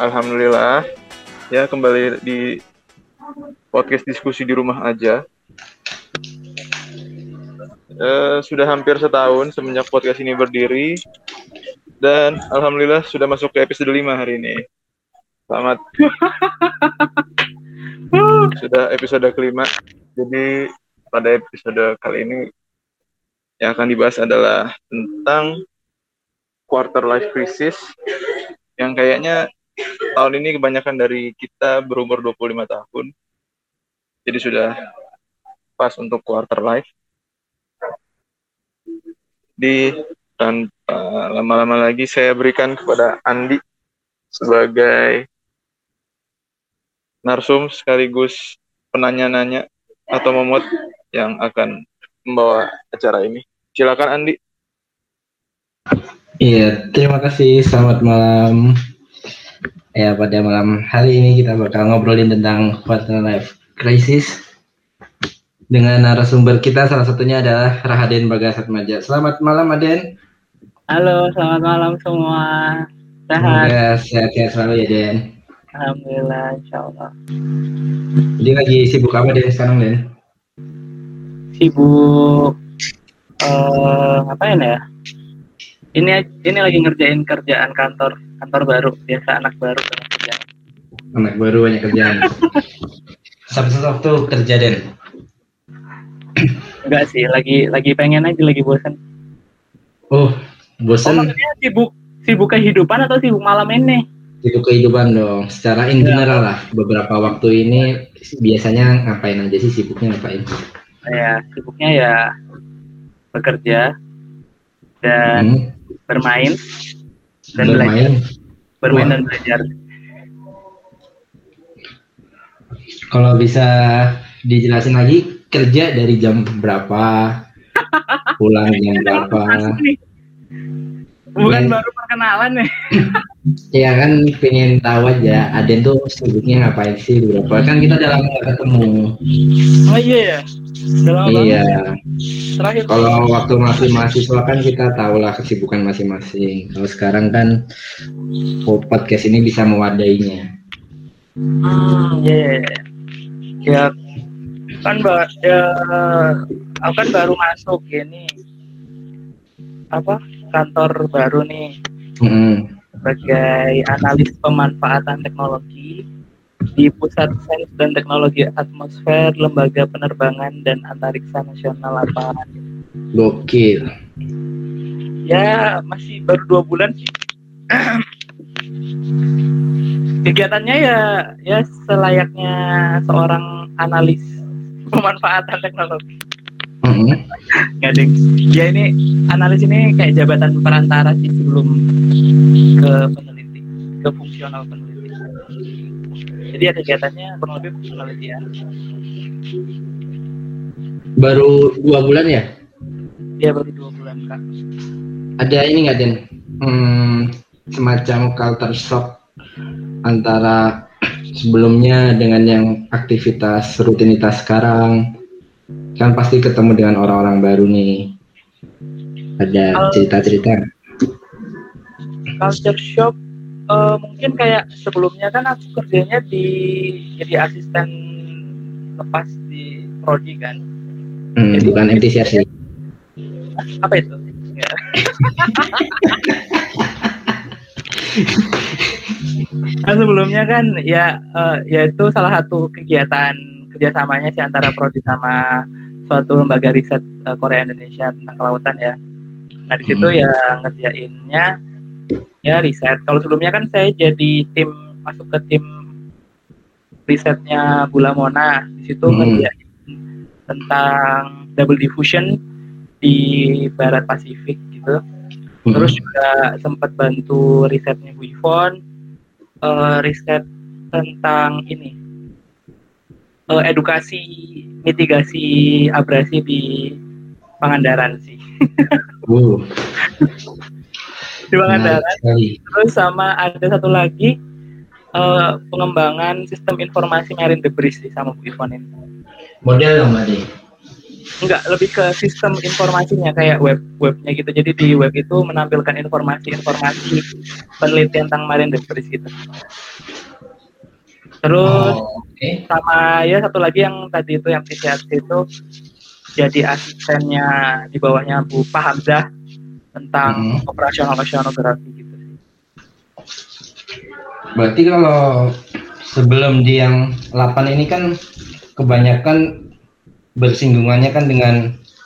Alhamdulillah. Ya, kembali di podcast diskusi di rumah aja. Uh, sudah hampir setahun semenjak podcast ini berdiri dan alhamdulillah sudah masuk ke episode 5 hari ini. Selamat. sudah episode kelima. Jadi pada episode kali ini yang akan dibahas adalah tentang quarter life crisis yang kayaknya tahun ini kebanyakan dari kita berumur 25 tahun. Jadi sudah pas untuk quarter life. Di tanpa lama-lama lagi saya berikan kepada Andi sebagai narsum sekaligus penanya-nanya atau momot yang akan membawa acara ini. Silakan Andi. Iya, terima kasih. Selamat malam. Ya, pada malam hari ini kita bakal ngobrolin tentang quarter life crisis dengan narasumber kita salah satunya adalah Rahaden Bagasat Maja. Selamat malam, Aden. Halo, selamat malam semua. Sehat. Semoga sehat-sehat selalu ya, Den. Alhamdulillah, insya Allah. Jadi lagi sibuk apa, Den, sekarang, Den? Sibuk, uh, ngapain ya? Ini ini lagi ngerjain kerjaan kantor kantor baru biasa anak baru kerjaan anak baru banyak kerjaan. Sampai waktu kerja den? Enggak sih lagi lagi pengen aja lagi bosan oh bosan oh, sibuk sibuk kehidupan atau sibuk malam ini? Sibuk kehidupan dong. Secara in ya. general lah beberapa waktu ini biasanya ngapain aja sih sibuknya ngapain? Ya sibuknya ya bekerja dan hmm bermain dan bermain. belajar. Bermain dan belajar. Kalau bisa dijelasin lagi kerja dari jam berapa? Pulang jam berapa bukan ya. baru perkenalan ya ya kan pengen tahu aja Aden tuh sibuknya ngapain sih berapa kan kita udah lama gak ketemu oh iya ya iya. Terakhir. Kalau waktu masih mahasiswa kan kita tahu lah kesibukan masing-masing. Kalau sekarang kan podcast ini bisa mewadainya. Hmm, iya. Yeah. Ya kan mbak ya aku kan baru masuk ini apa kantor baru nih mm -hmm. sebagai analis pemanfaatan teknologi di Pusat Sains dan Teknologi Atmosfer Lembaga Penerbangan dan Antariksa Nasional apa? Gokil. Ya masih baru dua bulan sih. Kegiatannya ya ya selayaknya seorang analis pemanfaatan teknologi. Mm-hmm. Ya ini analis ini kayak jabatan perantara sih sebelum ke peneliti, ke fungsional peneliti. Jadi ya kegiatannya kurang lebih penelitian baru dua bulan ya? Iya baru dua bulan kak. Ada ini nggak Den? Hmm, semacam culture shock antara sebelumnya dengan yang aktivitas rutinitas sekarang kan pasti ketemu dengan orang-orang baru nih. Ada cerita-cerita. Culture shock uh, mungkin kayak sebelumnya kan aku kerjanya di jadi asisten lepas di prodi kan. Hmm, jadi, bukan MTCRC apa itu? Nah, sebelumnya kan ya uh, ya itu salah satu kegiatan kerjasamanya sih antara prodi sama suatu lembaga riset uh, Korea Indonesia tentang kelautan ya. Nah di situ hmm. ya ngerjainnya ya riset. Kalau sebelumnya kan saya jadi tim masuk ke tim risetnya Bula Mona. Di situ hmm. tentang double diffusion di barat Pasifik gitu. Hmm. Terus juga sempat bantu risetnya Bu Ivon, uh, riset tentang ini uh, edukasi mitigasi abrasi di Pangandaran sih. uh. di Pangandaran. Terus sama ada satu lagi uh, pengembangan sistem informasi marine debris sih sama Bu Ivon ini. Model dong tadi. enggak lebih ke sistem informasinya kayak web webnya gitu jadi di web itu menampilkan informasi-informasi penelitian tentang marine debris gitu terus Oh, Oke. sama ya satu lagi yang tadi itu yang PCRC itu jadi asistennya di bawahnya Bu Pak Hamzah tentang Hmm. operasional oceanografi gitu Berarti kalau sebelum di yang 8 ini kan kebanyakan bersinggungannya kan dengan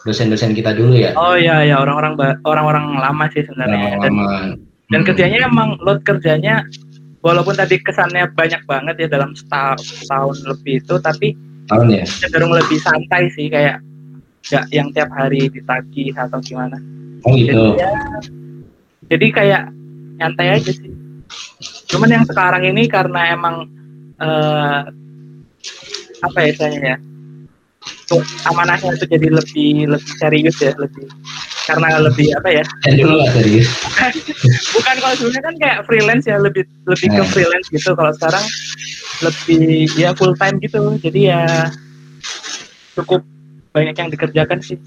dosen-dosen kita dulu ya. oh iya ya orang-orang orang-orang lama sih sebenarnya dan Pengalaman. dan Hmm. kerjanya emang load kerjanya walaupun tadi kesannya banyak banget ya dalam setahun, setahun lebih itu tapi tahun ya. cenderung lebih santai sih kayak nggak yang tiap hari ditagih atau gimana Oh gitu. jadi ya jadi kayak nyantai aja sih cuman yang sekarang ini karena emang eh, apa ya istilahnya ya tuh amanahnya itu jadi lebih lebih serius ya lebih karena lebih apa ya bukan kalau sebelumnya kan kayak freelance ya lebih lebih ke Nah. freelance gitu kalau sekarang lebih ya full time gitu jadi ya cukup banyak yang dikerjakan sih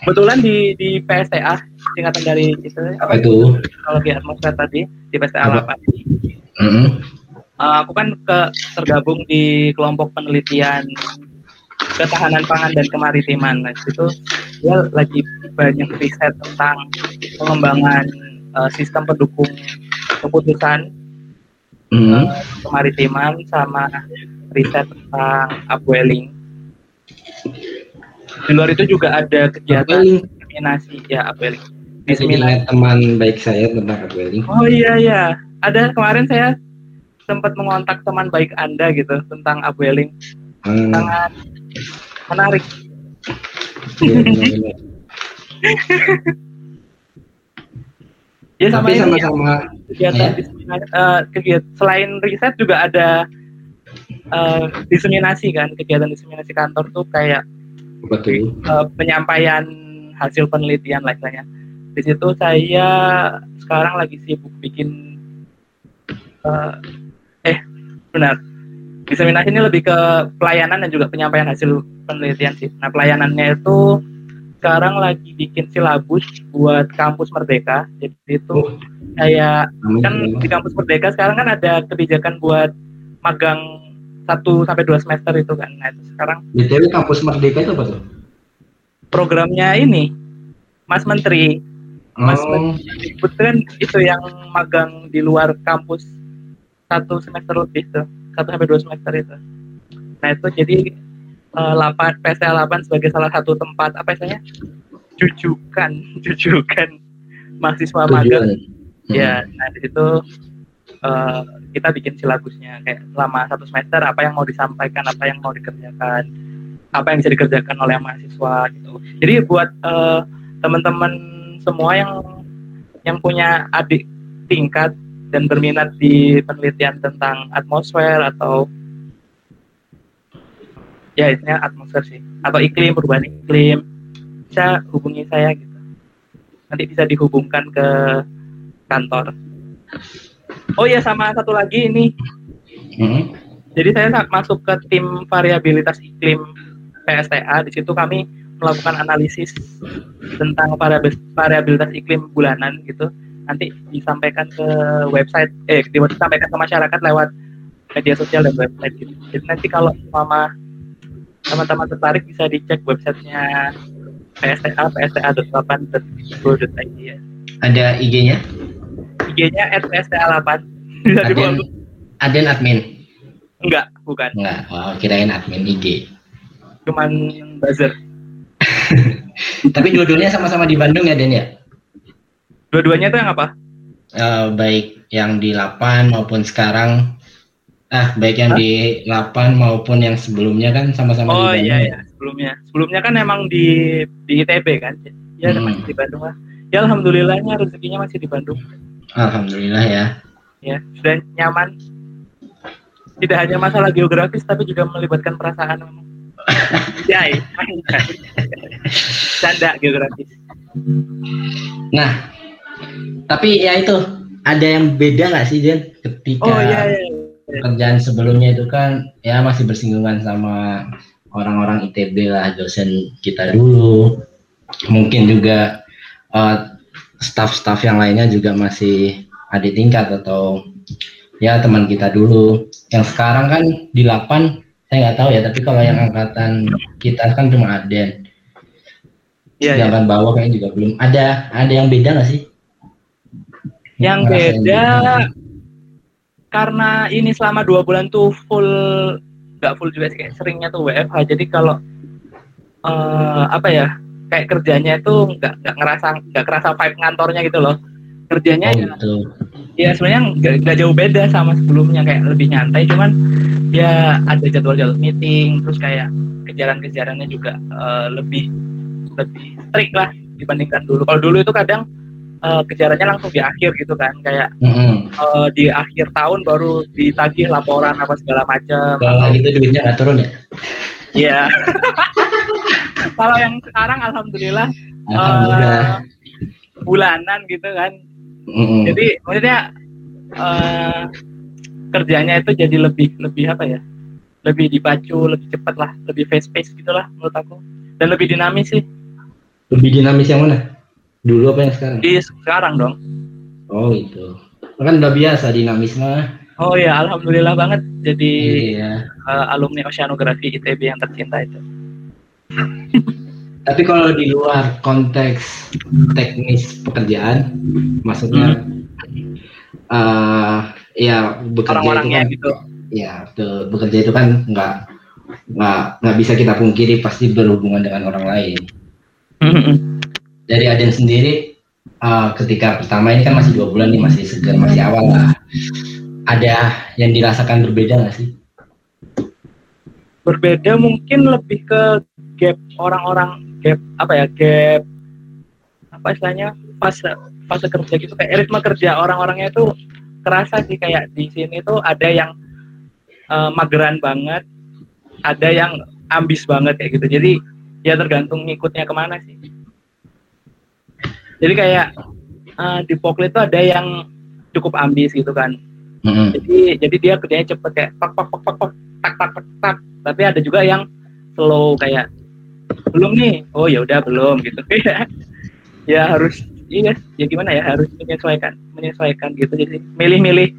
kebetulan di di PSTA singkatan dari itu Apa itu? teknologi atmosfer tadi di PSTA Apa? 8 Hmm. Eh, aku kan ke tergabung di kelompok penelitian ketahanan pangan dan kemaritiman nah itu dia lagi banyak riset tentang pengembangan eh, sistem pendukung keputusan Hmm. kemaritiman sama riset tentang upwelling. Di luar itu juga ada kegiatan Upwelling. diseminasi ya upwelling. Diseminasi. teman baik saya tentang upwelling. Oh iya iya, ada kemarin saya sempat mengontak teman baik Anda gitu tentang upwelling. Hmm. Sangat menarik. Iya, benar-benar. Ya sama Tapi ya, sama-sama kegiatan ya. diseminasi, eh, kegiatan selain riset juga ada eh, diseminasi kan kegiatan diseminasi kantor tuh kayak betul. eh, penyampaian hasil penelitian lah istilahnya. Di situ saya sekarang lagi sibuk bikin eh, eh benar diseminasi ini lebih ke pelayanan dan juga penyampaian hasil penelitian sih. Nah pelayanannya itu sekarang lagi bikin silabus buat kampus Merdeka. Jadi itu kayak Amin. kan di kampus Merdeka sekarang kan ada kebijakan buat magang 1 sampai 2 semester itu kan. Nah, itu sekarang BTW kampus Merdeka itu apa tuh? programnya ini Mas Menteri Mas Oh, Mendikbud kan itu yang magang di luar kampus satu semester lebih tuh satu sampai dua semester itu. Nah itu jadi eh, 8 PSA 8 sebagai salah satu tempat apa istilahnya? Jujukan jujukan mahasiswa magang. Tujuan. ya nah di situ eh, kita bikin silabusnya. Kayak selama satu semester apa yang mau disampaikan apa yang mau dikerjakan apa yang bisa dikerjakan oleh mahasiswa gitu. Jadi buat eh, teman-teman semua yang yang punya adik tingkat dan berminat di penelitian tentang atmosfer atau ya istilahnya atmosfer sih. Atau iklim perubahan iklim. Bisa hubungi saya gitu. Nanti bisa dihubungkan ke kantor. Oh ya sama satu lagi ini. Hmm. jadi saya sa- masuk ke tim variabilitas iklim PSTA di situ kami melakukan analisis tentang variabil- variabilitas iklim bulanan gitu nanti disampaikan ke website eh disampaikan ke masyarakat lewat media sosial dan website gitu. Jadi nanti kalau mama teman-teman tertarik bisa dicek websitenya PSTA psta.8.go.id ya. Ada IG-nya? IG-nya @psta8 bisa di Aden, admin? Enggak, bukan. Enggak. Oh, kirain admin IG. Cuman buzzer. Tapi dua-duanya sama-sama di Bandung ya, Den ya? Dua-duanya itu yang apa? Eh, baik yang di 8 maupun sekarang. Ah, baik yang Hah? di 8 maupun yang sebelumnya kan sama-sama Oh di Bandung. iya ya? iya, sebelumnya. Sebelumnya kan emang di di ITB kan. Ya Hmm. masih di Bandung lah. Ya alhamdulillahnya rezekinya masih di Bandung. Alhamdulillah ya. Ya, sudah nyaman. Tidak hanya masalah geografis tapi juga melibatkan perasaan. Jai, canda geografis. Nah, tapi ya itu ada yang beda nggak sih, Den? Ketika Oh iya iya. kerjaan sebelumnya itu kan ya masih bersinggungan sama orang-orang ITB lah dosen kita dulu mungkin juga uh, staff-staff yang lainnya juga masih adik tingkat atau ya teman kita dulu yang sekarang kan di 8 saya nggak tahu ya tapi kalau yang angkatan kita kan cuma Aden Iya, iya. sedangkan bawah kayaknya juga belum ada ada yang beda nggak sih Yang Ngerasain beda karena ini selama dua bulan tuh full nggak full juga sih kayak seringnya tuh WFH jadi kalau eh, apa ya kayak kerjanya itu nggak nggak ngerasa nggak kerasa vibe ngantornya gitu loh. Kerjanya oh, ya, gitu. ya sebenarnya nggak jauh beda sama sebelumnya kayak lebih nyantai. Cuman ya ada jadwal-jadwal meeting terus kayak kejaran-kejarannya juga eh, lebih lebih strict lah dibandingkan dulu. Kalau dulu itu kadang eh, kejarannya langsung di akhir gitu kan kayak Mm-mm. eh, di akhir tahun baru ditagih laporan apa segala macam. kalau gitu duitnya nggak turun ya Iya. Kalau yang sekarang alhamdulillah, alhamdulillah eh, bulanan gitu kan. Mm-mm. Jadi maksudnya eh, kerjanya itu jadi lebih lebih apa ya? Lebih dipacu, lebih cepat lah, lebih fast pace gitulah menurut aku. Dan lebih dinamis sih lebih dinamis yang mana dulu apa yang sekarang di sekarang dong. oh itu kan udah biasa dinamis mah Oh ya, alhamdulillah banget jadi iya eh, alumni oceanografi ITB yang tercinta itu. Tapi kalau di luar konteks teknis pekerjaan, maksudnya eh ya bekerja itu Orang-orangnya kan, gitu. ya betul. bekerja itu kan nggak nggak nggak bisa kita pungkiri pasti berhubungan dengan orang lain. Dari Aden sendiri, eh, ketika pertama ini kan masih dua bulan nih masih segar masih awal lah. Ada yang dirasakan berbeda nggak sih? berbeda mungkin lebih ke gap orang-orang gap apa ya gap apa istilahnya fase fase kerja gitu kayak ritme kerja orang-orangnya itu kerasa sih kayak di sini tuh ada yang eh, mageran banget ada yang ambis banget kayak gitu jadi ya tergantung ngikutnya ke mana sih jadi kayak eh, di Poklet tuh ada yang cukup ambis gitu kan. Mm-mm. jadi jadi dia kerjanya cepet kayak pak pak pak pak pak tak tak tak tak. Tapi ada juga yang slow kayak belum nih. Oh ya udah belum gitu. Ya harus iya ya gimana ya harus menyesuaikan menyesuaikan gitu. Jadi milih-milih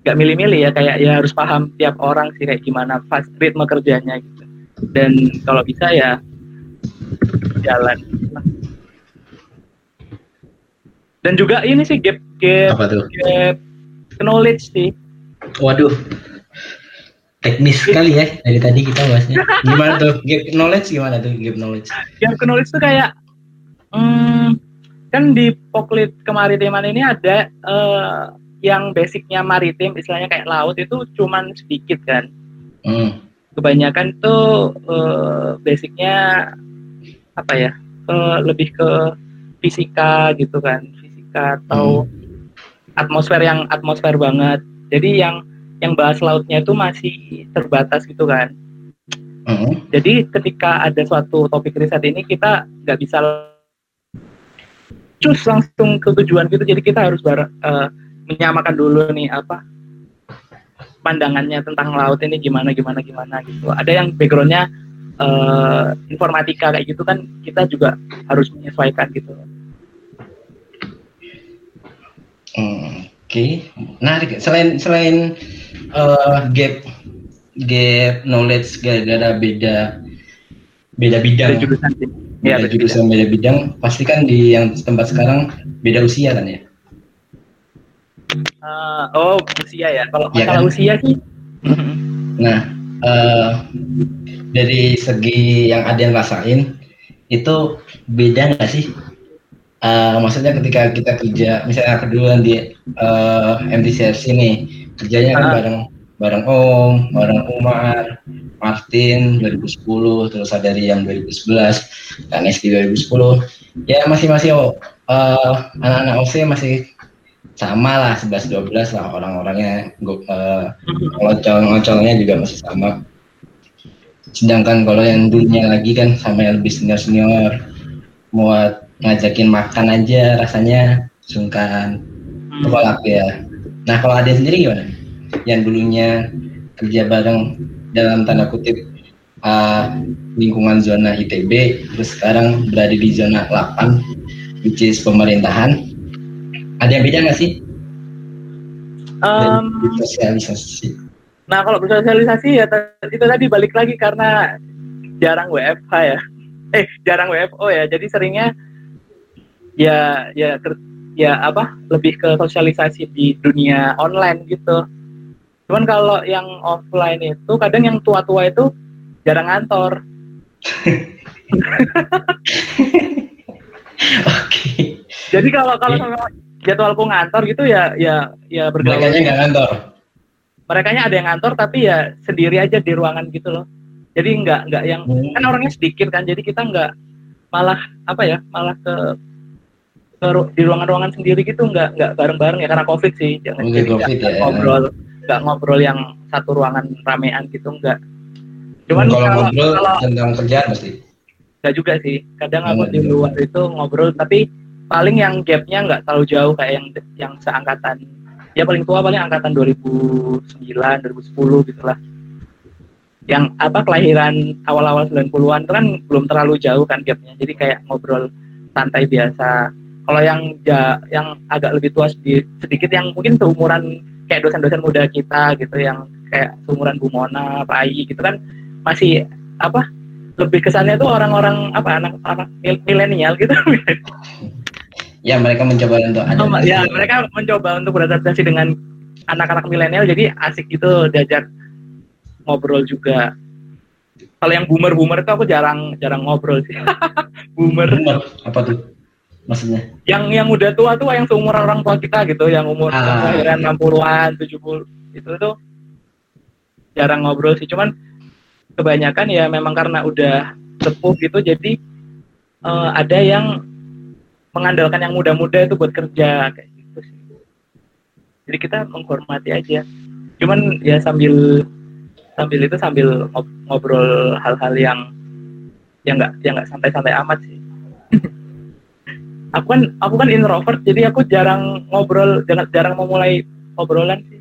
nggak milih-milih ya kayak ya harus paham tiap orang sih kayak gimana pas ritme kerjanya gitu. Dan kalau bisa ya jalan dan juga ini sih gap gap Apa tuh? gap knowledge sih Waduh, teknis sekali ya dari tadi kita bahasnya. Gimana tuh? Gap knowledge gimana tuh gap knowledge? yang knowledge tuh kayak hmm, kan di poklit kemaritiman ini ada eh, yang basicnya maritim istilahnya kayak laut itu cuman sedikit kan Hmm. kebanyakan tuh eh, basicnya apa ya eh, lebih ke fisika gitu kan atau atmosfer yang atmosfer banget jadi yang yang bahas lautnya itu masih terbatas gitu kan Hmm. jadi ketika ada suatu topik riset ini kita nggak bisa cus langsung ke tujuan gitu. Jadi kita harus bar- eh, menyamakan dulu nih apa pandangannya tentang laut ini gimana gimana gimana gitu. Ada yang backgroundnya eh, informatika kayak gitu kan kita juga harus menyesuaikan gitu. Oke, menarik. Selain selain eh, gap gap knowledge gara-gara beda beda bidang, Ada jurusan beda Iya, beda jurusan beda bidang, pasti kan di yang tempat sekarang beda usia kan ya? Eh, oh usia ya. Kalau Iya masalah kan? usia sih. Nah, eh, dari segi yang ada yang rasain itu beda nggak sih? Eh, maksudnya ketika kita kerja, misalnya keduluan di eh, MTCRC nih, kerjanya kan Ah. bareng bareng Om, bareng Umar, Martin 2010, terus ada yang 2011, dan SD 2010. Ya masih-masih oh, eh, anak-anak OC masih sama lah 11-12 lah orang-orangnya Gu- eh, ngocol-ngocolnya juga masih sama. Sedangkan kalau yang dulunya lagi kan sama yang lebih senior-senior, buat ngajakin makan aja rasanya sungkan. Itu Hmm. ya. Nah kalau ada sendiri gimana? Yang dulunya kerja bareng dalam tanda kutip uh, lingkungan zona ITB terus sekarang berada di zona 8 which is pemerintahan ada yang beda nggak sih um, sosialisasi nah kalau bersosialisasi ya itu tadi balik lagi karena jarang WFH ya eh jarang WFO ya jadi seringnya ya ya ya apa lebih ke sosialisasi di dunia online gitu cuman kalau yang offline itu kadang yang tua-tua itu jarang ngantor. Oke. Jadi kalau kalau jadwalku ngantor gitu ya ya ya bergaul. Mereka nggak ngantor. Mereka ada yang ngantor tapi ya sendiri aja di ruangan gitu loh. Jadi nggak nggak yang hmm. kan orangnya sedikit kan jadi kita nggak malah apa ya malah ke ke di ruangan-ruangan sendiri gitu nggak nggak bareng-bareng ya karena covid sih jangan oh, jadi COVID, ya. ngobrol nggak ngobrol yang satu ruangan ramean gitu nggak Cuman kalau, kalau ngobrol kalau, tentang kerjaan pasti. Enggak juga sih. Kadang aku di luar itu ngobrol tapi paling yang gapnya nggak terlalu jauh kayak yang yang seangkatan. Ya paling tua paling angkatan 2009, 2010 gitulah. Yang apa kelahiran awal-awal 90-an itu kan belum terlalu jauh kan gapnya. Jadi kayak ngobrol santai biasa. Kalau yang ja, yang agak lebih tua sedikit, sedikit yang mungkin seumuran kayak dosen-dosen muda kita gitu yang kayak seumuran Bu Mona, Pak Ai gitu kan masih apa lebih kesannya tuh orang-orang apa anak-anak milenial gitu. Ya mereka mencoba untuk ada oh, ya mereka mencoba untuk beradaptasi dengan anak-anak milenial jadi asik gitu diajak ngobrol juga. Kalau yang boomer boomer itu aku jarang jarang ngobrol sih. Boomer. boomer apa tuh maksudnya yang yang udah tua tuh yang seumuran orang tua kita gitu yang umur ah. 60-an 70 itu tuh jarang ngobrol sih cuman kebanyakan ya memang karena udah sepuh gitu jadi uh, ada yang mengandalkan yang muda-muda itu buat kerja kayak gitu sih. Jadi kita menghormati aja. Cuman ya sambil sambil itu sambil ngobrol hal-hal yang yang nggak yang nggak santai-santai amat sih. aku kan aku kan introvert jadi aku jarang ngobrol jarang jarang memulai obrolan sih.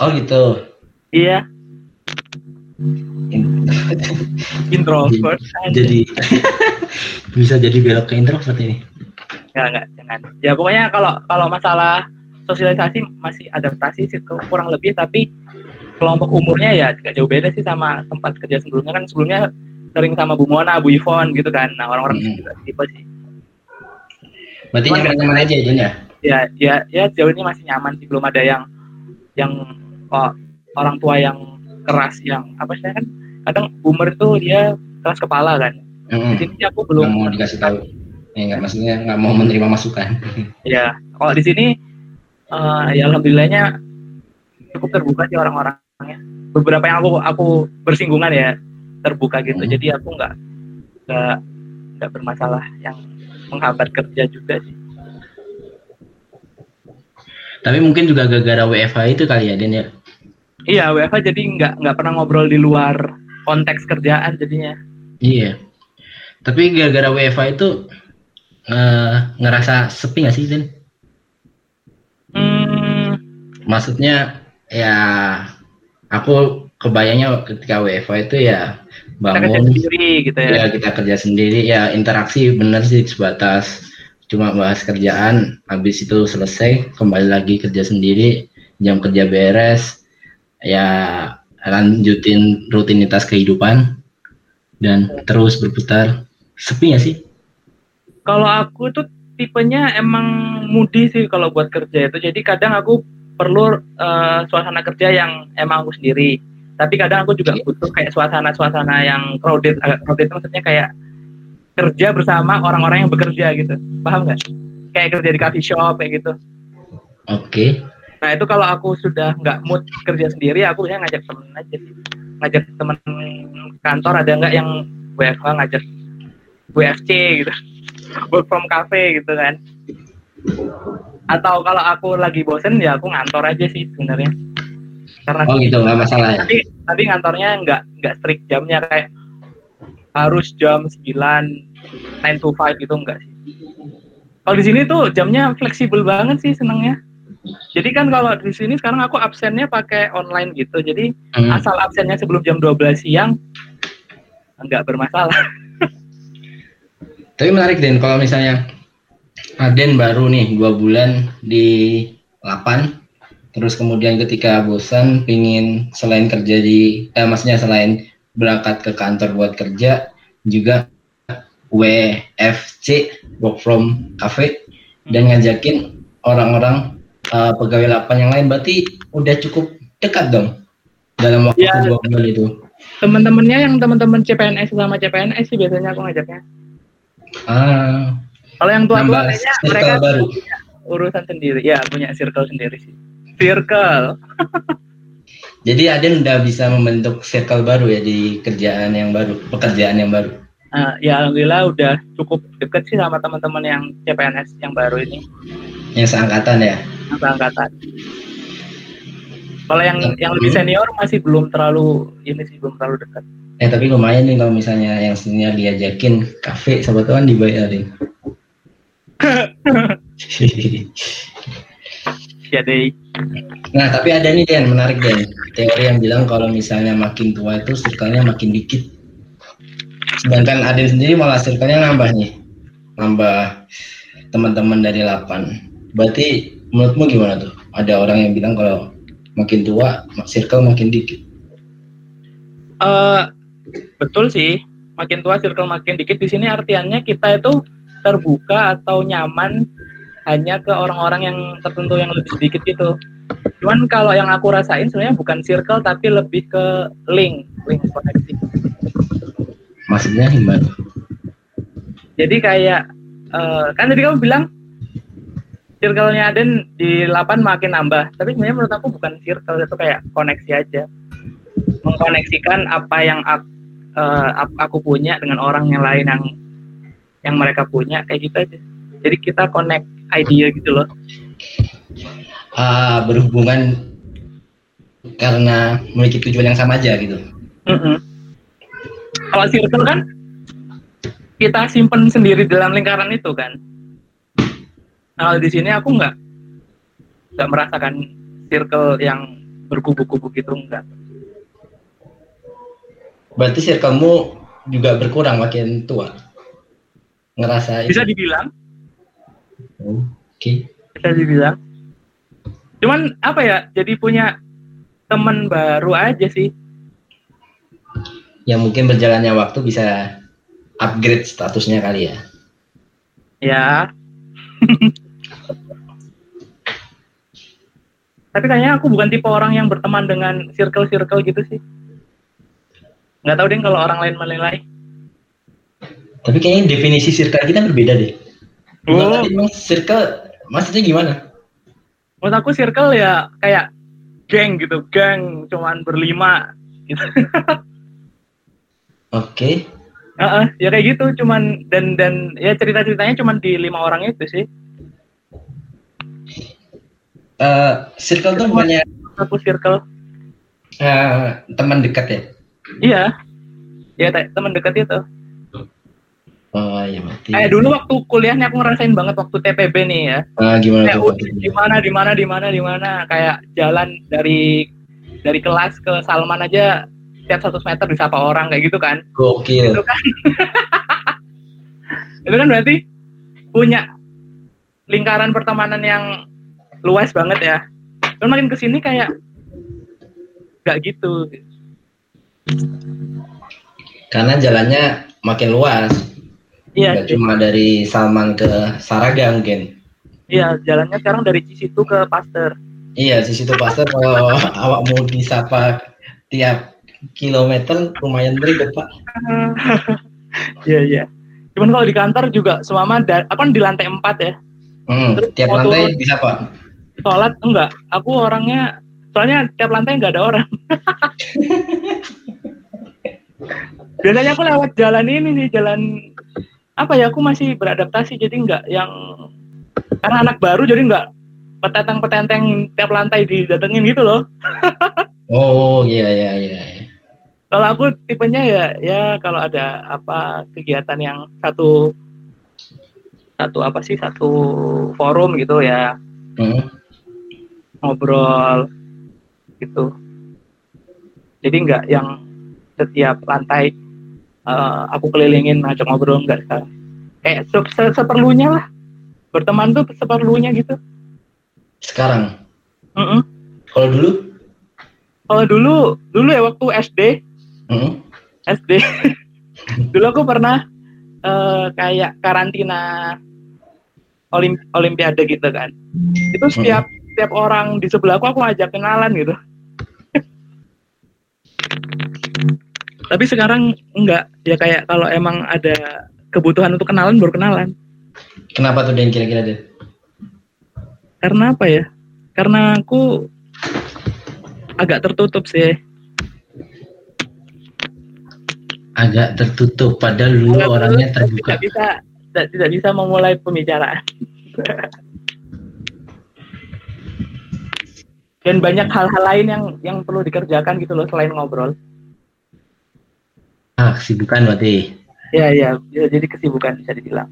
oh gitu. Iya introvert jadi bisa jadi belok ke introvert ini Enggak, enggak, jangan. Ya pokoknya kalau kalau masalah sosialisasi masih adaptasi sih kurang lebih tapi kelompok umurnya ya tidak jauh beda sih sama tempat kerja sebelumnya kan sebelumnya sering sama Bu Mona, Bu Ivon gitu kan. Nah orang-orang hmm. juga tipe sih. Berarti nyaman-nyaman aja ya? Ya, ya, ya jauh ini masih nyaman sih. Belum ada yang yang oh, orang tua yang keras yang apa sih kan kadang boomer tuh dia keras kepala kan. Mm-hmm. di sini aku belum mau dikasih tahu. Ya nggak maksudnya nggak mau menerima masukan. Ya kalau di sini uh, ya alhamdulillahnya cukup terbuka sih orang-orangnya. Beberapa yang aku aku bersinggungan ya terbuka gitu. Hmm. jadi aku nggak nggak nggak bermasalah yang menghambat kerja juga sih tapi mungkin juga gara-gara WFH itu kali ya Den ya Iya, WFH jadi nggak nggak pernah ngobrol di luar konteks kerjaan jadinya. Iya. Tapi gara-gara WFH itu uh, ngerasa sepi nggak sih, Den? Hmm. Maksudnya ya aku kebayangnya ketika WFH itu ya bangun. kita kerja sendiri gitu ya. Ya kita kerja sendiri. Ya interaksi bener sih sebatas. Cuma bahas kerjaan habis itu selesai kembali lagi kerja sendiri jam kerja beres. Ya lanjutin rutinitas kehidupan dan terus berputar. Sepi ya sih? Kalau aku tuh tipenya emang mudi sih kalau buat kerja itu. Jadi kadang aku perlu uh, suasana kerja yang emang aku sendiri tapi kadang aku juga butuh kayak suasana-suasana yang crowded agak crowded itu maksudnya kayak kerja bersama orang-orang yang bekerja gitu paham nggak kayak kerja di coffee shop kayak gitu oke okay. Nah itu kalau aku sudah nggak mood kerja sendiri, aku biasanya ngajak temen aja sih. Ngajak temen kantor ada nggak yang WFH ngajak WFC gitu, work from cafe gitu kan. Atau kalau aku lagi bosen ya aku ngantor aja sih sebenarnya. Karena oh gitu nggak masalah ya. Tapi, tapi ngantornya nggak nggak strict jamnya kayak harus jam 9 9 to 5 gitu enggak sih. Kalau di sini tuh jamnya fleksibel banget sih senengnya jadi kan kalau di sini sekarang aku absennya pakai online gitu. Jadi hmm. asal absennya sebelum jam 12 siang nggak bermasalah. Tapi menarik Den, kalau misalnya Aden baru nih dua bulan di lapan, terus kemudian ketika bosan pingin selain kerja di, eh, maksudnya selain berangkat ke kantor buat kerja, juga WFC work from cafe dan ngajakin orang-orang uh, pegawai lapan yang lain berarti udah cukup dekat dong dalam waktu Ya. dua bulan itu. Teman-temannya yang teman-teman CPNS sama CPNS sih biasanya aku ngajaknya. Ah, Kalau yang tua-tua mereka baru. punya urusan sendiri. Ya, punya circle sendiri sih. Circle. Jadi Aden udah bisa membentuk circle baru ya di kerjaan yang baru, pekerjaan yang baru. Nah, ya alhamdulillah udah cukup deket sih sama teman-teman yang CPNS yang baru ini, Yang seangkatan ya. yang seangkatan. Kalau yang Hmm. yang lebih senior masih belum terlalu ini sih belum terlalu dekat. Eh tapi lumayan nih kalau misalnya yang senior diajakin kafe sama teman dibayarin. Ya deh. Nah tapi ada nih Den, menarik Den. Teori yang bilang kalau misalnya makin tua itu circle-nya makin dikit. Sedangkan Aden sendiri malah circle-nya nambah nih. Nambah teman-teman dari 8. Berarti menurutmu gimana tuh? Ada orang yang bilang kalau makin tua circle makin dikit. Eh, betul sih. Makin tua circle makin dikit di sini artiannya kita itu terbuka atau nyaman hanya ke orang-orang yang tertentu yang lebih sedikit gitu. Cuman kalau yang aku rasain sebenarnya bukan circle tapi lebih ke link, link koneksi. Maksudnya gimana? Jadi kayak eh, kan tadi kamu bilang circle-nya Aden di 8 makin nambah. Tapi sebenarnya menurut aku bukan circle itu kayak koneksi aja. Mengkoneksikan apa yang aku, aku punya dengan orang yang lain yang yang mereka punya kayak gitu aja. Jadi kita connect idea gitu loh. Ah, berhubungan karena memiliki tujuan yang sama aja gitu. Mm-mm. Kalau circle kan kita simpen sendiri dalam lingkaran itu kan. Nah, Kalau di sini aku nggak nggak merasakan circle yang berkubu-kubu gitu enggak. Berarti circlemu juga berkurang makin tua. Ngerasa Bisa itu. dibilang, Oke. bisa dibilang. Cuman apa ya? Jadi punya teman baru aja sih. Yang mungkin berjalannya waktu bisa upgrade statusnya kali ya. Ya. Tapi kayaknya aku bukan tipe orang yang berteman dengan circle-circle gitu sih. Nggak tahu deh kalau orang lain menilai. Tapi kayaknya definisi circle kita berbeda deh. Oh. Mas, circle maksudnya gimana? Menurut aku circle ya kayak geng gitu, geng cuman berlima gitu. Oke. Heeh, ya kayak gitu cuman dan dan ya cerita-ceritanya cuman di lima orang itu sih. Eh, circle tuh bukannya Aku circle. eh, teman dekat ya? Iya. Ya te- teman dekat itu. Oh iya berarti. Kayak dulu waktu kuliahnya aku ngerasain banget waktu TPB nih ya. Ah, gimana Kayak tuh? di mana di mana di mana di mana kayak jalan dari dari kelas ke Salman aja setiap 100 meter disapa orang kayak gitu kan. Gokil. Itu kan. itu kan berarti punya lingkaran pertemanan yang luas banget ya. Cuman makin ke sini kayak nggak gitu. Karena jalannya makin luas. Iya, cuma dari Salman ke Saraga mungkin. iya jalannya sekarang dari Cisitu ke Pasteur. Iya, di situ pasar kalau awak mau disapa tiap kilometer lumayan ribet pak. Iya iya. Cuman kalau di kantor juga semama apa kan di lantai 4 ya. Hmm, Terus tiap lantai turun. disapa. Sholat enggak. Aku orangnya soalnya tiap lantai enggak ada orang. Biasanya aku lewat jalan ini sih, jalan apa ya? Aku masih beradaptasi jadi enggak yang karena anak baru jadi enggak peteteng-petenteng tiap lantai didatengin gitu loh. Oh iya iya iya. Kalau aku tipenya ya ya kalau ada apa kegiatan yang satu satu apa sih satu forum gitu ya Hmm. ngobrol gitu. Jadi nggak yang setiap lantai eh, aku kelilingin ngajak ngobrol nggak salah kayak se se- seperlunya lah berteman tuh seperlunya gitu Sekarang. Mm-mm. Kalau dulu? kalau dulu dulu ya waktu SD Mm-mm. SD dulu aku pernah eh, kayak karantina olim olimpiade gitu kan itu setiap setiap orang di sebelahku aku ajak kenalan gitu tapi sekarang enggak. Ya kayak kalau emang ada kebutuhan untuk kenalan baru kenalan. Kenapa tuh Den kira-kira Den? karena apa ya? Karena aku agak tertutup sih. Agak tertutup padahal dulu Agak orangnya terbuka. tidak bisa tidak, tidak bisa memulai pembicaraan. Dan banyak hal-hal lain yang yang perlu dikerjakan gitu loh selain ngobrol Ah, kesibukan berarti. ya ya ya, jadi kesibukan bisa dibilang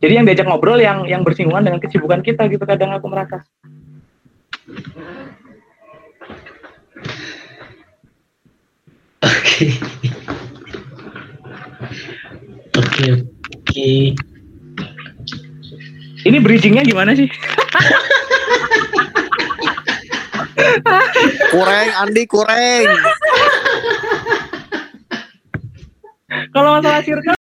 jadi yang diajak ngobrol yang yang bersinggungan dengan kesibukan kita gitu kadang aku merasa Oke. Oke, oke. ini bridgingnya gimana sih Kureng, Andi kureng. kalau masalah circle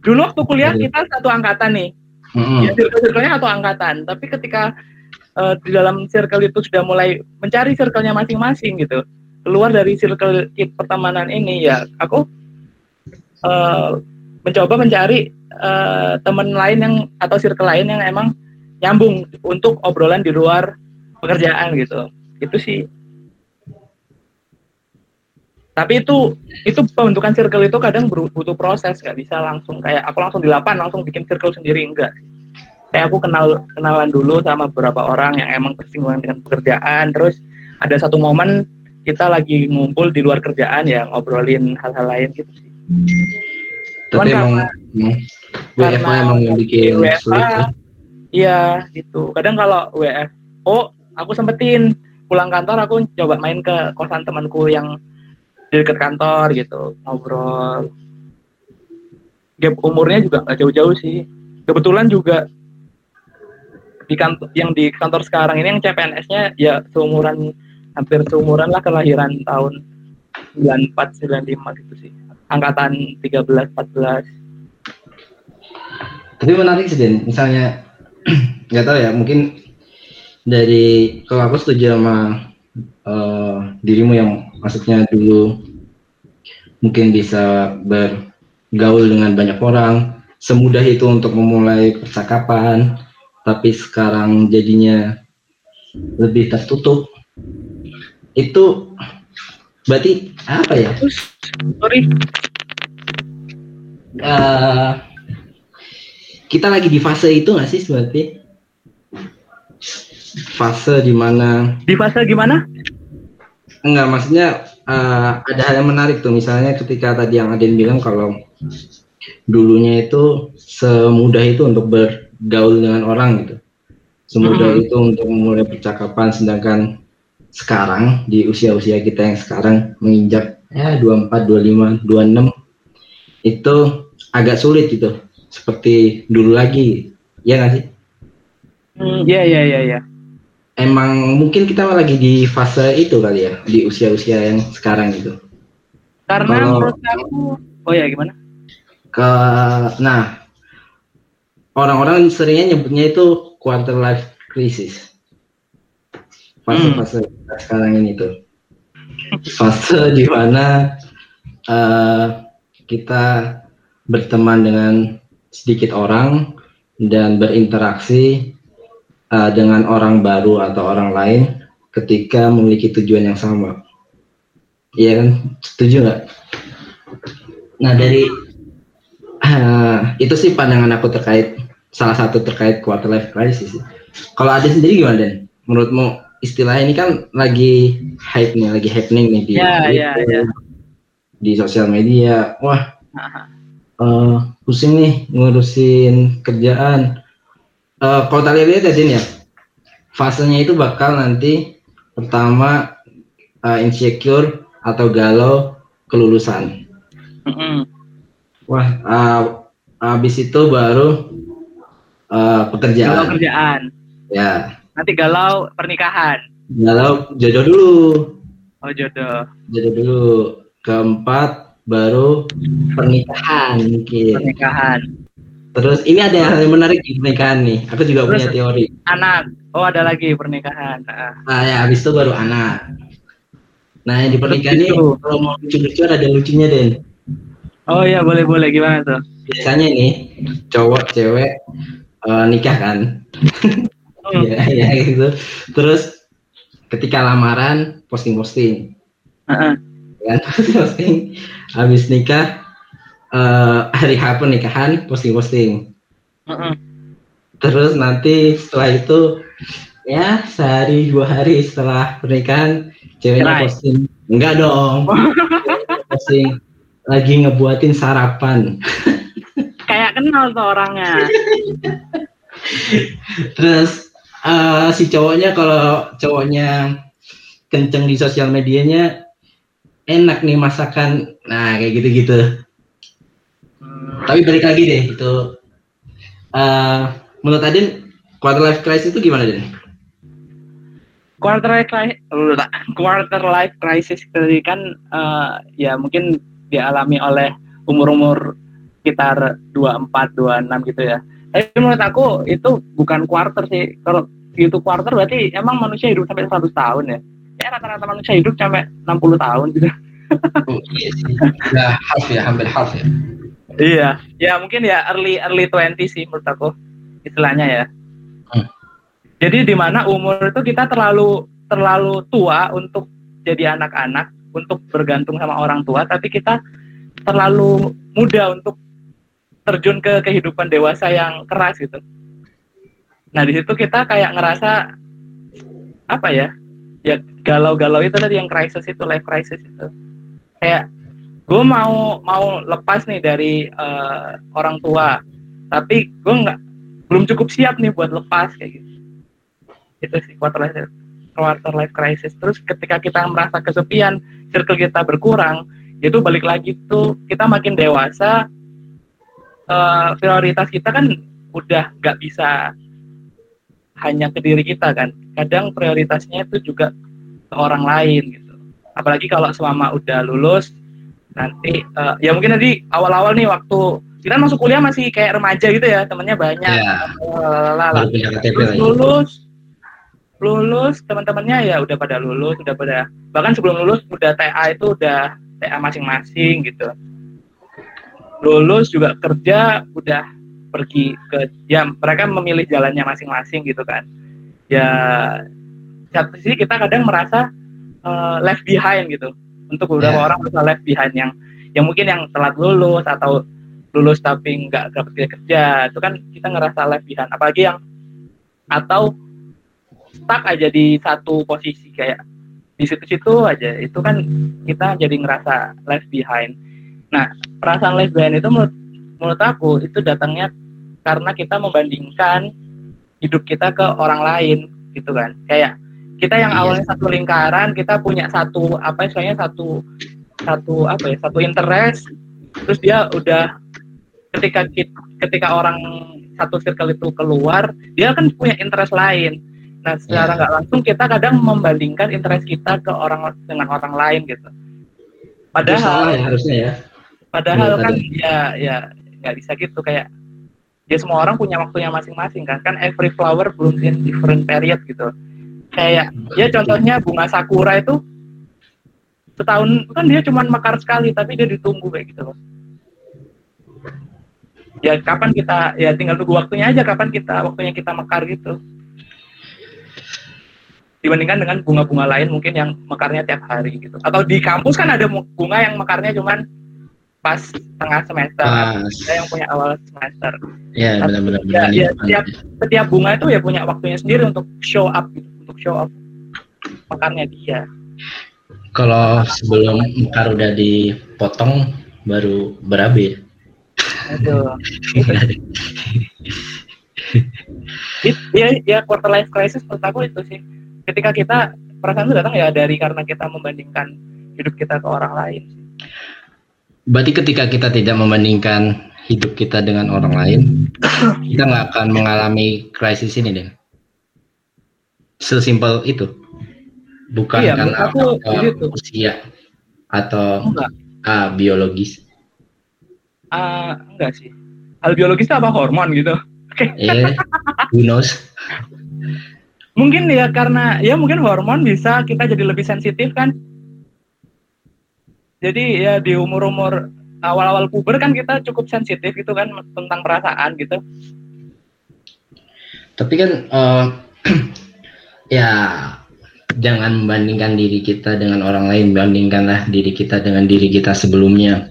dulu waktu kuliah Aduh. kita satu angkatan nih. Mm-mm. ya circle-circle-nya satu angkatan. Tapi ketika eh, di dalam circle itu sudah mulai mencari circle-nya masing-masing gitu. Keluar dari circle pertemanan ini ya aku eh, mencoba mencari eh, teman lain yang atau circle lain yang emang nyambung untuk obrolan di luar pekerjaan gitu. Itu sih tapi itu itu pembentukan circle itu kadang butuh proses nggak bisa langsung kayak aku langsung di lapan langsung bikin circle sendiri enggak kayak aku kenal kenalan dulu sama beberapa orang yang emang bersinggungan dengan pekerjaan terus ada satu momen kita lagi ngumpul di luar kerjaan ya ngobrolin hal-hal lain gitu sih. Tapi Cuman emang, emang karena emang yang bikin sulit ya. iya gitu. Kadang kalau WFO aku sempetin. Pulang kantor aku coba main ke kosan temanku yang di dekat kantor gitu ngobrol. Gap umurnya juga gak jauh-jauh sih. Kebetulan juga di kantor yang di kantor sekarang ini yang CPNS-nya ya seumuran hampir seumuran lah kelahiran tahun 94 95 gitu sih. Angkatan 13 14 Tapi menarik sih Den, misalnya nggak tahu ya, mungkin dari kalau aku setuju sama eh, dirimu yang maksudnya dulu mungkin bisa bergaul dengan banyak orang, semudah itu untuk memulai percakapan, tapi sekarang jadinya lebih tertutup. Itu berarti apa ya? terus sorry eh kita lagi di fase itu nggak sih berarti fase di mana di fase gimana enggak maksudnya eh, ada hal yang menarik tuh. Misalnya ketika tadi yang Aden bilang kalau dulunya itu semudah itu untuk bergaul dengan orang gitu. Semudah Mhm. itu untuk memulai percakapan sedangkan sekarang di usia-usia kita yang sekarang menginjak ya 24, 25, 26 itu agak sulit gitu. Seperti dulu lagi. Ya nggak sih? Hmm, iya iya iya iya. Emang mungkin kita lagi di fase itu kali ya di usia-usia yang sekarang gitu. Karena Kalau- menurut aku, oh ya gimana? ke nah orang-orang seringnya nyebutnya itu quarter life crisis. Fase-fase kita sekarang ini tuh. Fase di mana eh, kita berteman dengan sedikit orang dan berinteraksi eh, dengan orang baru atau orang lain ketika memiliki tujuan yang sama iya kan setuju nggak nah dari eh, itu sih pandangan aku terkait salah satu terkait quarter life crisis kalau ada sendiri gimana Den? menurutmu istilah ini kan lagi hype nih lagi happening nih di Ya, Twitter, ya, ya. di sosial media wah eh, pusing nih ngurusin kerjaan. Eh, kalau tadi lihat ya Din ya, fasenya itu bakal nanti pertama eh, insecure atau galau kelulusan. Wah, eh, habis itu baru Galau pekerjaan. kerjaan. Ya, Nanti galau pernikahan. galau jodoh dulu, Oh jodoh. jodoh dulu. Keempat baru pernikahan mungkin. Pernikahan. Terus ini ada hal yang menarik di pernikahan nih. Aku juga Terus- punya teori. Anak. Oh ada lagi pernikahan. Ah. Ah ya, habis itu baru anak. Nah, yang di pernikahan ini kalau mau lucu-lucu ada lucunya, Den. Oh iya boleh boleh gimana tuh? Biasanya nih cowok cewek eh, nikah kan. Hmm. ya, ya gitu. Terus ketika lamaran posting-posting, Heeh. kan posting. Habis nikah eh, hari H pernikahan posting-posting. Terus nanti setelah itu ya sehari dua hari setelah pernikahan ceweknya Cerai. posting enggak dong posting lagi ngebuatin sarapan Kayak kenal tuh orangnya. terus eh, si cowoknya kalau cowoknya kenceng di sosial medianya enak nih masakan nah kayak gitu-gitu. Tapi balik lagi deh itu eh, menurut Adin quarter life crisis itu gimana Den? quarter life crisis, quarter life crisis tadi kan eh, ya mungkin dialami oleh umur-umur sekitar 24 26 gitu ya. Tapi menurut aku itu bukan quarter sih. Kalau itu quarter berarti emang manusia hidup sampai 100 tahun ya. Ya rata-rata manusia hidup sampai 60 tahun gitu. Oh, iya sih. Ya, half ya, hampir half ya. Iya, ya mungkin ya early early 20 sih menurut aku istilahnya ya. Hmm. Jadi di mana umur itu kita terlalu terlalu tua untuk jadi anak-anak, untuk bergantung sama orang tua, tapi kita terlalu muda untuk terjun ke kehidupan dewasa yang keras gitu. Nah di situ kita kayak ngerasa apa ya? Ya galau-galau itu tadi yang crisis itu life crisis itu. Kayak gue mau mau lepas nih dari uh, orang tua, tapi gue nggak belum cukup siap nih buat lepas kayak gitu. Itu sih quarter life quarter life crisis. Terus ketika kita merasa kesepian, circle kita berkurang, itu balik lagi tuh kita makin dewasa, uh, prioritas kita kan udah nggak bisa hanya ke diri kita kan. Kadang prioritasnya itu juga ke orang lain gitu. Apalagi kalau selama udah lulus, nanti uh, ya mungkin nanti awal-awal nih waktu kita masuk kuliah masih kayak remaja gitu ya temennya banyak. Ya. terus lagi. lulus lulus teman-temannya ya udah pada lulus udah pada bahkan sebelum lulus udah TA itu udah TA masing-masing gitu. Lulus juga kerja udah pergi ke ya mereka memilih jalannya masing-masing gitu kan. Ya satu sisi kita kadang merasa uh, left behind gitu untuk beberapa Ya. orang merasa left behind yang yang mungkin yang telat lulus atau lulus tapi nggak dapat kerja kerja. Itu kan kita ngerasa left behind. Apalagi yang atau stuck aja di satu posisi kayak di situ-situ aja. Itu kan kita jadi ngerasa left behind. Nah perasaan left behind itu menurut menurut aku itu datangnya karena kita membandingkan hidup kita ke orang lain gitu kan. Kayak kita yang awalnya satu lingkaran kita punya satu apa istilahnya satu satu apa ya satu interest terus dia udah ketika kit- ketika orang satu circle itu keluar dia kan punya interest lain nah secara Iya. nggak langsung kita kadang membandingkan interest kita ke orang dengan orang lain gitu Itu padahal salah ya harusnya ya. Padahal Menurut kan Anda? ya ya nggak bisa gitu kayak ya semua orang punya waktunya masing-masing kan kan every flower blooms in different period gitu kayak ya contohnya bunga sakura itu setahun kan dia cuma mekar sekali tapi dia ditunggu kayak gitu loh ya kapan kita ya tinggal tunggu waktunya aja kapan kita waktunya kita mekar gitu dibandingkan dengan bunga-bunga lain mungkin yang mekarnya tiap hari gitu atau di kampus kan ada bunga yang mekarnya cuman pas tengah semester Pas. ada yang punya awal semester Ya benar-benar. Ya, benar. ya, setiap setiap bunga itu ya punya waktunya sendiri untuk show up gitu, show up mekarnya dia Kalau sebelum mekar udah dipotong baru berabe. It- ya ya quarter life crisis menurut aku itu sih ketika kita perasaan itu datang ya dari karena kita membandingkan hidup kita ke orang lain Berarti ketika kita tidak membandingkan hidup kita dengan orang lain, kita nggak akan mengalami krisis ini deh. Sesimpel itu. Bukan Iya, karena aku begitu. usia atau enggak ah, biologis. ah enggak sih hal biologis itu apa hormon gitu Eh, who knows? mungkin ya karena ya mungkin hormon bisa kita jadi lebih sensitif kan jadi ya di umur-umur awal-awal puber kan kita cukup sensitif gitu kan tentang perasaan gitu Tapi kan eh, ya jangan membandingkan diri kita dengan orang lain, bandingkanlah diri kita dengan diri kita sebelumnya.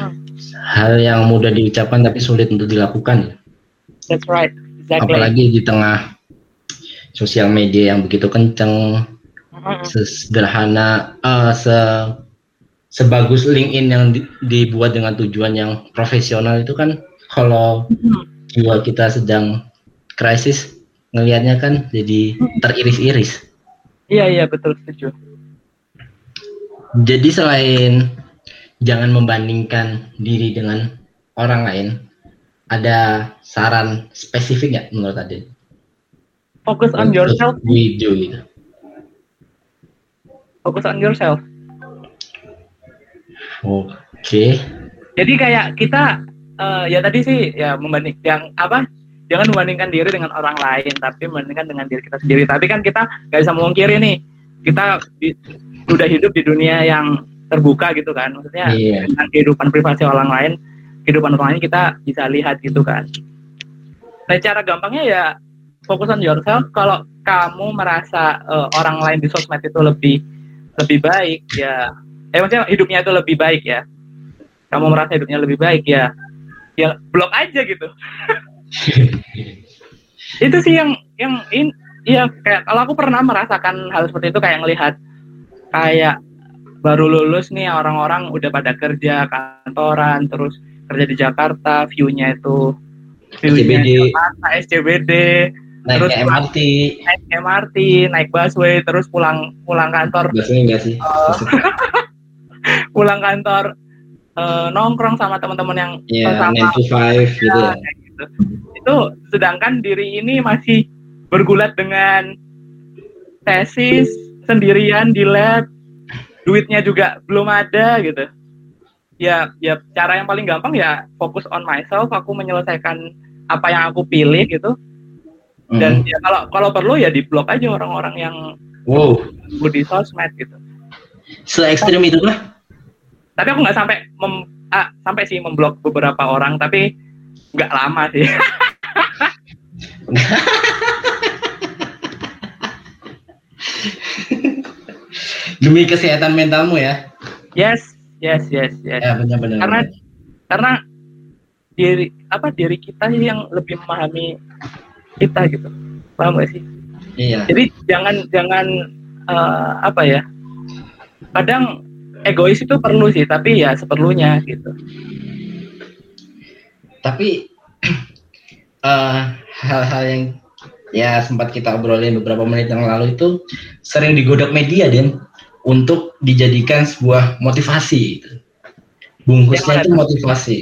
Hmm. Hal yang mudah diucapkan tapi sulit untuk dilakukan. that's right exactly Apalagi di tengah sosial media yang begitu kenceng, Mm-mm. sesederhana, eh, se sebagus LinkedIn yang di- dibuat dengan tujuan yang profesional itu kan kalau Hmm. jiwa kita sedang krisis ngelihatnya kan jadi teriris-iris. iya iya betul setuju Jadi selain jangan membandingkan diri dengan orang lain, ada saran spesifik nggak menurut Adit? focus on yourself we do gitu. focus on yourself Oke. jadi kayak kita eh, ya tadi sih ya membanding yang apa jangan membandingkan diri dengan orang lain tapi membandingkan dengan diri kita sendiri. Tapi kan kita nggak bisa memungkiri nih kita di, udah hidup di dunia yang terbuka gitu kan. Maksudnya Iya. dengan kehidupan privasi orang lain kehidupan orang lain kita bisa lihat gitu kan. Nah cara gampangnya ya fokus on yourself. Kalau kamu merasa eh, orang lain di sosmed itu lebih lebih baik ya eh maksudnya hidupnya itu lebih baik ya. Kamu merasa hidupnya lebih baik ya ya blok aja gitu itu sih yang yang in ya kayak kalau aku pernah merasakan hal seperti itu kayak ngelihat kayak baru lulus nih orang-orang udah pada kerja kantoran terus kerja di Jakarta view-nya itu view-nya SCBD. Jakarta SCBD naik Terus- MRT naik MRT naik busway terus pulang pulang kantor biasanya enggak sih Oh. pulang kantor eh, nongkrong sama teman-teman yang Iya, sama 9 to 5 gitu ya. Gitu. Itu sedangkan diri ini masih bergulat dengan tesis sendirian di lab, duitnya juga belum ada gitu. Ya, ya cara yang paling gampang ya fokus on myself, aku menyelesaikan apa yang aku pilih gitu. Dan Mhm. ya kalau kalau perlu ya di blok aja orang-orang yang wow, di sosmed gitu. se ekstrim itu lah. Tapi aku nggak sampai mem, ah, sampai sih memblok beberapa orang, tapi nggak lama sih. Demi kesehatan mentalmu ya. Yes, yes, yes, yes. Ya benar-benar. Karena karena diri apa diri kita yang lebih memahami kita gitu. Paham gak sih? iya. Jadi jangan jangan eh, apa ya? Kadang egois itu perlu sih, tapi ya seperlunya gitu. Tapi eh, hal-hal yang ya sempat kita obrolin beberapa menit yang lalu itu sering digodok media Den untuk dijadikan sebuah motivasi. gitu. Bungkusnya itu motivasi.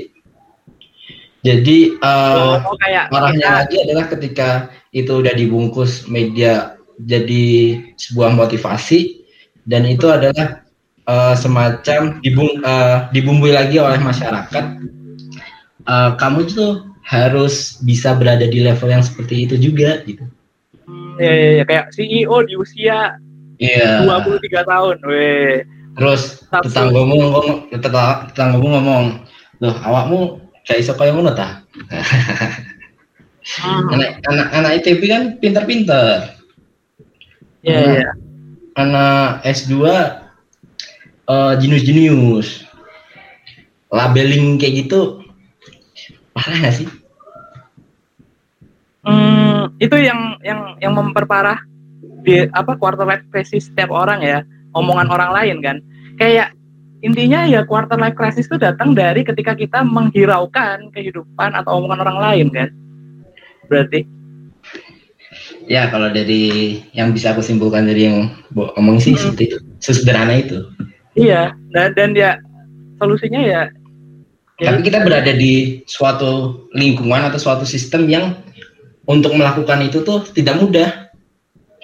Jadi oh, kayak kita- lagi adalah ketika itu udah dibungkus media jadi sebuah motivasi dan itu adalah eh, semacam dibung eh, dibumbui lagi oleh masyarakat Eh, kamu tuh harus bisa berada di level yang seperti itu juga gitu. Hmm, ya, ya, ya, kayak CEO di usia iya. 23 tahun, weh. terus tetanggamu ngomong tetangga- tetanggamu ngomong loh awakmu kayak iso kaya ngono ta? Hmm, anak anak anak ITB kan pinter-pinter. Ya, Nah, ya. anak S2 eh jenius-jenius. Labeling kayak gitu parah gak sih? Hmm, itu yang yang yang memperparah di apa quarter life crisis setiap orang ya omongan orang lain kan. Kayak intinya ya quarter life crisis itu datang dari ketika kita menghiraukan kehidupan atau omongan orang lain kan. Berarti? Ya kalau dari yang bisa aku simpulkan dari yang omong sih Hmm. itu sesederhana itu. Iya dan dan ya solusinya ya ya tapi kita berada di suatu lingkungan atau suatu sistem yang untuk melakukan itu tuh tidak mudah.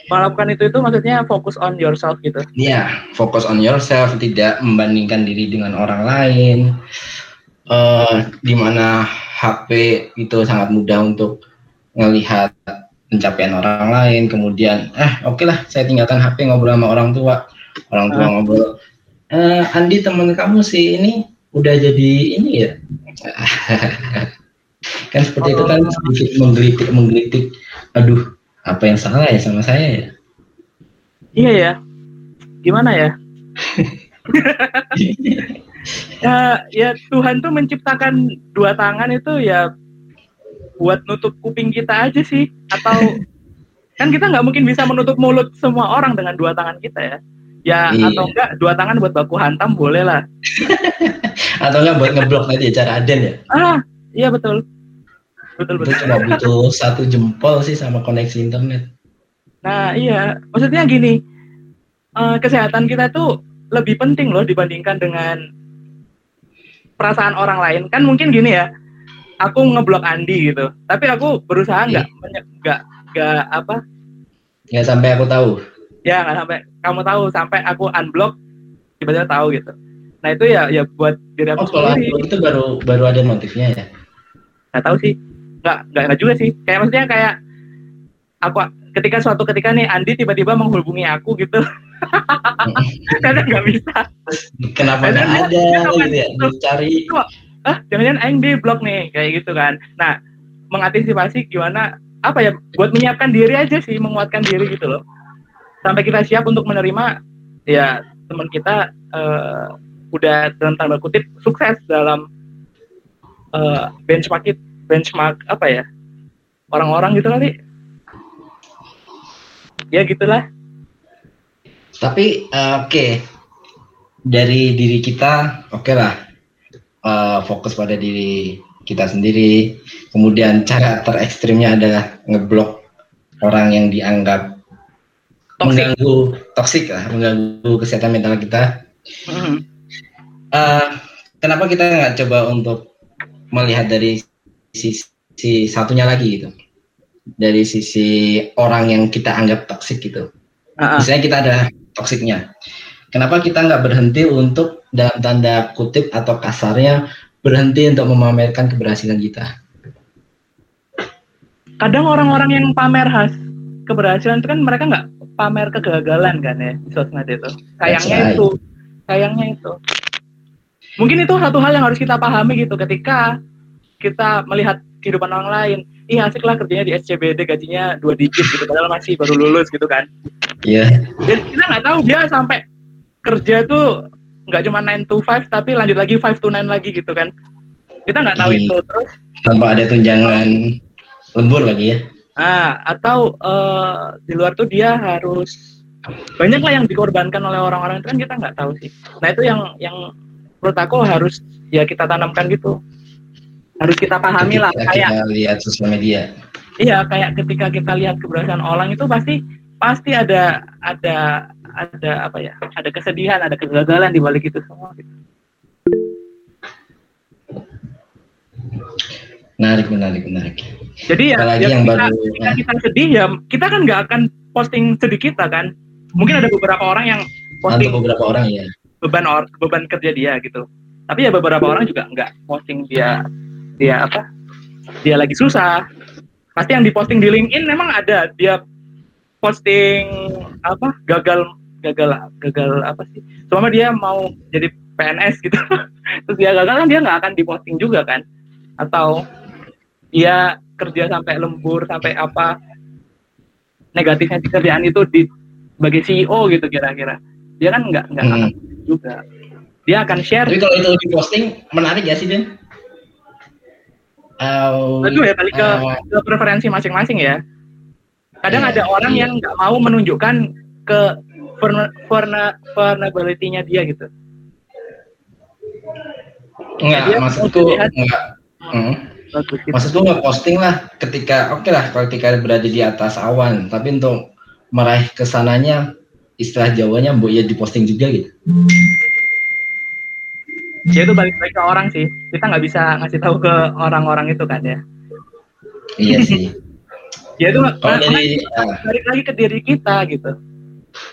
Melakukan itu itu maksudnya fokus on yourself gitu? Ya fokus on yourself tidak membandingkan diri dengan orang lain. Eh di mana HP itu sangat mudah untuk melihat pencapaian orang lain. Kemudian eh oke lah saya tinggalkan HP ngobrol sama orang tua. Orang tua Ah. ngobrol eh Andi teman kamu sih ini udah jadi ini ya? Kan seperti itu kan sedikit menggelitik menggelitik aduh apa yang salah ya sama saya ya? Iya ya. Gimana ya? Ya ya Tuhan tuh menciptakan dua tangan itu ya buat nutup kuping kita aja sih. Atau kan kita nggak mungkin bisa menutup mulut semua orang dengan dua tangan kita ya ya Iya. atau enggak dua tangan buat baku hantam boleh lah. Atau enggak buat ngeblok aja cara Aden ya? Ah iya betul. Betul itu betul. cuma butuh satu jempol sih sama koneksi internet. Nah iya. Maksudnya gini eh, kesehatan kita tuh lebih penting loh dibandingkan dengan perasaan orang lain. Kan mungkin gini ya aku ngeblok Andi gitu tapi aku berusaha nggak menye- nggak nggak apa? Nggak sampai aku tahu ya nggak sampai kamu tahu sampai aku unblock tiba-tiba tahu gitu. Nah itu ya ya buat diri oh aku kalau sendiri. unblock itu baru baru ada notifnya ya? Nggak tahu sih. Nggak nggak juga sih. Kayak maksudnya kayak aku ketika suatu ketika nih Andi tiba-tiba menghubungi aku gitu. Kadang nggak bisa. Kenapa nggak ada gitu ya? kan- Dicari. ah jangan-jangan aing di blok nih kayak gitu kan. Nah mengantisipasi gimana apa ya buat menyiapkan diri aja sih menguatkan diri gitu loh sampai kita siap untuk menerima ya teman kita eh, udah dalam tanda kutip sukses dalam eh, benchmark it- benchmark apa ya orang-orang gitu kali ya gitulah Tapi eh, oke dari diri kita oke lah Eh, fokus pada diri kita sendiri. Kemudian cara terekstrimnya adalah ngeblok orang yang dianggap. Mengganggu toksik lah, mengganggu kesehatan mental kita. Mhm. Eh, kenapa kita nggak coba untuk melihat dari sisi satunya lagi gitu? Dari sisi orang yang kita anggap toksik gitu. Ah. Misalnya kita ada toksiknya. Kenapa kita nggak berhenti untuk dalam tanda kutip atau kasarnya berhenti untuk memamerkan keberhasilan kita? kadang orang-orang yang pamer has keberhasilan itu kan mereka nggak pamer kegagalan kan ya di sosmed itu sayangnya right. itu sayangnya itu mungkin itu satu hal yang harus kita pahami gitu ketika kita melihat kehidupan orang lain ih asik lah kerjanya di SCBD gajinya dua digit gitu padahal masih baru lulus gitu kan Iya. dan kita nggak tahu dia sampai kerja tuh nggak cuma 9 to 5 tapi lanjut lagi 5 to 9 lagi gitu kan kita nggak tahu Iya. itu terus Tanpa ada tunjangan lembur lagi ya. Ah, atau eh, di luar tuh dia harus banyak lah yang dikorbankan oleh orang-orang itu kan kita nggak tahu sih. Nah itu yang yang menurut aku harus ya kita tanamkan gitu. Harus kita pahami lah kayak kita lihat sosial media. iya kayak ketika kita lihat keberhasilan orang itu pasti pasti ada ada ada apa ya ada kesedihan ada kegagalan di balik itu semua gitu. Menarik, menarik, menarik. Jadi ya, Apalagi ya yang ketika, baru- ketika kita sedih ya kita kan nggak akan posting sedih kita kan mungkin ada beberapa orang yang posting beberapa orang ya. beban or, beban kerja dia gitu. Tapi ya beberapa orang juga nggak posting dia dia apa? Dia lagi susah. Pasti yang diposting di LinkedIn memang ada dia posting apa? Gagal gagal gagal apa sih? Selama dia mau jadi PNS gitu. Terus dia gagal kan dia nggak akan diposting juga kan? Atau dia kerja sampai lembur sampai apa? Negatifnya di kerjaan itu di sebagai CEO gitu kira-kira. Dia kan nggak nggak Hmm. juga. Dia akan share. Tapi kalau itu diposting menarik ya sih Den? Uh, Itu ya balik ke, uh, ke preferensi masing-masing ya. Kadang Iya, ada orang iya. yang nggak mau menunjukkan ke vulner- vulner- vulnerability-nya dia gitu. enggak, maksudku enggak. Hmm. Bagus gitu. Maksudku nggak posting lah ketika oke lah kalau ketika berada di atas awan, tapi untuk meraih ke sananya istilah Jawanya bu ya diposting juga gitu. Ya itu balik lagi ke orang sih. Kita nggak bisa ngasih tahu ke orang-orang itu kan ya. Iya sih. Ya itu Kalau dari balik lagi ke diri kita gitu.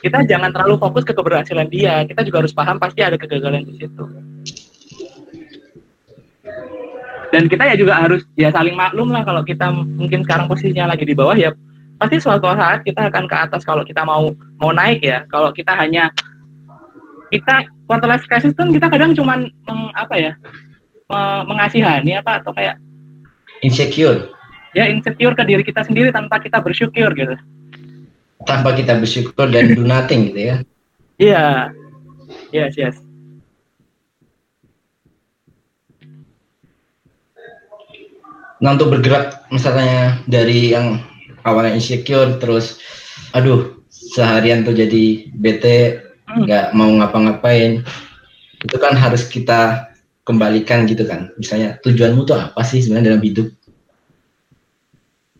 Kita jangan terlalu fokus ke keberhasilan dia. Kita juga harus paham pasti ada kegagalan di situ. Dan kita ya juga harus ya saling maklum lah kalau kita mungkin sekarang posisinya lagi di bawah ya pasti suatu saat kita akan ke atas kalau kita mau mau naik ya. Kalau kita hanya kita quarter life crisis kan kita kadang cuman meng, apa ya me- mengasihani apa atau kayak insecure ya insecure ke diri kita sendiri tanpa kita bersyukur gitu. tanpa kita bersyukur dan do nothing gitu ya. Iya. Yes, yes. Nah untuk bergerak misalnya dari yang awalnya insecure terus aduh seharian tuh jadi bete Hmm. nggak mau ngapa-ngapain itu kan harus kita kembalikan gitu kan misalnya tujuanmu tuh apa sih sebenarnya dalam hidup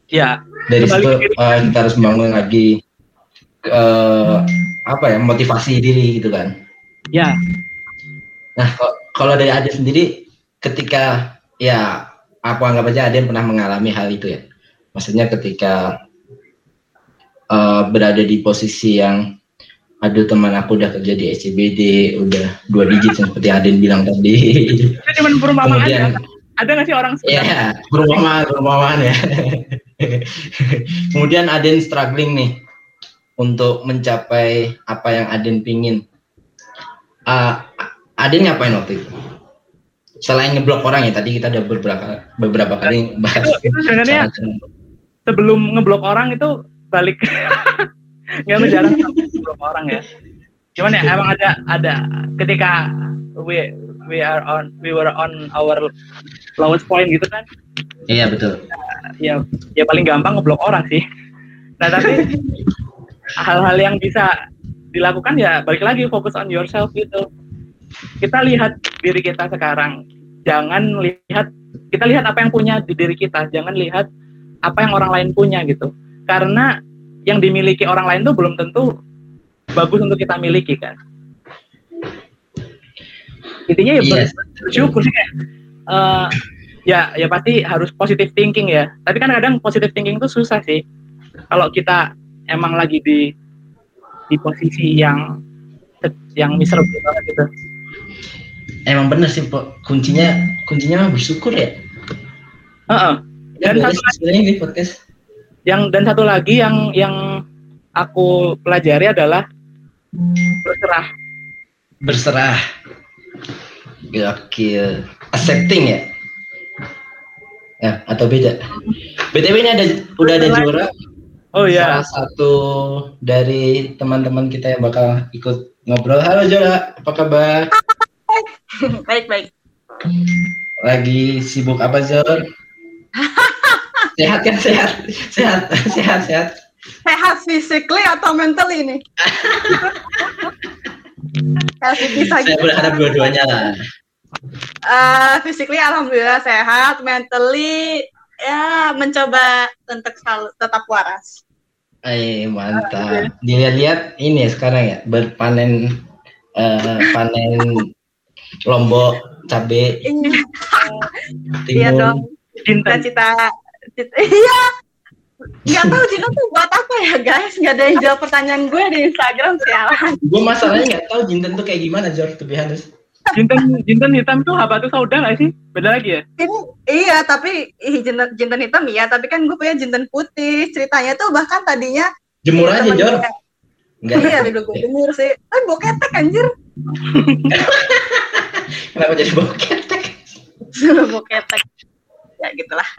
Ya, dari situ eh, kita harus bangun lagi eh, apa ya motivasi diri gitu kan ya. Nah, kalau dari Aden sendiri, ketika ya aku anggap aja Aden pernah mengalami hal itu ya. Maksudnya ketika eh, berada di posisi yang aduh teman aku udah kerja di SCBD, udah dua digit seperti Aden bilang tadi. Itu cuma perumpamaan Kemudian aja. ada nggak sih orang Iya, sebenarnya perumpamaan, perumpamaan ya. Kemudian Aden struggling nih untuk mencapai apa yang Aden pingin. Ah, Aden ngapain waktu itu? Selain ngeblok orang ya, tadi kita udah beberapa beberapa kali bahas. itu, itu sebenarnya sebelum ngeblok orang itu balik. Nggak menjarang ngeblok orang ya. Cuman ya emang ada ada. Ketika we we are on we were on our lowest point gitu kan. Iya betul. ya ya paling gampang ngeblok orang sih. Nah tapi hal-hal yang bisa dilakukan ya balik lagi fokus on yourself gitu kita lihat diri kita sekarang. Jangan lihat kita lihat apa yang punya di diri kita. Jangan lihat apa yang orang lain punya gitu. Karena yang dimiliki orang lain tuh belum tentu bagus untuk kita miliki kan. Intinya ya Iya. ber- bersyukur sih kayak eh, ya ya pasti harus positive thinking ya. Tapi kan kadang positive thinking itu susah sih. Kalau kita emang lagi di di posisi yang yang miserable banget gitu Emang bener sih, Pok. Kuncinya kuncinya mah bersyukur ya. Heeh. Ya, Dan satu di podcast. yang dan satu lagi yang yang aku pelajari adalah berserah Berserah. Gokil. Accepting ya? Ya, atau beda? BTW ini ada udah ada juara oh ya salah satu dari teman-teman kita yang bakal ikut ngobrol. Halo Jora, apa kabar? baik baik Lagi sibuk apa Jor? sehat kan sehat, sehat, sehat, sehat. sehat physically atau Healthy bisa Saya gitu. berharap dua-duanya lah. Eh, physically alhamdulillah sehat mentally ya mencoba untuk selalu tetap waras Eh mantap. Dilihat-lihat ini ya sekarang ya berpanen eh, panen lombok cabe. Iya. Timun. dong. Cinta cita-cita cita- iya. Nggak tahu Jinten tuh buat apa ya guys? Nggak ada yang jawab pertanyaan gue di Instagram sialan. Gue masalahnya nggak tahu jinten tuh kayak gimana Jor tuh harus. jinten jinten hitam tuh habatus sauda nggak sih? Beda lagi ya? Ini iya tapi jinten, jinten hitam iya. Tapi kan gue punya jinten putih. Ceritanya tuh bahkan tadinya Jemur aja temen Jor. Enggak. iya dulu gue jemur sih. Tapi boketek anjir Kenapa jadi bokep? boketek ya gitulah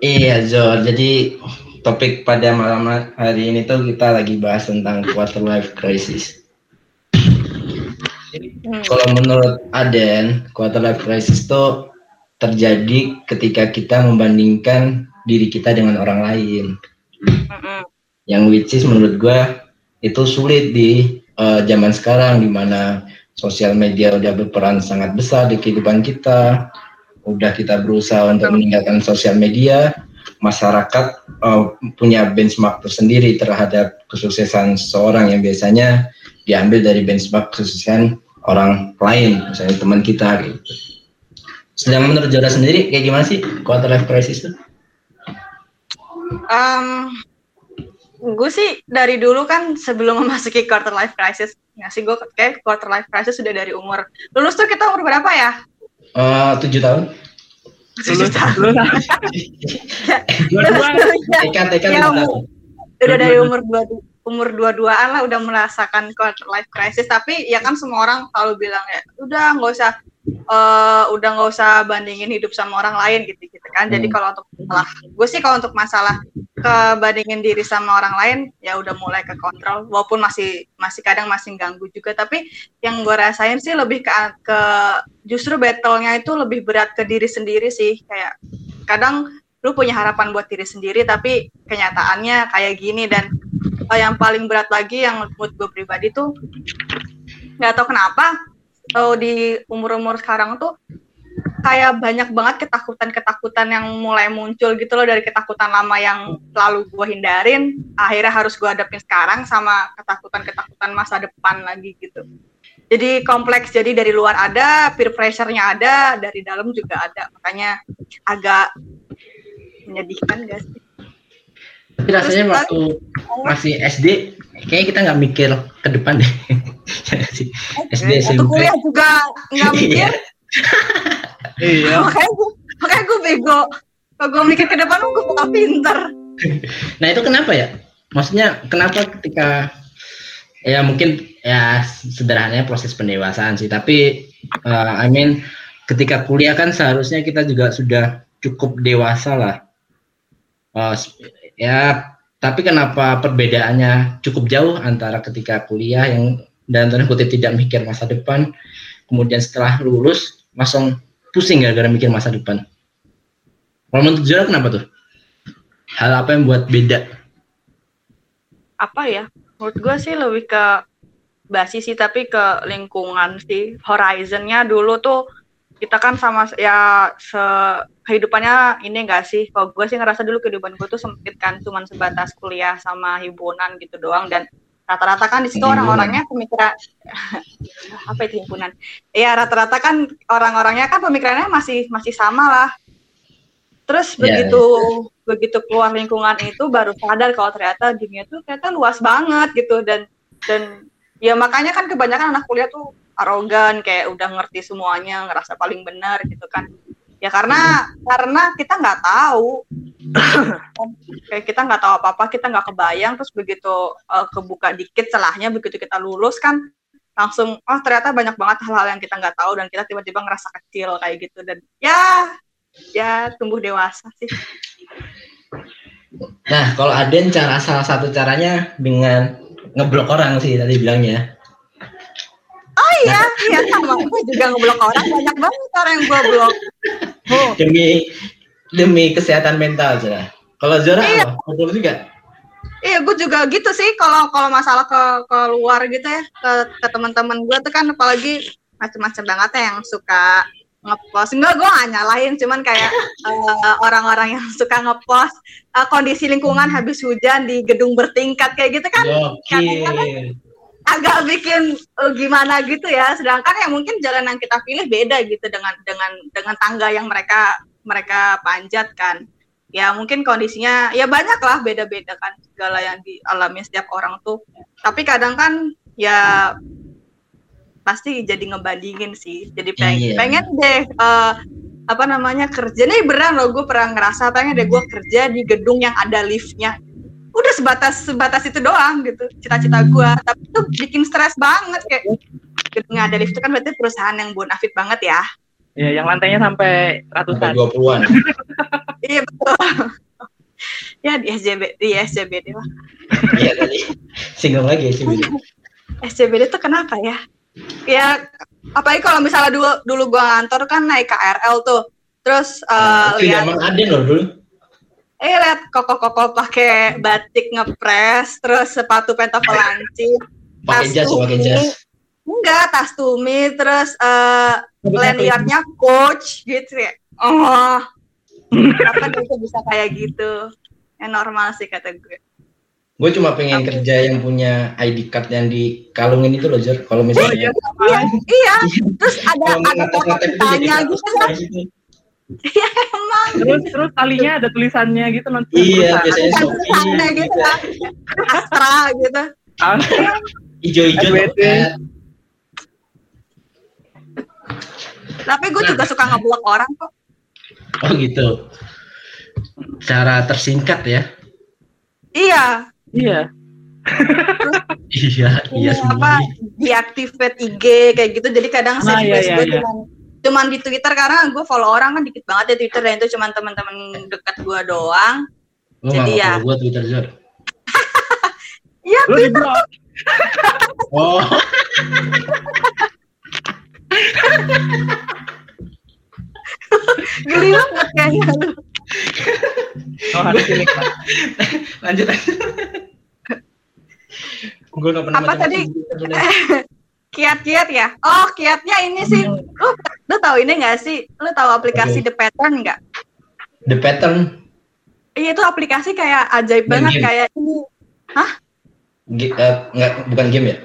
Iya Jor. Jadi topik pada malam hari ini tuh kita lagi bahas tentang quarter life crisis. Hmm. Kalau menurut Aden, quarter life crisis itu terjadi ketika kita membandingkan diri kita dengan orang lain. Mm-mm. Yang which is menurut gua itu sulit di eh, zaman sekarang di mana sosial media udah berperan sangat besar di kehidupan kita. Udah kita berusaha untuk meninggalkan sosial media, masyarakat eh, punya benchmark tersendiri terhadap kesuksesan seseorang yang biasanya diambil dari benchmark kesuksesan orang lain, misalnya teman kita gitu. Sedang menurut Jora sendiri kayak gimana sih quarter life crisis itu? Um, gue sih dari dulu kan sebelum memasuki quarter life crisis, nggak sih gue kayak quarter life crisis sudah dari umur. Lulus tuh kita umur berapa ya? Eh, tujuh tahun? lulus. lulus. Ya, Ya, udah dari umur dua umur dua-duaan lah udah merasakan quarter life crisis. Tapi ya kan semua orang selalu bilang ya udah nggak usah eh, udah nggak usah bandingin hidup sama orang lain gitu gitu kan. Jadi Hmm. kalau untuk masalah gue sih kalau untuk masalah kebandingin diri sama orang lain ya udah mulai ke kontrol walaupun masih masih kadang masih ganggu juga. Tapi yang gue rasain sih lebih ke ke justru battle-nya itu lebih berat ke diri sendiri sih. Kayak kadang lu punya harapan buat diri sendiri tapi kenyataannya kayak gini. Dan eh, yang paling berat lagi yang menurut gue pribadi tuh nggak tahu kenapa eh, di umur-umur sekarang tuh kayak banyak banget ketakutan-ketakutan yang mulai muncul gitu loh dari ketakutan lama yang lalu gue hindarin akhirnya harus gue hadapin sekarang sama ketakutan-ketakutan masa depan lagi gitu. Jadi kompleks jadi dari luar ada peer pressure-nya ada dari dalam juga ada. Makanya agak menyedihkan guys Tapi rasanya Terus, waktu masih SD, kayaknya kita nggak mikir ke depan deh. SD, Waktu SMP. kuliah juga nggak mikir Iya. Iya. makanya gue makanya gue bego kalau gue mikir ke depan gue bakal pinter Nah itu kenapa ya? Maksudnya kenapa ketika ya mungkin ya sederhananya proses pendewasaan sih. Tapi uh, I mean ketika kuliah kan seharusnya kita juga sudah cukup dewasa lah. Uh, ya tapi kenapa perbedaannya cukup jauh antara ketika kuliah yang dan tanda kutip tidak mikir masa depan, kemudian setelah lulus langsung pusing gara-gara mikir masa depan. Kalau menurut Zura kenapa tuh? Hal apa yang buat beda? apa ya menurut gue sih lebih ke basi sih tapi ke lingkungan sih horizonnya dulu tuh kita kan sama ya se kehidupannya ini enggak sih? Kalau gue sih ngerasa dulu kehidupan gue tuh sempit kan cuman sebatas kuliah sama himpunan gitu doang. Dan rata-rata kan di situ Himpunan. orang-orangnya pemikiran apa itu himpunan? Ya rata-rata kan orang-orangnya kan pemikirannya masih masih sama lah. Terus Iya, begitu begitu keluar lingkungan itu baru sadar kalau ternyata dunia tuh ternyata luas banget gitu. Dan dan ya makanya kan kebanyakan anak kuliah tuh arogan kayak udah ngerti semuanya ngerasa paling benar gitu kan ya karena karena kita nggak tahu. Kayak kita nggak tahu apa apa kita nggak kebayang terus begitu eh, kebuka dikit celahnya begitu kita lulus kan langsung oh ternyata banyak banget hal-hal yang kita nggak tahu dan kita tiba-tiba ngerasa kecil kayak gitu. Dan ya ya tumbuh dewasa sih. Nah, kalau Aden cara salah satu caranya dengan ngeblok orang sih tadi bilangnya. Oh iya iya sama gue juga ngeblok orang banyak banget orang yang gue blok Oh, Demi demi kesehatan mental Zora. Kalau Zora Iya. apa? Betul juga. Iya, gue juga gitu sih kalau kalau masalah ke ke luar gitu ya ke ke teman-teman gue tuh kan apalagi macam-macam banget ya yang suka ngepost. Enggak, gue gak nyalahin, cuman kayak eh, orang-orang yang suka ngepost eh, kondisi lingkungan habis hujan di gedung bertingkat kayak gitu kan Gokil. Agak bikin eh, gimana gitu ya. Sedangkan ya mungkin jalan yang kita pilih beda gitu dengan dengan dengan tangga yang mereka mereka panjat kan. Ya mungkin kondisinya ya banyak lah beda-beda kan segala yang dialami setiap orang tuh. Tapi kadang kan ya pasti jadi ngebandingin sih. Jadi pengen, Iya. pengen deh eh, apa namanya kerja nih beneran loh gue pernah ngerasa pengen deh gue kerja di gedung yang ada liftnya udah sebatas sebatas itu doang gitu cita-cita gue tapi itu bikin stres banget kayak gedungnya ada lift itu kan berarti perusahaan yang bonafit banget ya ya yang lantainya sampai ratusan. 20-an. iya betul ya di SJB di SJBD lah Iya tadi. Singgung lagi sih. SJBD tuh kenapa ya ya apalagi kalau misalnya dulu dulu gue ngantor kan naik KRL tuh terus eh, Itu lihat zaman Aden loh dulu. Eh lihat koko-koko pakai batik ngepres terus sepatu pentapelanci Pakai jas, pakai jas. enggak tas tumi terus eh lanyardnya coach gitu ya. Oh. Apa dia tuh bisa kayak gitu? Yang normal sih kata gue. Gue cuma pengen kerja yang punya ID card yang dikalungin itu loh, Jor. Kalau misalnya iya. Iya. Terus ada ada gitu kan gitu. Iya emang Terus terus talinya ada tulisannya gitu nanti. Iya, perusahaan. biasanya Shopee gitu gitu. kan Astra gitu Ijo-ijo tapi gue juga suka ngeblok orang kok Oh gitu. Cara tersingkat ya. iya Iya. Iya, iya Ini apa semua. deactivate IG kayak gitu jadi kadang Nah, save iya, gue iya, iya. Cuman di Twitter karena gue follow orang kan dikit banget ya Twitter dan itu cuman teman-teman dekat gue doang Lu Jadi ya. gua Twitter, Jor. Iya blok. Oh, geli banget kayaknya lu. Oh, harus pilih kan. lanjut lanjut. Gue gak pernah Apa tadi? Kiat-kiat ya oh kiatnya ini sih Hmm. lu lu tahu ini nggak sih lu tahu aplikasi Oke. The Pattern nggak The pattern iya itu aplikasi kayak ajaib banget game. kayak ini Ge- eh, nggak bukan game ya?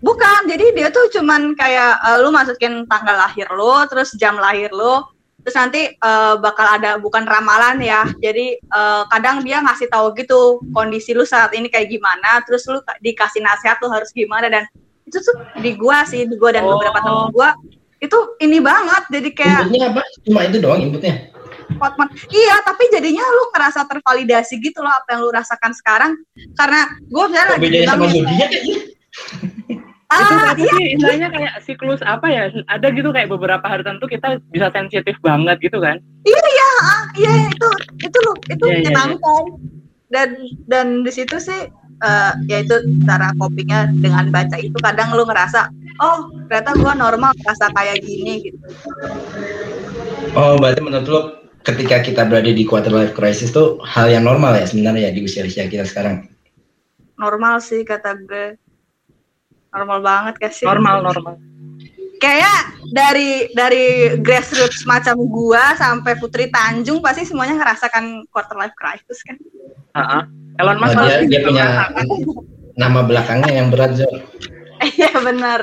Bukan, jadi dia tuh cuman kayak eh, lu masukin tanggal lahir lu, terus jam lahir lu, terus nanti eh, bakal ada bukan ramalan ya. Jadi eh, kadang dia ngasih tahu gitu kondisi lu saat ini kayak gimana, terus lu dikasih nasihat lu harus gimana dan itu tuh di gua sih, di gua dan beberapa Oh. temen gua itu ini banget jadi kayak Inputnya apa? Cuma itu doang inputnya. Hotman. Iya, tapi jadinya lu ngerasa tervalidasi gitu loh apa yang lu rasakan sekarang. Karena gue misalnya lagi Bedanya sama zodiak ya? itu ah, tapi iya, istilahnya kayak siklus apa ya ada gitu kayak beberapa hari tertentu kita bisa sensitif banget gitu kan ah, iya itu itu lu itu Iya, iya, iya. menyenangkan. Dan dan di situ sih eh, ya itu cara copingnya dengan baca itu kadang lu ngerasa oh ternyata gue normal rasa kayak gini gitu. Oh, berarti menurut lo ketika kita berada di quarter life crisis tuh hal yang normal ya sebenarnya ya di usia-usia kita sekarang. Normal sih kata gue. Normal banget gak sih? normal normal kayak dari dari grassroots macam gua sampai Putri Tanjung pasti semuanya ngerasakan quarter life crisis kan. Heeh. Elon Oh, Musk dia, pasti dia juga punya merasakan. nama belakangnya yang berat Zor. Iya benar.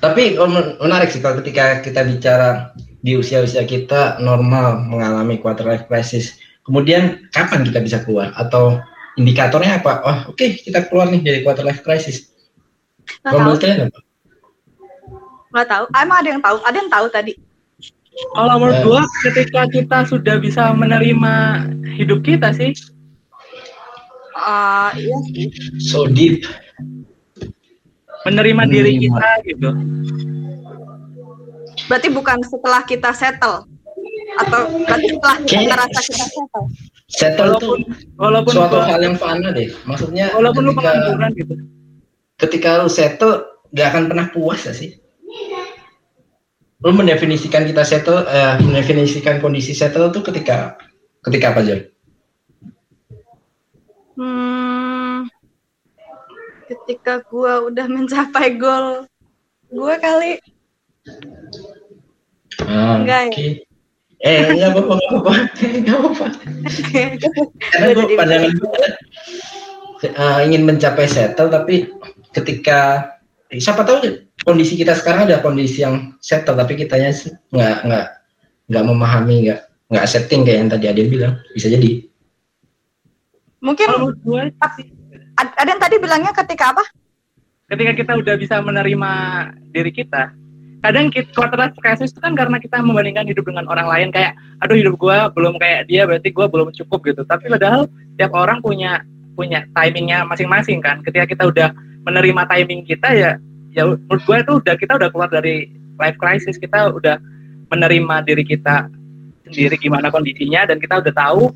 Tapi oh, men- menarik sih kalau ketika kita bicara di usia-usia kita normal mengalami quarter life crisis. Kemudian kapan kita bisa keluar atau indikatornya apa? Oh, oke kita keluar nih dari quarter life crisis. Kalau menurut kalian apa? Nggak tahu. Ah, Emang ada yang tahu? Ada yang tahu tadi. kalau menurut Ya. gua ketika kita sudah bisa menerima hidup kita sih Ah, iya sih. So deep. menerima diri Hmm. kita gitu Berarti bukan setelah kita settle atau berarti setelah kita Kayak- ngerasa kita settle. Settle tuh walaupun walaupun suatu gua- hal yang fana deh. Maksudnya walaupun lu ketika pengangguran gitu ketika lu settle gak akan pernah puas gak sih? Lu mendefinisikan kita settle, eh, mendefinisikan kondisi settle tuh ketika ketika apa Jor? Hmm, ketika gua udah mencapai goal gua kali Ah, Enggak ya? oke. Eh, enggak apa-apa, enggak apa-apa. Enggak apa-apa. Karena Gua gue pandangan gue eh, ingin mencapai settle tapi ketika siapa tahu kondisi kita sekarang ada kondisi yang settle tapi kitanya nggak nggak nggak memahami nggak nggak accepting kayak yang tadi Adin bilang. Bisa jadi. Mungkin ad- ada yang tadi bilangnya ketika apa? ketika kita udah bisa menerima diri kita kadang life crisis itu kan karena kita membandingkan hidup dengan orang lain. Kayak aduh hidup gua belum kayak dia berarti gua belum cukup gitu. Tapi padahal tiap orang punya punya timingnya masing-masing kan. Ketika kita udah menerima timing kita ya ya menurut gue itu udah kita udah keluar dari life crisis kita udah menerima diri kita sendiri gimana kondisinya dan kita udah tahu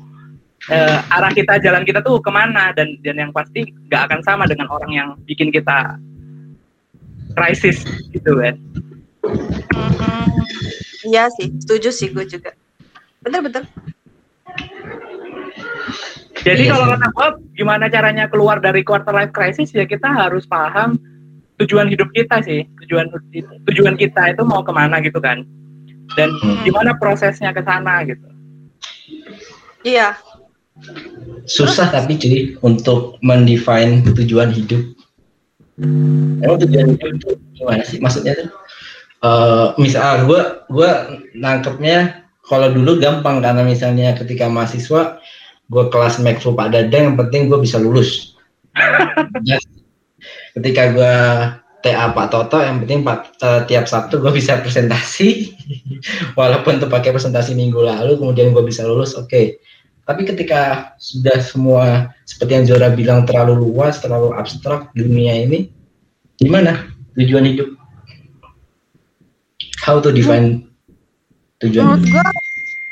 eh, arah kita jalan kita tuh ke mana dan dan yang pasti nggak akan sama dengan orang yang bikin kita krisis gitu kan Hmm, iya sih, setuju sih gue juga. Bener betul. Jadi Iya kalau kata gue, gimana caranya keluar dari quarter life crisis ya kita harus paham tujuan hidup kita sih, tujuan tujuan kita itu mau ke mana gitu kan, dan Hmm. gimana prosesnya ke sana gitu. Iya, susah tapi cuy untuk mendefine tujuan hidup. Emang tujuan hidup itu gimana sih? Maksudnya tuh Eh misal gue gue nangkepnya kalau dulu gampang karena misalnya ketika mahasiswa gue kelas make Pak Dadang yang penting gue bisa lulus ketika gue TA Pak Toto yang penting Pak eh, tiap Sabtu gue bisa presentasi. Walaupun tuh pakai presentasi minggu lalu kemudian gue bisa lulus oke. Tapi ketika sudah semua seperti yang Zora bilang terlalu luas, terlalu abstrak dunia ini, gimana tujuan hidup? How to define tujuan menurut gue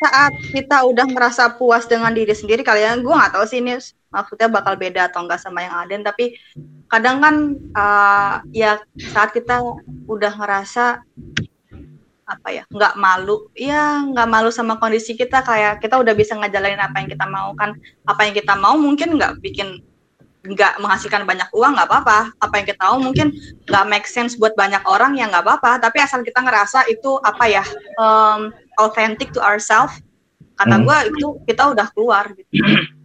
saat kita udah merasa puas dengan diri sendiri kalian gue nggak tahu sih ini maksudnya bakal beda atau enggak sama yang Aden tapi kadang kan uh, ya saat kita udah ngerasa apa ya nggak malu ya nggak malu sama kondisi kita kayak kita udah bisa ngejalanin apa yang kita mau kan. Apa yang kita mau mungkin nggak bikin nggak menghasilkan banyak uang nggak apa-apa. Apa yang kita mau mungkin nggak make sense buat banyak orang ya nggak apa-apa. Tapi asal kita ngerasa itu apa ya um, authentic to ourselves kata Hmm. gue itu kita udah keluar gitu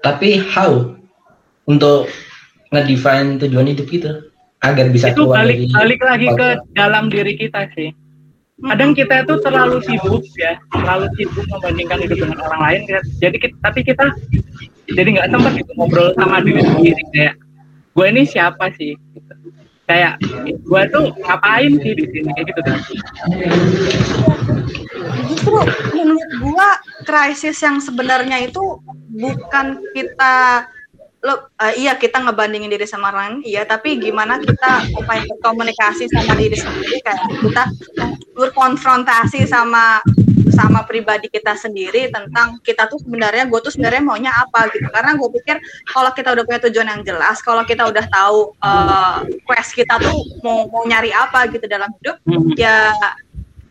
Tapi how untuk ngedefine tujuan hidup kita agar bisa itu keluar balik dari balik lagi ke dalam diri kita sih. Kadang kita itu terlalu sibuk ya, terlalu sibuk membandingkan hidup dengan orang lain. ya. Jadi kita, tapi kita jadi nggak sempat gitu ngobrol sama diri sendiri kayak gue ini siapa sih? Gitu. Kayak gue tuh ngapain sih di sini kayak gitu tuh justru menurut gua krisis yang sebenarnya itu bukan kita lo eh, iya kita ngebandingin diri sama orang iya tapi gimana kita upaya berkomunikasi sama diri sendiri kayak kita berkonfrontasi sama sama pribadi kita sendiri tentang kita tuh sebenarnya gue tuh sebenarnya maunya apa gitu karena gue pikir kalau kita udah punya tujuan yang jelas kalau kita udah tahu eh, quest kita tuh mau mau nyari apa gitu dalam hidup Hmm. ya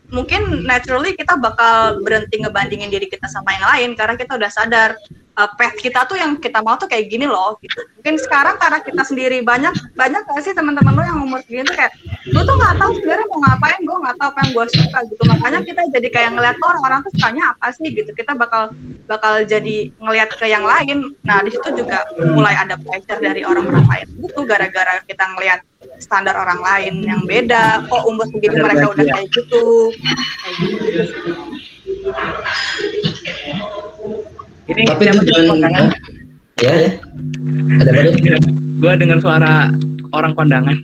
mungkin naturally kita bakal berhenti ngebandingin diri kita sama yang lain karena kita udah sadar uh, path kita tuh yang kita mau tuh kayak gini loh gitu. Mungkin sekarang karena kita sendiri banyak banyak gak sih teman-teman lo yang umur segini tuh kayak gue tuh nggak tahu sebenarnya mau ngapain, gue nggak tahu apa yang gue suka gitu. Makanya kita jadi kayak ngeliat "Oh, orang-orang tuh sukanya apa sih gitu. Kita bakal bakal jadi ngelihat ke yang lain. Nah di situ juga mulai ada pressure dari orang-orang lain. Itu gara-gara kita ngelihat standar orang lain yang beda. Kok umur segini mereka udah kayak gitu. Kayak gitu. ini Tapi tujuan tuh kondangan ya ya. Ada apa nih? gue dengar suara orang kondangan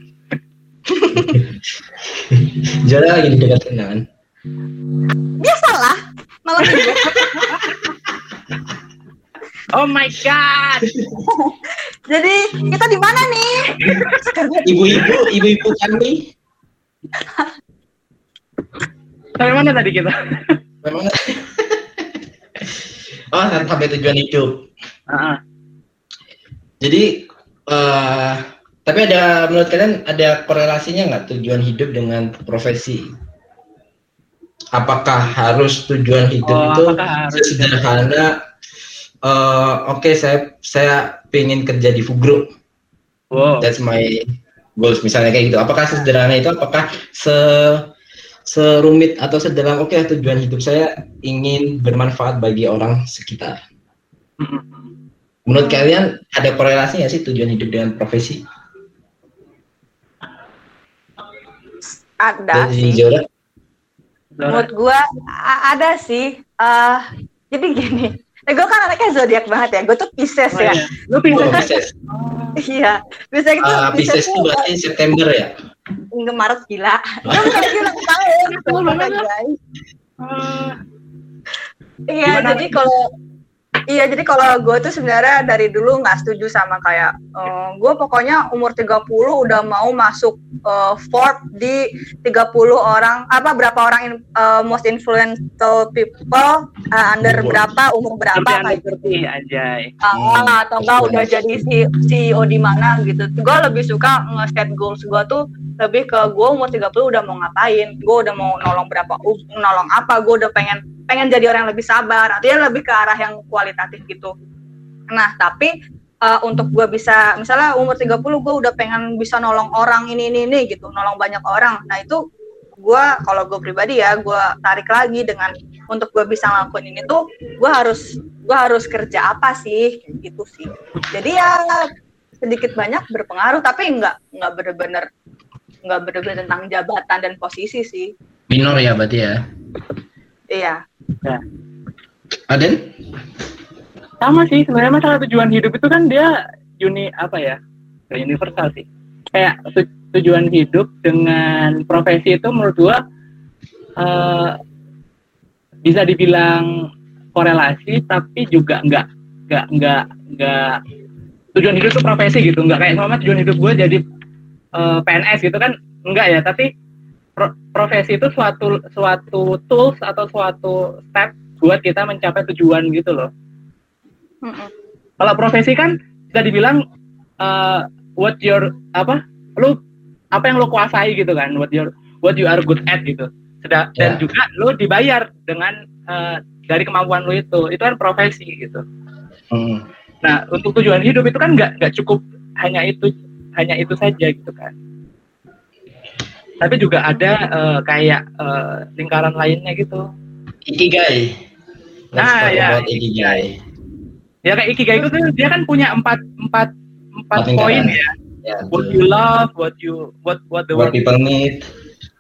Juara lagi di dekat kenangan. Biasalah. Malam minggu. oh my god Jadi kita di mana nih? Ibu-ibu, ibu-ibu kami. sampai mana tadi kita Memang Oh, sampai tujuan hidup. Ah, Jadi eh tapi ada menurut kalian ada korelasinya nggak tujuan hidup dengan profesi? Apakah harus tujuan hidup Oh, itu sederhana? Eh, Oke, saya saya pengen kerja di food group. wow That's my goals misalnya kayak gitu. Apakah sesederhana itu? Apakah se serumit atau sederhana? Oke, tujuan hidup saya ingin bermanfaat bagi orang sekitar. Menurut kalian ada korelasi nggak sih tujuan hidup dengan profesi? Ada Dari sih. Zora. Menurut gua ada sih. eh jadi gini. Eh, gue kan anaknya zodiak banget ya. Gue tuh Pisces Oh, ya. iya. lu pindah Oh, Pisces. Iya. Pisces itu Ah, Pisces itu berarti September ya? nggak Maret gila. Gue tahun. Ah, Iya, jadi kalau Iya, jadi kalau gue tuh sebenarnya dari dulu nggak setuju sama kayak gue pokoknya umur 30 udah mau masuk eh, Forbes di 30 orang apa berapa orang in- eh, most influential people eh, under Umur. berapa umur berapa anda kayak seperti anjay Ah, atau enggak udah jadi si CEO di mana gitu. Gue lebih suka nge-set goals gue tuh lebih ke gue umur 30 udah mau ngapain, gue udah mau nolong berapa, uh, nolong apa, gue udah pengen pengen jadi orang yang lebih sabar, artinya lebih ke arah yang kualitatif gitu. Nah, tapi eh, untuk gue bisa, misalnya umur 30 gue udah pengen bisa nolong orang ini ini ini gitu, nolong banyak orang. Nah itu gue kalau gue pribadi ya, gue tarik lagi dengan untuk gue bisa ngelakuin ini tuh, gue harus gue harus kerja apa sih gitu sih jadi ya sedikit banyak berpengaruh tapi nggak nggak bener-bener nggak bener-bener tentang jabatan dan posisi sih Minor ya berarti ya? iya Aden? sama sih sebenarnya masalah tujuan hidup itu kan dia uni apa ya kayak universal sih. Kayak tu- tujuan hidup dengan profesi itu menurut gua eh, bisa dibilang korelasi tapi juga nggak nggak nggak nggak tujuan hidup itu profesi gitu. Nggak kayak sama tujuan hidup gue jadi eh, PNS gitu kan? Enggak ya tapi pro- profesi itu suatu suatu tools atau suatu step buat kita mencapai tujuan gitu loh Mm-mm. kalau profesi kan bisa dibilang uh, what your apa lu apa yang lu kuasai gitu kan what your what you are good at gitu Seda- dan Ya. juga lu dibayar dengan uh, dari kemampuan lu itu itu kan profesi gitu Hmm. nah untuk tujuan hidup itu kan nggak nggak cukup hanya itu hanya itu saja gitu kan tapi juga ada uh, kayak uh, lingkaran lainnya gitu Ikigai. Nah, ya, Ikigai. ya kayak ikigai itu tuh dia kan punya empat empat empat poin ya Ya, what you love, what you what what the what work, people need.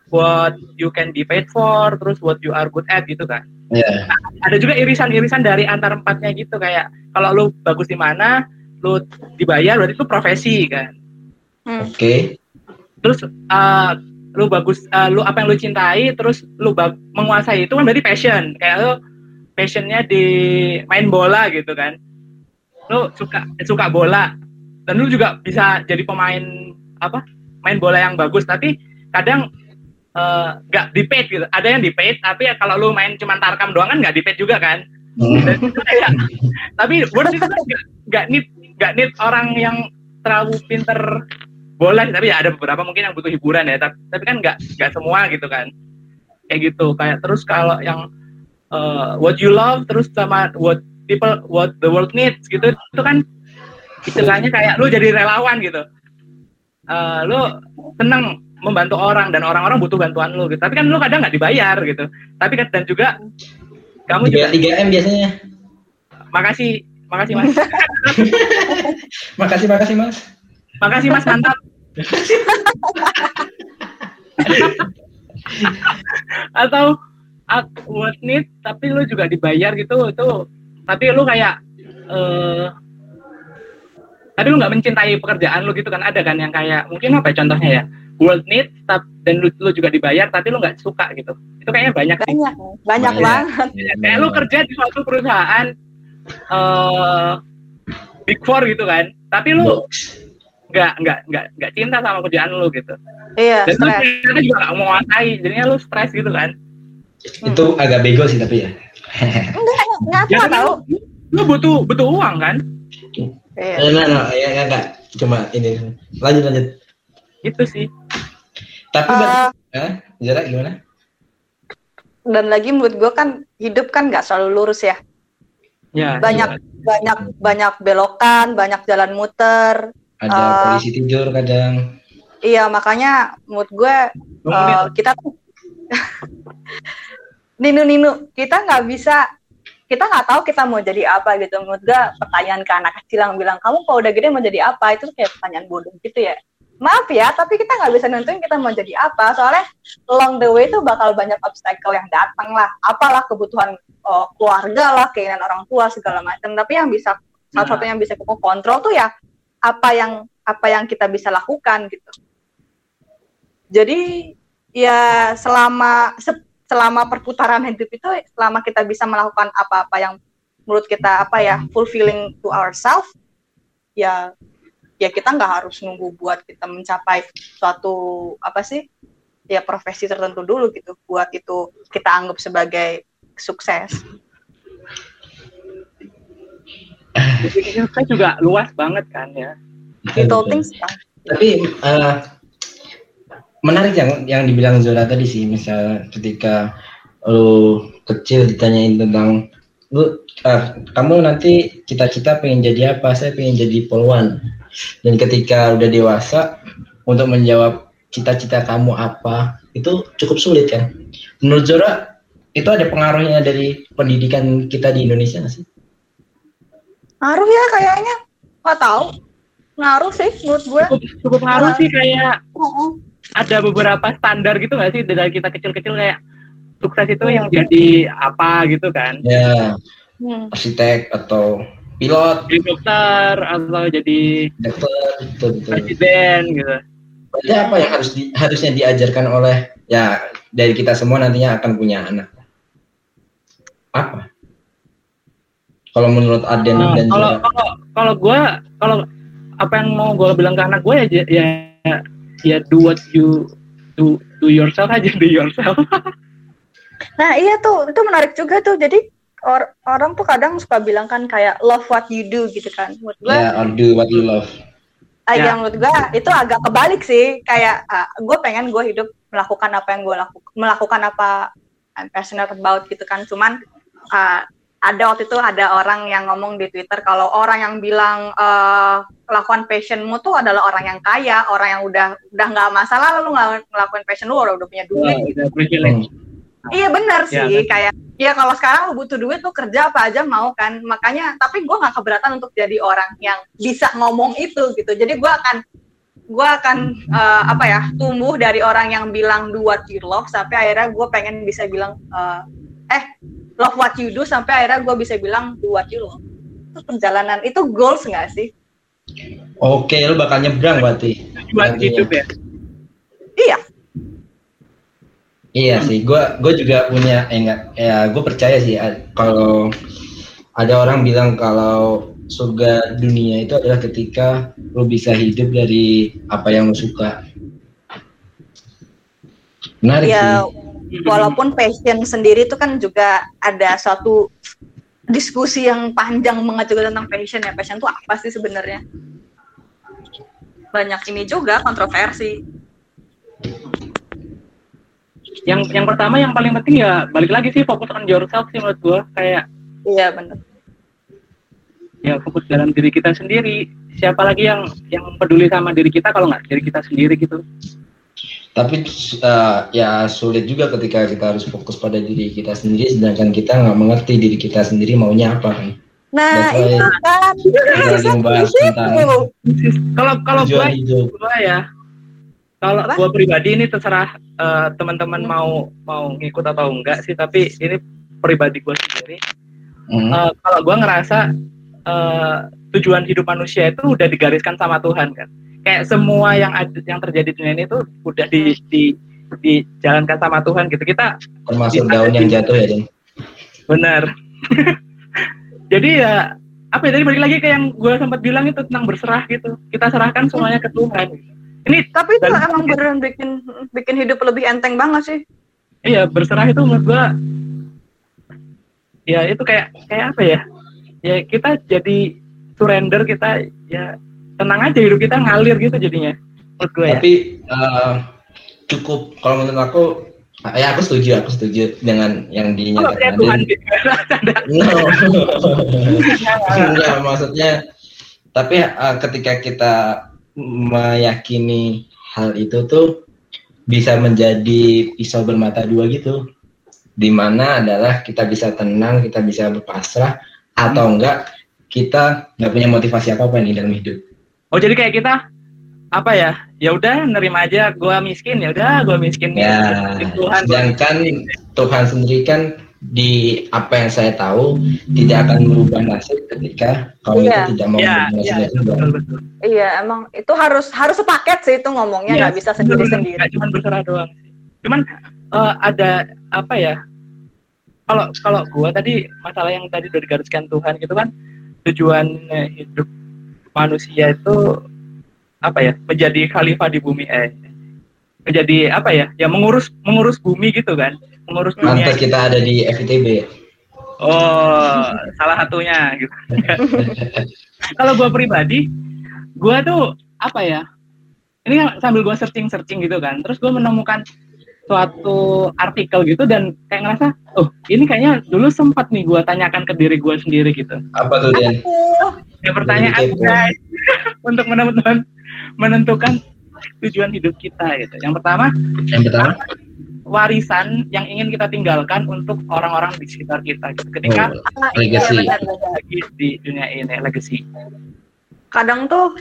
what you can be paid for, terus what you are good at gitu kan. Ya. Ada juga irisan-irisan dari antar empatnya gitu kayak kalau lu bagus di mana, lu dibayar berarti itu profesi kan. Hmm. Oke. terus uh, lu bagus uh, lu apa yang lu cintai terus lu menguasai itu kan berarti passion. Kayak lu passionnya di main bola gitu kan. Lu suka suka bola. Dan lu juga bisa jadi pemain apa main bola yang bagus. Tapi kadang nggak uh, di paid gitu. Ada yang di paid tapi ya kalau lu main cuma tarkam doang kan nggak di paid juga kan. Dan kayak, tapi worth itu nggak need nggak need orang yang terlalu pinter boleh tapi ya ada beberapa mungkin yang butuh hiburan ya tapi, tapi kan nggak nggak semua gitu kan. Kayak gitu kayak terus kalau yang uh, what you love terus sama what people what the world needs gitu itu kan istilahnya kayak lu jadi relawan gitu. Uh, lu seneng membantu orang dan orang-orang butuh bantuan lu gitu. Tapi kan lu kadang nggak dibayar gitu. Tapi kan dan juga kamu juga 3 m biasanya. Makasih makasih mas. Makasih makasih mas Makasih Mas mantap. Atau what need tapi lu juga dibayar gitu itu tapi lu kayak uh, tapi lu nggak mencintai pekerjaan lu gitu kan ada kan yang kayak mungkin apa ya contohnya ya world need dan lu, lu juga dibayar tapi lu nggak suka gitu itu kayaknya banyak banyak sih. banyak, banyak banget kayak lu kerja di suatu perusahaan uh, big four gitu kan tapi lu nggak nggak nggak nggak cinta sama kerjaan lu gitu. Iya dan lu ternyata juga nggak mau nguasai jadinya lu stres gitu kan. Itu hmm. agak bego sih tapi ya. Enggak enggak ya, tahu lu, lu butuh butuh uang kan? Iya. Nah, nah, ya enggak, enggak. Cuma ini lanjut lanjut. Itu sih. Tapi uh, berarti eh, jarak gimana? Dan lagi menurut gue kan hidup kan nggak selalu lurus ya. Ya banyak iya. banyak banyak belokan banyak jalan muter ada uh, polisi tidur kadang. iya makanya mood gue uh, kita tuh ninu ninu kita nggak bisa kita nggak tahu kita mau jadi apa gitu. Menurut gue pertanyaan ke anak kecil yang bilang kamu kalau udah gede mau jadi apa? Itu kayak pertanyaan bodoh gitu ya. Maaf ya tapi kita nggak bisa nentuin kita mau jadi apa. Soalnya along the way itu bakal banyak obstacle yang datang lah. Apalah kebutuhan uh, keluarga lah keinginan orang tua segala macam. Tapi yang bisa salah satu yang bisa kita kontrol tuh ya apa yang apa yang kita bisa lakukan gitu. Jadi ya selama selama perputaran hidup itu selama kita bisa melakukan apa-apa yang menurut kita apa ya fulfilling to ourselves ya ya kita nggak harus nunggu buat kita mencapai suatu apa sih ya profesi tertentu dulu gitu buat itu kita anggap sebagai sukses. Kan juga luas banget kan ya. Little things kan. Tapi uh, menarik yang yang dibilang Zora tadi sih, misal ketika lu kecil ditanyain tentang lu uh, kamu nanti cita-cita pengen jadi apa? Saya pengen jadi polwan. Dan ketika udah dewasa untuk menjawab cita-cita kamu apa itu cukup sulit kan? Menurut Zora itu ada pengaruhnya dari pendidikan kita di Indonesia nggak sih? Ngaruh ya kayaknya. Nggak tahu. Ngaruh sih menurut gue. Cukup, cukup ngaruh sih kayak uh-uh. ada beberapa standar gitu nggak sih dari kita kecil-kecil kayak sukses itu yang jadi apa gitu kan? Ya. Hmm. Arsitek atau pilot, jadi dokter atau jadi dokter, betul, betul. presiden gitu. Berarti apa yang harus di, harusnya diajarkan oleh ya dari kita semua nantinya akan punya anak? Apa? Kalau menurut Aden nah, dan kalau kalau kalau gue kalau apa yang mau gue bilang ke anak gue ya ya ya do what you do do yourself aja do yourself. nah iya tuh itu menarik juga tuh jadi or, orang tuh kadang suka bilang kan kayak love what you do gitu kan. Menurut gue. Yeah, or do what you love. Uh, yeah. menurut gue itu agak kebalik sih kayak uh, gue pengen gue hidup melakukan apa yang gue lakukan melakukan apa I'm passionate about gitu kan cuman uh, ada waktu itu ada orang yang ngomong di Twitter kalau orang yang bilang uh, lakukan passionmu tuh adalah orang yang kaya, orang yang udah udah nggak masalah lu nggak ngelakuin passion lu udah, udah punya duit. Oh, gitu. Iya benar ya, sih, kayak ya kalau sekarang lu butuh duit lu kerja apa aja mau kan, makanya tapi gue nggak keberatan untuk jadi orang yang bisa ngomong itu gitu. Jadi gue akan gue akan uh, apa ya tumbuh dari orang yang bilang do what you love sampai akhirnya gue pengen bisa bilang uh, eh love what you do sampai akhirnya gue bisa bilang do what you love. Itu perjalanan itu goals nggak sih? Oke lo bakal nyebrang berarti. Buat hidup ya? Iya. Sih, gue gue juga punya eh, enggak ya gue percaya sih kalau ada orang bilang kalau surga dunia itu adalah ketika lo bisa hidup dari apa yang lo suka. Menarik Ya, sih. walaupun passion sendiri itu kan juga ada suatu diskusi yang panjang juga tentang passion ya. Passion itu apa sih sebenarnya? Banyak ini juga kontroversi. Yang yang pertama yang paling penting ya balik lagi sih fokus on yourself sih menurut gua kayak Iya benar. ya fokus dalam diri kita sendiri. Siapa lagi yang yang peduli sama diri kita kalau nggak diri kita sendiri gitu. Tapi eh, ya sulit juga ketika kita harus fokus pada diri kita sendiri, sedangkan kita nggak mengerti diri kita sendiri maunya apa kan. Nah, itu kan. Kita lagi membahas tentang Kalau kalau hidup. gua ya kalau Apa? gua pribadi ini terserah eh, teman-teman mau mau ngikut atau enggak sih tapi ini pribadi gua sendiri Hmm. Eh, kalau gua ngerasa eh, tujuan hidup manusia itu udah digariskan sama Tuhan kan kayak semua yang ada yang terjadi di dunia ini tuh udah di, di dijalankan sama Tuhan gitu. Kita Termasuk daun yang jatuh ya, Den. benar. Jadi ya apa ya tadi balik lagi ke yang gue sempat bilang itu tentang berserah gitu. Kita serahkan semuanya ke Tuhan. Ini Tapi itu Dan- emang beneran bikin bikin hidup lebih enteng banget sih. Iya berserah itu menurut gua ya itu kayak kayak apa ya? Ya kita jadi surrender kita ya tenang aja hidup kita ngalir gitu jadinya menurut gua ya Tapi eh, cukup kalau menurut aku ya aku setuju, aku setuju dengan yang dinyatakan. Ada. No. Enggak, maksudnya tapi eh, ketika kita meyakini hal itu tuh bisa menjadi pisau bermata dua gitu. Di mana adalah kita bisa tenang, kita bisa berpasrah atau enggak kita nggak punya motivasi apa apa nih dalam hidup. Oh jadi kayak kita apa ya ya udah nerima aja gua miskin ya udah gua miskin Ya, Tuhan sedangkan Tuhan sendiri kan di apa yang saya tahu tidak akan merubah nasib ketika kamu Iya. itu tidak mau ya merubah ya nasibnya betul betul Iya, emang itu harus harus sepaket sih itu ngomongnya Iya, nggak bisa sendiri-sendiri. Nggak cuma berserah doang sih. Cuman eh, ada apa ya? Kalau kalau gua tadi masalah yang tadi udah digariskan Tuhan gitu kan tujuan hidup manusia itu apa ya? Menjadi khalifah di bumi eh menjadi apa ya? Ya mengurus mengurus bumi gitu kan. Mengurus dunia. Pantas kita ada di FITB. Oh, salah satunya gitu. Kalau gua pribadi, gua tuh apa ya? Ini kan sambil gua searching-searching gitu kan. Terus gua menemukan suatu artikel gitu dan kayak ngerasa, oh ini kayaknya dulu sempat nih gua tanyakan ke diri gua sendiri gitu. Apa tuh Den? Oh, Ya pertanyaan guys untuk menentukan menentukan tujuan hidup kita gitu. Yang pertama Yang pertama, warisan yang ingin kita tinggalkan untuk orang-orang di sekitar kita. Gitu. Ketika oh, ah, iya, Legacy. lagi di dunia ini legacy. Kadang tuh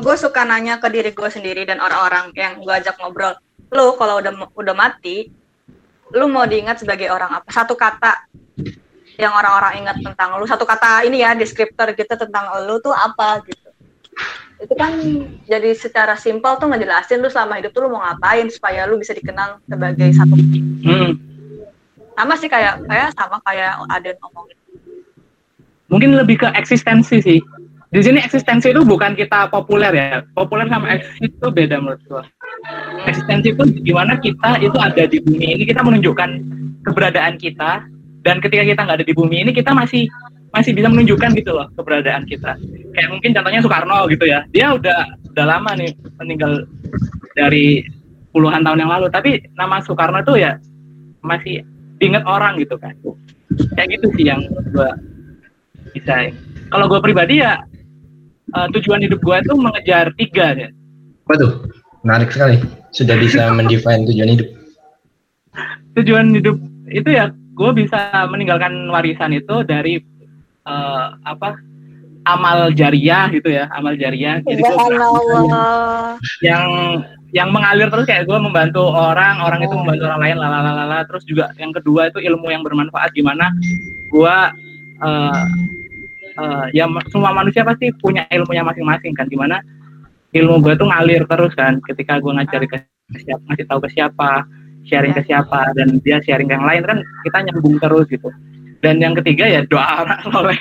gue suka nanya ke diri gue sendiri dan orang-orang yang gue ajak ngobrol. Lu kalau udah udah mati, lu mau diingat sebagai orang apa? Satu kata yang orang-orang ingat tentang lu. Satu kata ini ya deskriptor gitu tentang lu tuh apa gitu. Itu kan jadi secara simpel tuh ngejelasin lu selama hidup tuh lu mau ngapain supaya lu bisa dikenal sebagai satu Hmm. sama sih kayak kayak sama kayak Aden ngomongin Mungkin lebih ke eksistensi sih. Di sini eksistensi itu bukan kita populer ya. Populer sama eksis itu beda menurut gua. Eksistensi itu gimana kita itu ada di bumi ini kita menunjukkan keberadaan kita dan ketika kita nggak ada di bumi ini kita masih masih bisa menunjukkan gitu loh keberadaan kita. Kayak mungkin contohnya Soekarno gitu ya. Dia udah udah lama nih meninggal dari puluhan tahun yang lalu, tapi nama Soekarno itu ya masih diingat orang gitu kan. Kayak gitu sih yang gua bisa. Kalau gue pribadi ya eh, tujuan hidup gue itu mengejar tiga ya. apa tuh? Menarik sekali. Sudah bisa mendefine tujuan hidup. Tujuan hidup itu ya gue bisa meninggalkan warisan itu dari eh, apa amal jariah gitu ya amal jariah. Jadi gue Subhanallah. yang yang mengalir terus kayak gue membantu orang orang itu membantu orang lain lalalala terus juga yang kedua itu ilmu yang bermanfaat gimana gue eh, eh, ya semua manusia pasti punya ilmunya masing-masing kan gimana ilmu gue tuh ngalir terus kan ketika gue ngajari ke siapa ngasih tahu ke siapa sharing ke siapa dan dia sharing ke yang lain kan kita nyambung terus gitu dan yang ketiga ya doa anak soleh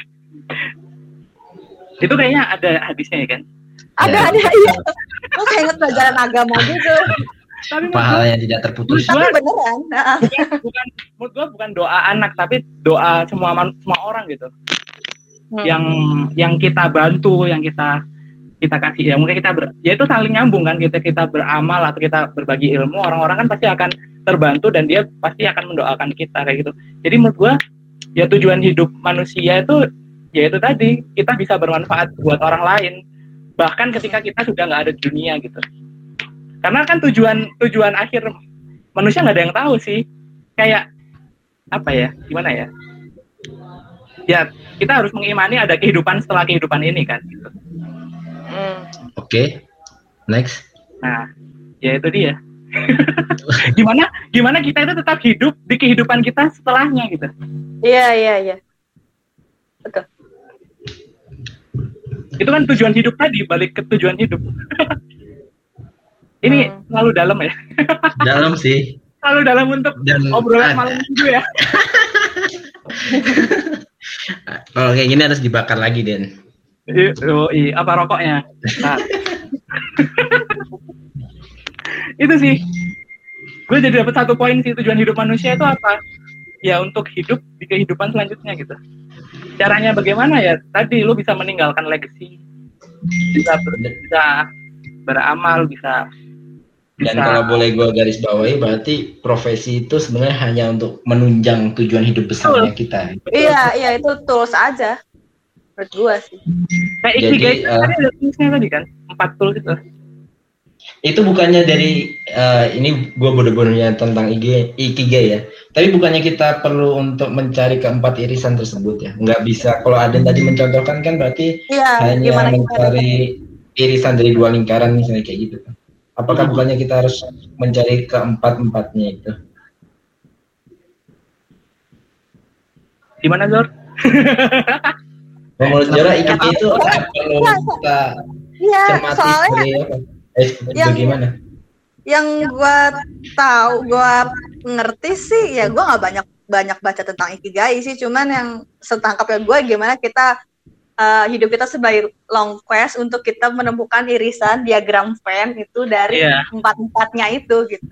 itu kayaknya ada hadisnya ya kan Ada Ya. ada iya. Lu kayak inget pelajaran agama gitu. tapi pahala yang tidak terputus Tapi beneran. Nah, bukan bukan menurut gua bukan doa anak tapi doa semua man- semua orang gitu Hmm. yang yang kita bantu yang kita kita kasih ya mungkin kita ber, ya itu saling nyambung kan. Kita kita beramal atau kita berbagi ilmu orang-orang kan pasti akan terbantu dan dia pasti akan mendoakan kita kayak gitu. Jadi menurut gua ya tujuan hidup manusia itu ya itu tadi kita bisa bermanfaat buat orang lain. Bahkan ketika kita sudah nggak ada dunia gitu. Karena kan tujuan tujuan akhir manusia nggak ada yang tahu sih. Kayak apa ya gimana ya ya kita harus mengimani ada kehidupan setelah kehidupan ini kan gitu. Hmm. oke next nah ya itu dia gimana gimana kita itu tetap hidup di kehidupan kita setelahnya gitu Iya iya iya. itu kan tujuan hidup tadi balik ke tujuan hidup ini Hmm. terlalu dalam ya dalam sih terlalu dalam untuk dan obrolan ada. malam minggu ya kalau kayak gini harus dibakar lagi Den. I- oh, i- apa rokoknya? Nah. itu sih. Gue jadi dapat satu poin sih tujuan hidup manusia itu apa? Ya untuk hidup di kehidupan selanjutnya gitu. Caranya bagaimana? Ya tadi lu bisa meninggalkan legacy. Bisa ber- bisa beramal bisa dan bisa. kalau boleh gue garis bawahi berarti profesi itu sebenarnya hanya untuk menunjang tujuan hidup besarnya kita. Iya iya itu tools aja. Menurut gua sih. kayak Jadi, ikigai eh, tadi ada tulisnya tadi kan? Empat tools itu itu bukannya dari eh, ini gue bodoh-bodohnya tentang IG, ikigai ya. Tapi bukannya kita perlu untuk mencari keempat irisan tersebut ya? Nggak bisa. Kalau ada yang tadi mencontohkan kan berarti Iya hanya mencari irisan dari dua lingkaran misalnya kayak gitu kan apakah Hmm. bukannya kita harus mencari keempat empatnya itu gimana Zor? menurut Jora Ya, ikigai itu perlu Ya, kita Iya cermati soalnya eh, yang- bagaimana yang gua tahu gua ngerti sih ya gua nggak banyak banyak baca tentang ikigai sih cuman yang setangkapnya gue gimana kita eh, hidup kita sebagai long quest untuk kita menemukan irisan diagram Venn itu dari Iya. empat empatnya itu gitu.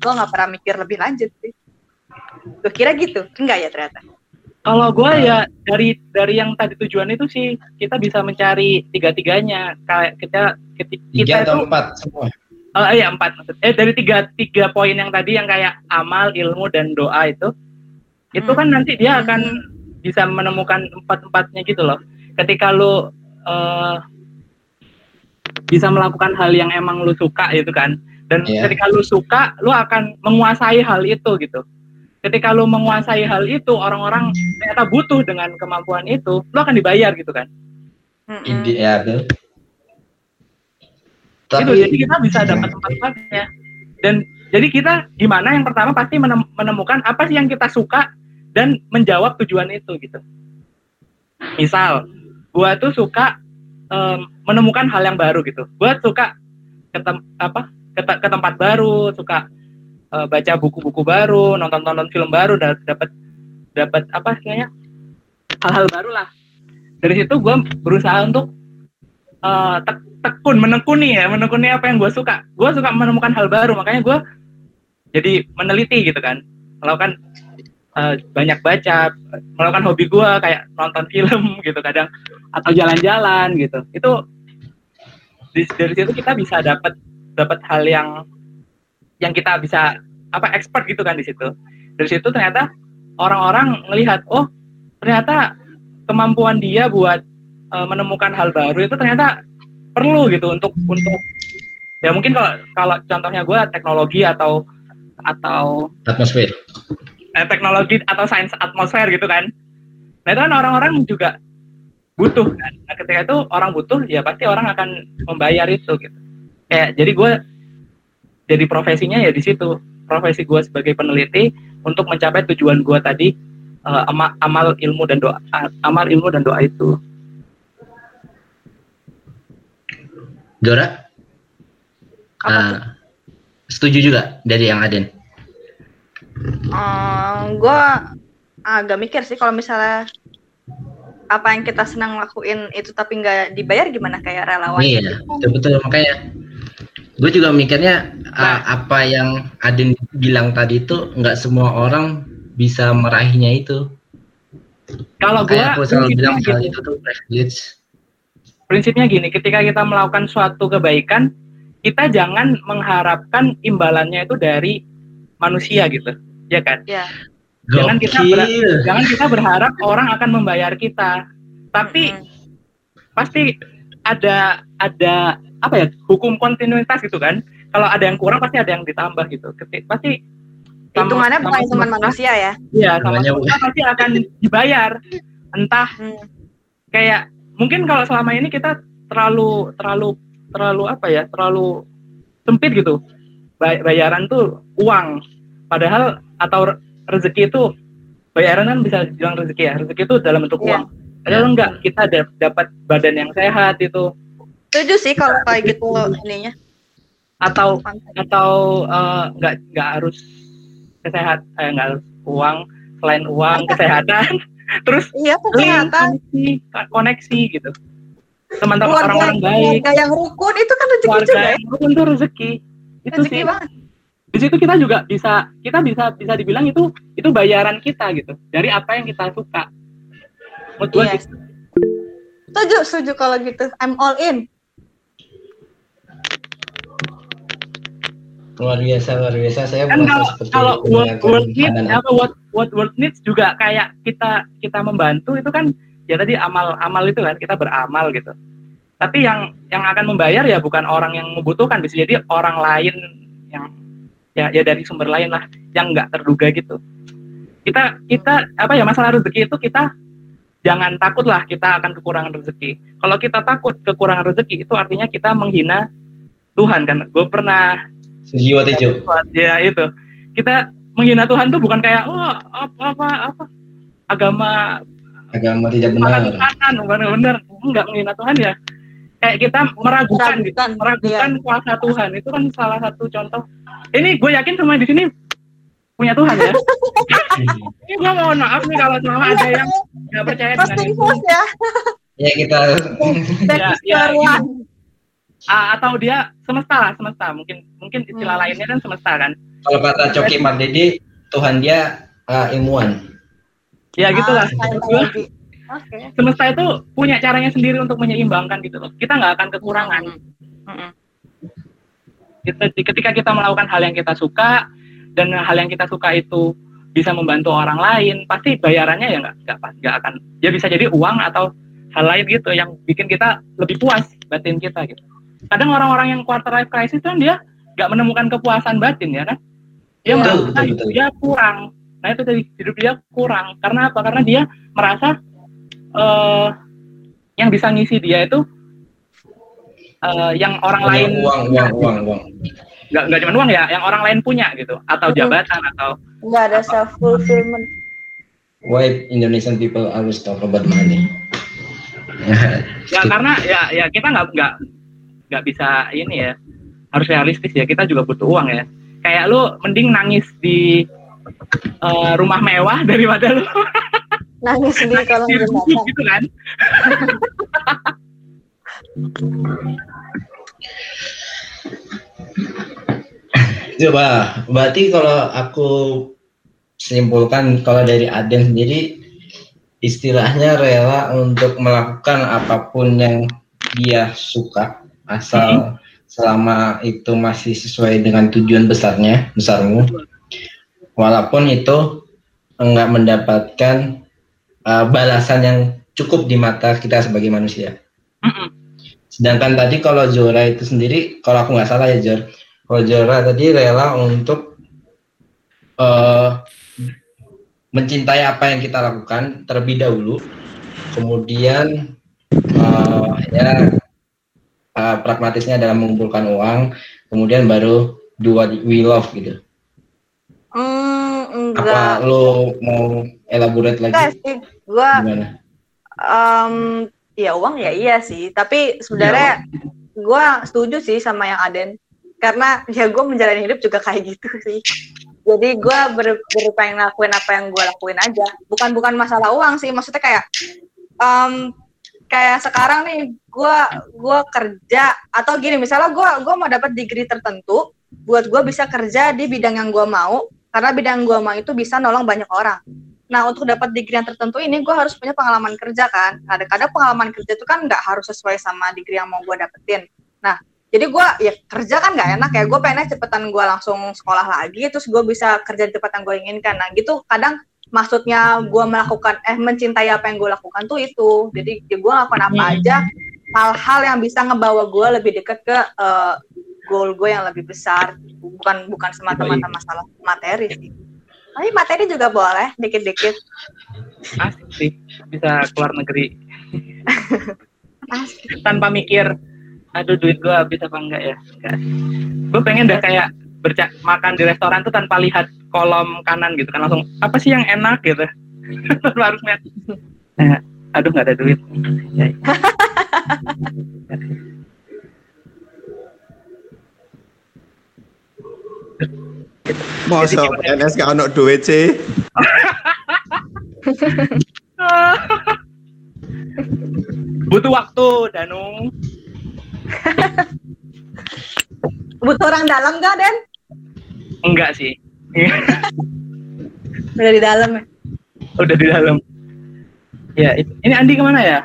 Gue nggak pernah mikir lebih lanjut sih. Gue kira gitu. Enggak ya ternyata? Kalau gue ya dari dari yang tadi tujuan itu sih kita bisa mencari tiga tiganya kayak kita kita, tiga kita atau itu empat semua? Oh iya empat maksud. Eh dari tiga tiga poin yang tadi yang kayak amal ilmu dan doa itu itu kan nanti dia akan bisa menemukan empat empatnya gitu loh ketika lu eh, bisa melakukan hal yang emang lu suka gitu kan dan Iya. ketika lu suka lu akan menguasai hal itu gitu ketika lu menguasai hal itu orang-orang ternyata butuh dengan kemampuan itu lu akan dibayar gitu kan Mm-mm. ide ya Bel. itu jadi kita bisa dapat empat empatnya dan jadi kita gimana yang pertama pasti menem- menemukan apa sih yang kita suka dan menjawab tujuan itu gitu misal gua tuh suka em, menemukan hal yang baru gitu. Gua suka ke tem- apa ke, te- ke tempat baru suka eh, baca buku-buku baru nonton nonton film baru dan dapat dapat apa istilahnya hal-hal baru lah dari situ gua berusaha untuk eh, tek- tekun menekuni ya menekuni apa yang gue suka. Gue suka menemukan hal baru makanya gue jadi meneliti gitu kan. Melakukan eh, banyak baca melakukan hobi gue kayak nonton film gitu kadang atau jalan-jalan gitu. Itu dari situ kita bisa dapat dapat hal yang yang kita bisa apa expert gitu kan di situ. Dari situ ternyata orang-orang melihat oh ternyata kemampuan dia buat eh, menemukan hal baru itu ternyata perlu gitu untuk untuk ya mungkin kalau kalau contohnya gue teknologi atau atau atmosfer eh, teknologi atau sains atmosfer gitu kan. Nah itu kan orang-orang juga butuh kan. Nah, ketika itu orang butuh ya pasti orang akan membayar itu gitu. Kayak jadi gue jadi profesinya ya di situ. Profesi gue sebagai peneliti untuk mencapai tujuan gue tadi eh, ama- amal ilmu dan doa amal ilmu dan doa itu. Apa tuh? ah, setuju juga dari yang Aden gue agak mikir sih kalau misalnya apa yang kita senang lakuin itu tapi nggak dibayar gimana kayak relawan Iya, gitu. betul, betul makanya gue juga mikirnya uh, apa yang Adin bilang tadi itu nggak semua orang bisa meraihnya itu. Kalau gua aku selalu bilang gini, itu tuh privilege. prinsipnya gini, ketika kita melakukan suatu kebaikan, kita jangan mengharapkan imbalannya itu dari manusia gitu, ya kan? ya Jangan kita ber-. Jangan kita berharap orang akan membayar kita, tapi Mm. pasti ada ada apa ya hukum kontinuitas gitu kan? Kalau ada yang kurang pasti ada yang ditambah gitu. Ketik pasti hitungannya bukan cuma manusia ya Iya, sama semesta pasti akan dibayar. Entah Hmm. kayak mungkin kalau selama ini kita terlalu terlalu terlalu apa ya terlalu sempit gitu Bay- bayaran tuh uang padahal atau re- rezeki itu bayaran kan bisa dibilang rezeki ya rezeki itu dalam bentuk Iya. uang. Padahal enggak kita da- dapat badan yang sehat itu. Setuju sih kalau kayak gitu ininya. Atau atau eh, nggak nggak harus kesehat eh, nggak harus uang selain uang kesehatan. Terus iya link, kesehatan. koneksi koneksi gitu. Teman-teman orang-orang baik. keluarga yang rukun itu kan rezeki keluarga juga ya? yang rukun itu rezeki. Itu rezeki sih. banget di situ kita juga bisa kita bisa bisa dibilang itu itu bayaran kita gitu dari apa yang kita suka. Menurut gue Iya. gitu. setuju setuju kalau gitu. I'm all in. Luar biasa, luar biasa. Saya kan kalau kalau what what needs apa what what what needs juga kayak kita kita membantu itu kan ya tadi amal amal itu kan kita beramal gitu. Tapi yang yang akan membayar ya bukan orang yang membutuhkan bisa jadi orang lain yang ya ya dari sumber lain lah yang nggak terduga gitu. Kita kita apa ya masalah rezeki itu kita jangan takut lah kita akan kekurangan rezeki. Kalau kita takut kekurangan rezeki itu artinya kita menghina Tuhan kan. Gue pernah Jiwa tujuh. ya itu. Kita menghina Tuhan tuh bukan kayak oh apa apa apa agama Agama tidak benar. Tuhan bukan bener enggak menghina Tuhan ya kayak kita meragukan gitu. Meragukan, meragukan kuasa Tuhan. Itu kan salah satu contoh. Ini gue yakin semua di sini punya Tuhan ya. Ini gue mohon maaf nih kalau selama ada yang nggak percaya dengan itu. ya. Ya kita Ya, ya, one. Ah, atau dia semesta lah semesta. Mungkin mungkin istilah Hmm. lainnya kan semesta kan. Kalau kata Coki Mardede Tuhan dia uh, ilmuwan. ya gitulah Ah, Oke. semesta itu punya caranya sendiri untuk menyeimbangkan gitu loh. Kita nggak akan kekurangan. Mm-mm. Kita, ketika kita melakukan hal yang kita suka dan hal yang kita suka itu bisa membantu orang lain, pasti bayarannya ya nggak nggak pas- nggak akan. Ya bisa jadi uang atau hal lain gitu yang bikin kita lebih puas batin kita gitu. Kadang orang-orang yang quarter life crisis kan dia nggak menemukan kepuasan batin ya kan? Dia Iya, merasa betul, betul, hidup dia kurang. Nah itu dari hidup dia kurang. Karena apa? Karena dia merasa eh yang bisa ngisi dia itu eh, yang orang Punya lain uang, punya. uang, uang, uang. nggak nggak cuma uang ya, yang orang lain punya gitu, atau Mhm. jabatan atau Nggak ada self fulfillment. Why Indonesian people always talk about money? ya karena ya ya kita nggak nggak nggak bisa ini ya harus realistis ya kita juga butuh uang ya kayak lu mending nangis di eh, rumah mewah daripada lu Nangis di kolong di jembatan. gitu kan? Coba, berarti kalau aku simpulkan kalau dari Aden sendiri istilahnya rela untuk melakukan apa pun yang dia suka asal selama itu masih sesuai dengan tujuan besarnya besarmu. Walaupun itu enggak mendapatkan uh, balasan yang cukup di mata kita sebagai manusia Mm-mm. Sedangkan tadi kalau Jora itu sendiri, kalau aku nggak salah ya Jor, kalau Jora tadi rela untuk eh, mencintai apa yang kita lakukan terlebih dahulu, kemudian eh, ya eh, pragmatisnya dalam mengumpulkan uang, kemudian baru do what we love gitu. Apa enggak. lo mau elaborate Enggak lagi? sih. Gua Gimana? em, ya uang ya iya sih. Tapi sebenarnya gua setuju sih sama yang Aden. Karena ya gue menjalani hidup juga kayak gitu sih. jadi gue ber, ber- pengen ngelakuin apa yang gue lakuin aja bukan bukan masalah uang sih maksudnya kayak em, kayak sekarang nih gue gua kerja atau gini misalnya gue gua mau dapat degree tertentu buat gue bisa kerja di bidang yang gue mau karena bidang gue mau itu bisa nolong banyak orang nah untuk dapat degree yang tertentu ini gue harus punya pengalaman kerja kan? Kadang-kadang pengalaman kerja itu kan nggak harus sesuai sama degree yang mau gue dapetin. Nah jadi gue ya kerja kan nggak enak ya. Gue pengennya cepetan gue langsung sekolah lagi terus gue bisa kerja di tempat yang gue inginkan. Nah gitu kadang maksudnya gue melakukan eh mencintai apa yang gue lakukan tuh itu. Jadi ya gue ngelakuin apa aja hal-hal yang bisa ngebawa gue lebih dekat ke eh, goal gue yang lebih besar. Bukan bukan semata-mata masalah materi sih tapi materi juga boleh dikit-dikit. Asik sih bisa keluar negeri. Asik. tanpa mikir aduh duit gue habis apa enggak ya? Gue pengen udah kayak berca makan di restoran tuh tanpa lihat kolom kanan gitu kan langsung apa sih yang enak? gitu. Harus lihat eh, aduh nggak ada duit. Ya, Masa PNS gak ono duit sih? butuh waktu Danung butuh orang dalam gak Den? enggak sih. Udah di dalam ya? Udah di dalam. Ya ini Andi ke mana ya?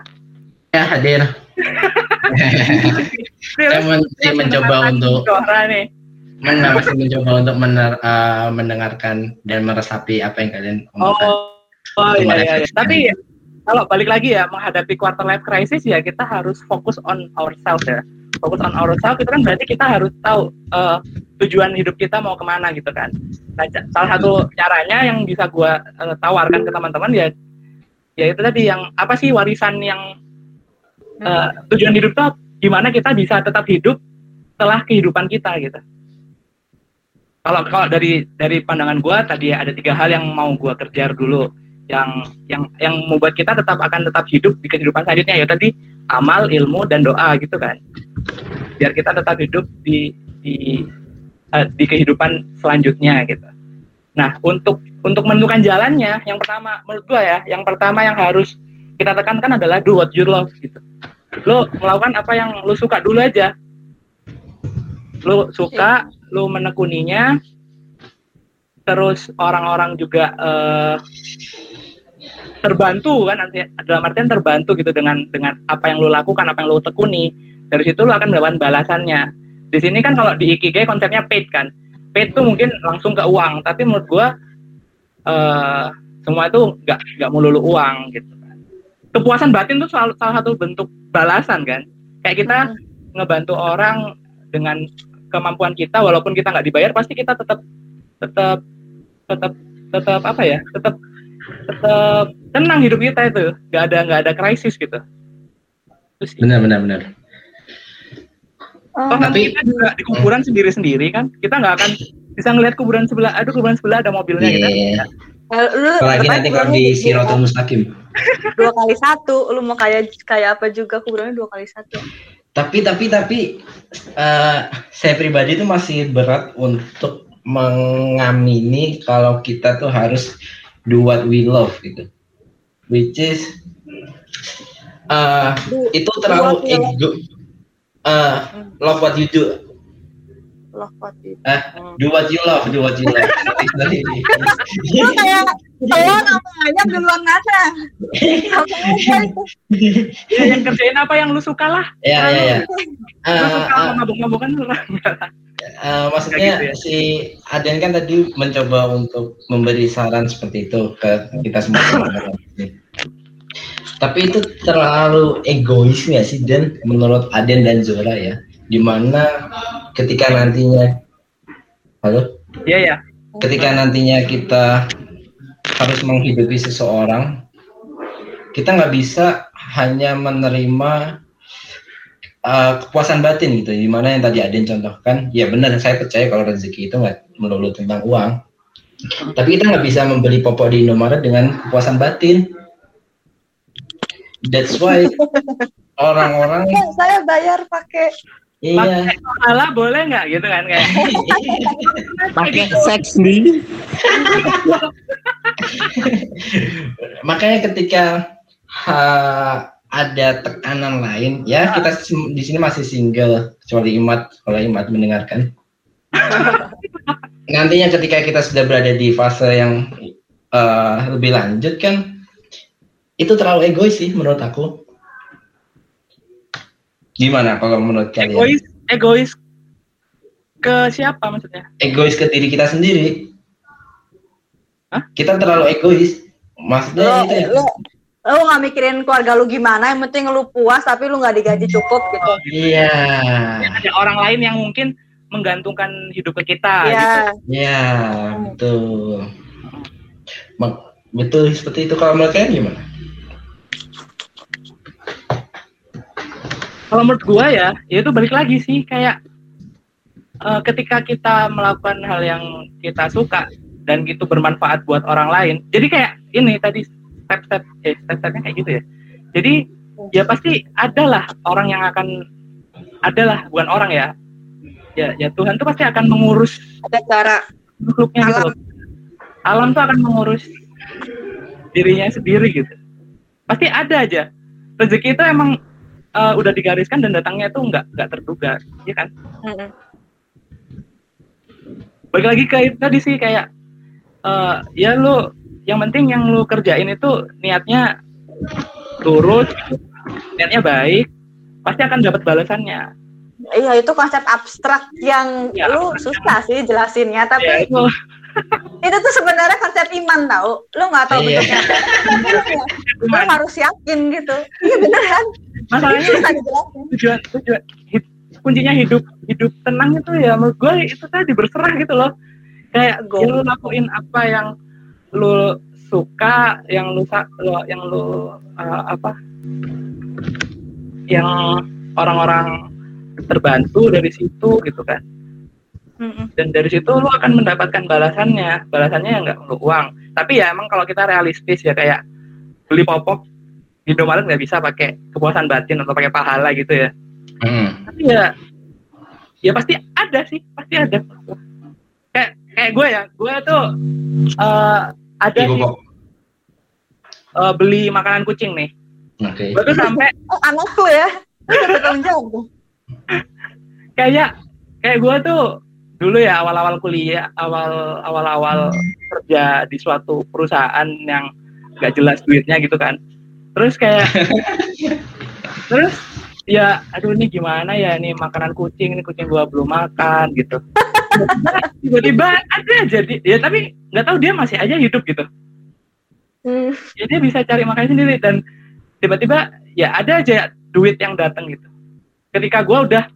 Ya hadir. Saya mencoba untuk Dora nih men- masih mencoba untuk mener- eh, mendengarkan dan meresapi apa yang kalian Oh, omongkan. oh Untuk iya, iya, iya. Tapi kalau balik lagi ya menghadapi quarter life crisis ya kita harus fokus on ourselves ya. Fokus on ourselves itu kan berarti kita harus tahu eh, tujuan hidup kita mau ke mana gitu kan. Nah, salah satu caranya yang bisa gua eh, tawarkan ke teman-teman ya, ya itu tadi yang apa sih warisan yang eh, tujuan hidup tuh gimana kita bisa tetap hidup setelah kehidupan kita gitu. Kalau kalau dari dari pandangan gua tadi ada tiga hal yang mau gua kerja dulu. Yang yang yang membuat kita tetap akan tetap hidup di kehidupan selanjutnya ya tadi amal ilmu dan doa gitu kan. Biar kita tetap hidup di di eh, di kehidupan selanjutnya gitu. Nah untuk untuk menentukan jalannya yang pertama menurut gua ya yang pertama yang harus kita tekankan adalah do what you love gitu. Lo melakukan apa yang lo suka dulu aja. Lo suka lo menekuninya. Terus orang-orang juga eh, terbantu kan nanti dalam artian terbantu gitu dengan dengan apa yang lo lakukan apa yang lo tekuni. Dari situ lo akan mendapatkan balasannya. Di sini kan kalau di ikigai konsepnya paid kan. Paid tuh mungkin langsung ke uang tapi menurut gua eh semua itu nggak nggak melulu uang gitu. Kan kepuasan batin tuh salah, salah satu bentuk balasan kan. Kayak kita ngebantu orang dengan kemampuan kita walaupun kita nggak dibayar pasti kita tetap tetap tetap tetap apa ya tetap tetap tenang hidup kita itu. Nggak ada nggak ada krisis gitu. Benar benar benar. Oh, Tapi- kita juga di kuburan sendiri sendiri kan? Kita nggak akan bisa ngelihat kuburan sebelah aduh kuburan sebelah ada mobilnya gitu. Iya. eh, lu Apalagi nanti kalau di dua- Siratul Mustaqim. dua kali satu lu mau kayak kayak apa juga kuburannya dua kali satu Tapi tapi tapi eh, saya pribadi itu masih berat untuk mengamini kalau kita tuh harus do what we love gitu. Which is Do- itu terlalu ego. Eh, love what you do. Love what you Eh, do what you love, do what you love. Lu kayak telur apa ayam duluan aja itu ya yang kerjain apa yang lu suka lah ya ya ya. lu Eh, suka eh, mabuk-mabukan lu lah Eh, maksudnya Kayak gitu ya. si Aden kan tadi mencoba untuk memberi saran seperti itu ke kita semua. Tapi itu terlalu egois nggak sih Dan menurut Aden dan Zora ya? Di mana ketika nantinya, halo, iya ya ketika nantinya kita harus menghidupi seseorang, kita nggak bisa hanya menerima uh, kepuasan batin gitu. Di mana yang tadi Aden contohkan, ya benar saya percaya kalau rezeki itu nggak melulu tentang uang. Tapi kita nggak bisa membeli popok di Indomaret dengan kepuasan batin. That's why orang-orang Ya, saya bayar pakai Iya. pakai pahala boleh nggak gitu kan kayak Pakai seks nih. Makanya ketika ha, ada tekanan lain, ya kita sem- di sini masih single kecuali Imat kalau Imat mendengarkan. Nantinya ketika kita sudah berada di fase yang eh, lebih lanjut kan, itu terlalu egois sih menurut aku. Gimana kalau menurut kalian? egois egois ke siapa maksudnya Egois ke diri kita sendiri. Hah? Kita terlalu egois. Maksudnya Lo, itu ya. lo, lo nggak mikirin keluarga lu gimana, yang penting lu puas tapi lu nggak digaji cukup gitu. Iya. ada orang lain yang mungkin menggantungkan hidup ke kita gitu. Iya. Ya, betul. Betul seperti itu. Kalau menurut kalian gimana? Kalau menurut gua ya ya itu balik lagi sih kayak eh, ketika kita melakukan hal yang kita suka dan gitu bermanfaat buat orang lain jadi kayak ini tadi step-step eh step-stepnya kayak gitu ya jadi ya pasti adalah orang yang akan adalah bukan orang ya ya ya Tuhan tuh pasti akan mengurus Ada cara. makhluknya gitu Alam. loh. alam tuh akan mengurus dirinya sendiri gitu pasti ada aja rezeki itu emang eh, udah digariskan dan datangnya tuh nggak nggak terduga ya kan Mm-mm. balik lagi ke itu tadi sih kayak eh, ya lu yang penting yang lu kerjain itu niatnya lurus gitu. niatnya baik pasti akan dapat balasannya Iya itu konsep abstrak yang Ya, lu susah sih jelasinnya, tapi ya itu itu tuh sebenarnya konsep iman tau. Lu nggak tahu Iya. bentuknya. Lu harus yakin gitu. Iya beneran. masalahnya tujuan tujuan hid- kuncinya hidup hidup tenang itu ya menurut gue itu tadi berserah gitu loh kayak Go. ya lu lakuin apa yang lu suka yang lu lu- yang lu uh, apa yang orang-orang terbantu dari situ gitu kan. Dan dari situ lu akan mendapatkan balasannya. Balasannya ya nggak untuk uang. Tapi ya emang kalau kita realistis ya kayak beli popok di Indomaret nggak bisa pakai kepuasan batin atau pakai pahala gitu ya. Hmm. tapi ya ya pasti ada sih pasti ada. Kayak kayak gue ya gue tuh eh, ada Ibu sih, eh, beli makanan kucing nih. Gue tuh sampai Oh anak lu ya. Lu udah bertanggung jawab. Tuh. kayak kayak gue tuh dulu ya awal-awal kuliah awal awal-awal kerja di suatu perusahaan yang gak jelas duitnya gitu kan. Terus kayak terus ya aduh ini gimana ya ini makanan kucing ini kucing gua belum makan gitu. Tiba-tiba ada jadi ya tapi nggak tahu dia masih aja hidup gitu. Hmm. ya dia bisa cari makan sendiri dan tiba-tiba ya ada aja duit yang datang gitu. Ketika gua udah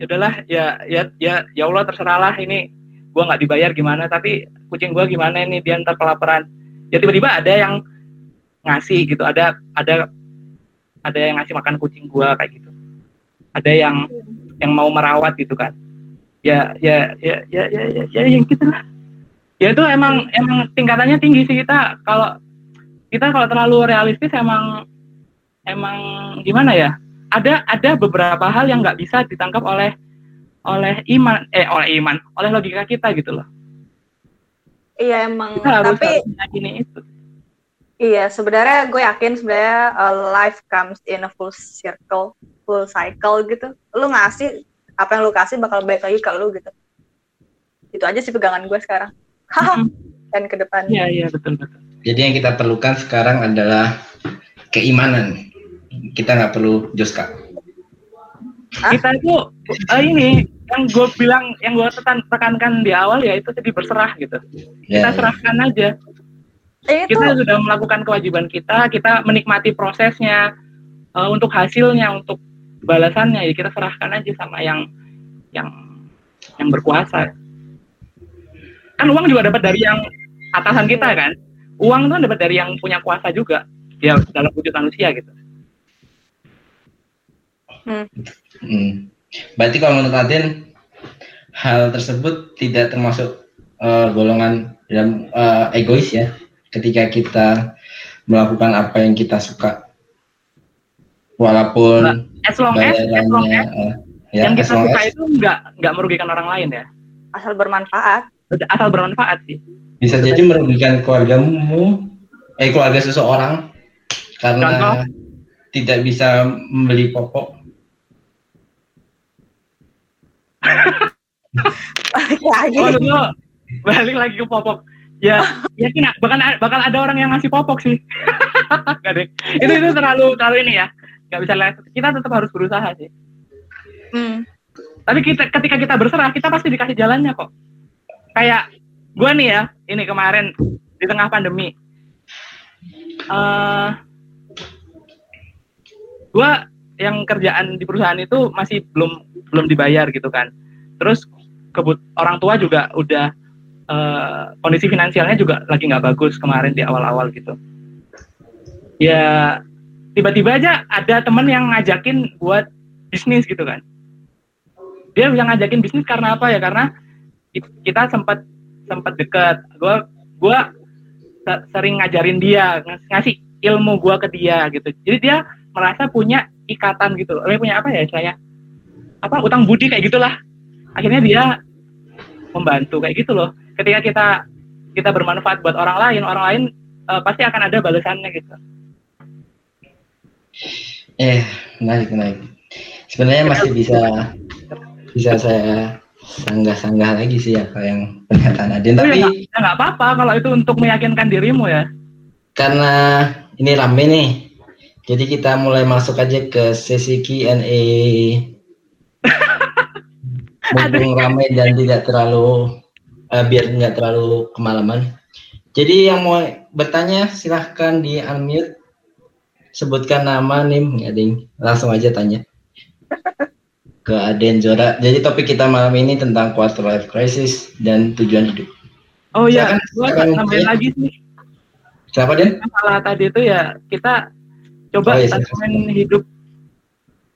ya udahlah ya ya ya ya Allah terserahlah ini. Gua nggak dibayar gimana tapi kucing gua gimana ini dia ntar kelaparan. Ya tiba-tiba ada yang ngasih gitu ada ada ada yang ngasih makan kucing gua kayak gitu. Ada yang yang mau merawat gitu kan. Ya ya ya ya ya ya, ya yang gitulah. Ya itu emang emang tingkatannya tinggi sih kita. Kalau kita kalau terlalu realistis emang emang gimana ya ada ada beberapa hal yang nggak bisa ditangkap oleh oleh iman eh oleh iman oleh logika kita gitu loh Iya emang. kita harus Tapi harus meyakini itu iya sebenarnya gue yakin sebenarnya uh, life comes in a full circle, full cycle gitu. Lu ngasih apa yang lu kasih bakal balik lagi ke lu gitu. Itu aja sih pegangan gue sekarang. Dan ke depan. iya iya betul betul Jadi yang kita perlukan sekarang adalah keimanan. Kita nggak perlu Joska. Hah? kita itu eh, ini yang gue bilang yang gue tekan, tekankan di awal ya itu jadi berserah gitu. Kita Ya, serahkan aja. Eh, itu kita sudah melakukan kewajiban kita kita menikmati prosesnya eh, untuk hasilnya untuk balasannya ya kita serahkan aja sama yang yang yang berkuasa. Kan uang juga dapat dari yang atasan kita kan? Uang itu kan dapat dari yang punya kuasa juga ya dalam wujud manusia gitu Hmm. Berarti kalau menurut Atin hal tersebut tidak termasuk eh, golongan dalam eh, egois ya. Ketika kita melakukan apa yang kita suka, walaupun as long as as long as eh, Ya, yang kita as long suka as itu nggak nggak merugikan orang lain ya Asal bermanfaat. asal bermanfaat sih bisa jadi merugikan keluargamu, eh keluarga seseorang karena Contoh? tidak bisa membeli pokok. Lagi. oh lu balik lagi ke popok ya yakin bakal bakal ada orang yang ngasih popok sih Nggak deh. itu itu terlalu terlalu ini ya nggak bisa lihat kita tetap harus berusaha sih Hmm. tapi kita ketika kita berserah kita pasti dikasih jalannya kok kayak gue nih ya ini kemarin di tengah pandemi eh gue yang kerjaan di perusahaan itu masih belum belum dibayar gitu kan. Terus kebut orang tua juga udah eh, kondisi finansialnya juga lagi nggak bagus kemarin di awal-awal gitu. Ya tiba-tiba aja ada temen yang ngajakin buat bisnis gitu kan. Dia bisa ngajakin bisnis karena apa ya? Karena ki- kita sempat sempat dekat gue gua se- sering ngajarin dia ngas- ngasih ilmu gue ke dia gitu. Jadi dia merasa punya ikatan gitu. Dia punya apa ya istilahnya apa utang budi kayak gitulah akhirnya dia membantu kayak gitu loh ketika kita kita bermanfaat buat orang lain orang lain eh, pasti akan ada balasannya gitu Eh, menarik, menarik. Sebenarnya masih bisa bisa saya sanggah-sanggah lagi sih apa yang pernyataan Adin. Tapi ya nggak- ya nggak apa-apa kalau itu untuk meyakinkan dirimu ya karena ini rame nih, jadi kita mulai masuk aja ke sesi Q&A. Mumpung rame dan tidak terlalu eh, biar nggak terlalu kemalaman. Jadi yang mau bertanya silahkan di unmute, sebutkan nama nim, nggak ding, langsung aja tanya ke Aden Zora. Jadi topik kita malam ini tentang quarter life crisis dan tujuan hidup. oh iya silakan. nambahin lagi sih Siapa Den? masalah tadi itu ya kita coba Oh, iya, hidup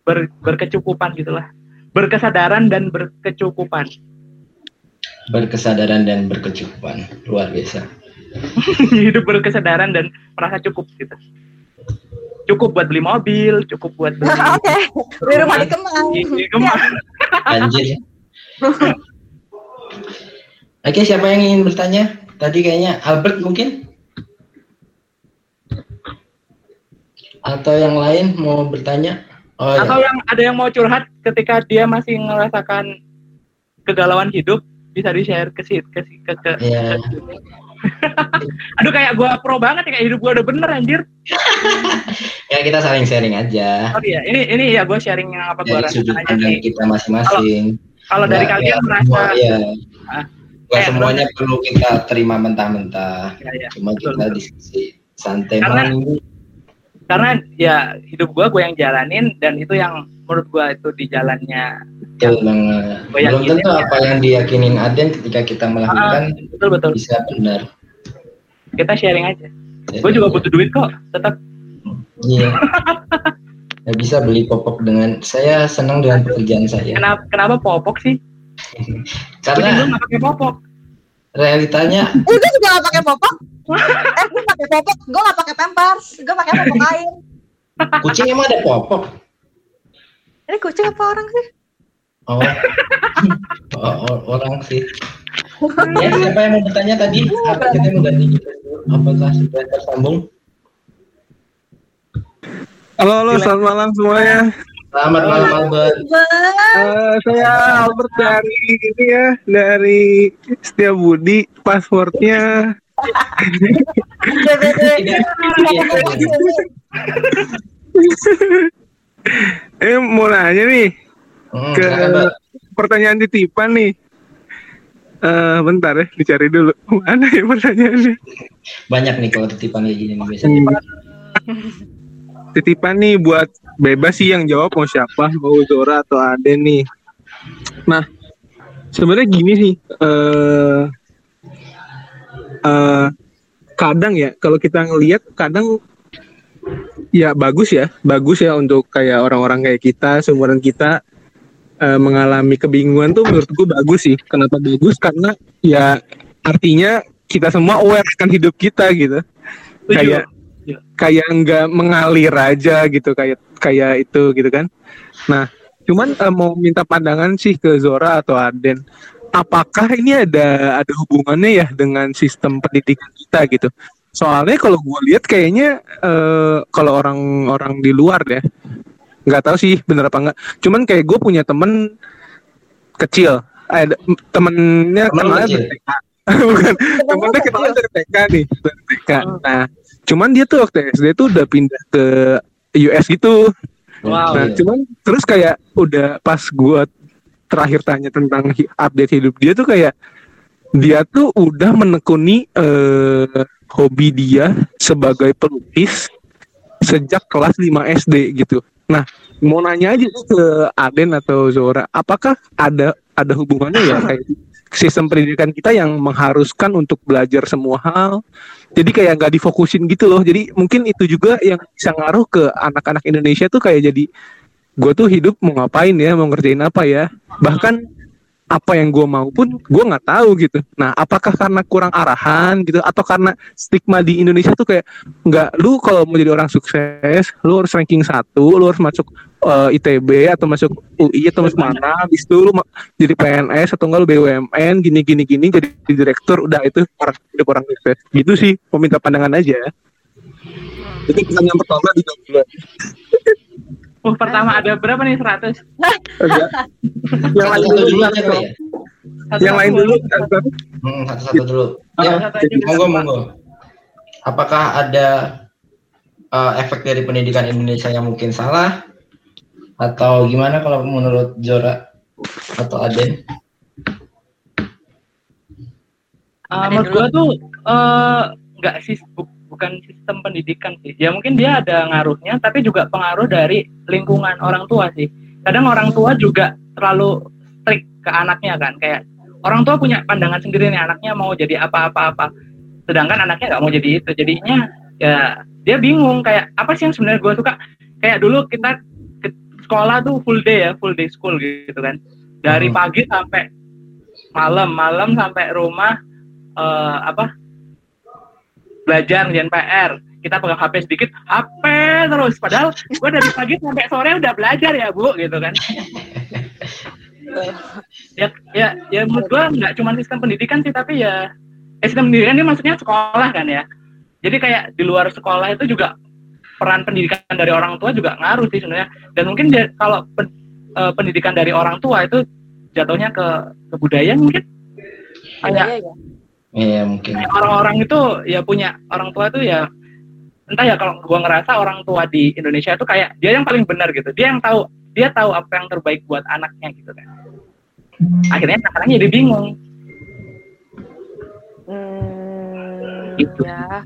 ber, berkecukupan gitulah berkesadaran dan berkecukupan Berkesadaran dan berkecukupan, luar biasa. hidup berkesadaran dan merasa cukup gitu cukup buat beli mobil cukup buat beli Oke. Di rumah di Kemang. di- di rumah. Anjir. Oke, siapa yang ingin bertanya? Tadi kayaknya Albert mungkin? Atau yang lain mau bertanya? Oh atau ya, yang ada yang mau curhat ketika dia masih merasakan kegalauan hidup bisa di share ke si- ke si- ke, ke, ya. aduh kayak gua pro banget ya kayak hidup gua udah bener anjir ya kita saling sharing aja. oh iya ini ini ya gua sharing yang apa gua rasakan aja sih kita masing-masing. kalau dari kalian kayak merasa semua, ya. Ah. Nggak Kayak semuanya perlu kita terima mentah-mentah. ya, ya. Cuma Betul, kita betul. diskusi santai Karena- malam. Karena ya hidup gua gua yang jalanin dan itu yang menurut gua itu di jalannya Betul banget. Belum tentu ya. apa yang diyakinin Aden ketika kita melakukan betul betul bisa benar. kita sharing aja gue juga butuh duit kok tetap Iya. Nggak bisa beli popok dengan saya senang dengan pekerjaan saya. kenapa kenapa popok sih gue Karena nggak pakai popok realitanya Eh, gue juga gak pakai popok. Eh, gue pakai popok. Gue gak pakai pampers. Gue pakai popok kain. kucing emang ada popok. Ini kucing apa orang sih? Oh. Oh, oh, orang sih. Ya, siapa yang mau bertanya tadi? Apa kita mau ganti gitu? Apakah sudah tersambung? Halo, halo, selamat malam semuanya. Selamat malam Albert. Eh, saya Albert dari ini ya, dari Setiabudi. Passwordnya eh mau nanya nih Hmm, ke Mbak. pertanyaan titipan nih. Eh bentar ya, dicari dulu. Mana ya pertanyaannya? Banyak nih kalau titipan kayak gini biasanya. Titipan nih buat bebas sih yang jawab mau siapa, mau Zora atau Aden nih. Nah, sebenarnya gini sih. Eh eh, kadang ya, kalau kita ngelihat kadang ya bagus ya, bagus ya untuk kayak orang-orang kayak kita, seumuran kita eh, mengalami kebingungan tuh menurut gue bagus sih. Kenapa bagus? Karena ya artinya kita semua aware akan hidup kita gitu. Kayak kayak nggak mengalir aja gitu kayak kayak itu gitu kan. Nah, Cuman eh, mau minta pandangan sih ke Zora atau Aden. Apakah ini ada ada hubungannya ya dengan sistem pendidikan kita gitu? Soalnya kalau gue lihat kayaknya eh, kalau orang-orang di luar ya, nggak tahu sih bener apa enggak. Cuman kayak gue punya temen kecil, eh, temennya Temen kenalnya dari TK. Bukan, temennya kenalnya dari TK nih, dari TK. Nah, cuman dia tuh waktu SD tuh udah pindah ke US gitu. Wow. Nah, cuman terus kayak udah pas gua terakhir tanya tentang update hidup dia tuh kayak dia tuh udah menekuni eh, hobi dia sebagai pelukis sejak kelas 5 SD gitu. Nah, mau nanya aja ke Aden atau Zora, apakah ada ada hubungannya ya kayak sistem pendidikan kita yang mengharuskan untuk belajar semua hal jadi kayak nggak difokusin gitu loh. Jadi mungkin itu juga yang bisa ngaruh ke anak-anak Indonesia tuh kayak jadi gue tuh hidup mau ngapain ya? Mau ngerjain apa ya? Bahkan apa yang gue mau pun gue nggak tahu gitu. Nah apakah karena kurang arahan gitu atau karena stigma di Indonesia tuh kayak nggak lu kalau mau jadi orang sukses lu harus ranking satu lu harus masuk eh, ITB atau masuk UI atau masuk mana habis itu lu jadi PNS atau enggak lu BUMN gini gini gini jadi direktur udah itu orang hidup orang sukses. Gitu sih meminta pandangan aja. Itu pertanyaan pertama di Oh, pertama ada berapa nih 100? yang lain dulu kali ya. yang lain dulu Hmm, satu-satu dulu. Ya, monggo monggo. Apakah ada uh, efek dari pendidikan Indonesia yang mungkin salah atau gimana kalau menurut Zora atau Aden? Uh, menurut gua tuh eh, nggak sih bukan sistem pendidikan sih. Ya mungkin dia ada ngaruhnya, tapi juga pengaruh dari lingkungan orang tua sih. Kadang orang tua juga terlalu strict ke anaknya kan, kayak orang tua punya pandangan sendiri nih anaknya mau jadi apa-apa-apa, sedangkan anaknya nggak mau jadi itu. Jadinya ya dia bingung kayak apa sih yang sebenarnya gua suka. Kayak dulu kita ke sekolah tuh full day ya, full day school gitu kan, dari Hmm. pagi sampai malam, malam sampai rumah eh, apa belajar ngerjain PR kita pegang HP sedikit HP terus. Padahal gue dari pagi sampai sore udah belajar ya bu gitu kan. Ya ya ya menurut gue nggak cuma sistem pendidikan sih tapi ya eh, sistem pendidikan ini maksudnya sekolah kan ya. Jadi kayak di luar sekolah itu juga peran pendidikan dari orang tua juga ngaruh sih sebenarnya. Dan mungkin dia, kalau pen- eh, pendidikan dari orang tua itu jatuhnya ke ke budaya mungkin. Kayak Iya, iya. Mungkin. Orang-orang itu ya punya orang tua itu ya entah ya kalau gua ngerasa orang tua di Indonesia itu kayak dia yang paling benar gitu. Dia yang tahu dia tahu apa yang terbaik buat anaknya gitu kan. Akhirnya anak-anaknya jadi bingung. Hmm, Gitu. ya.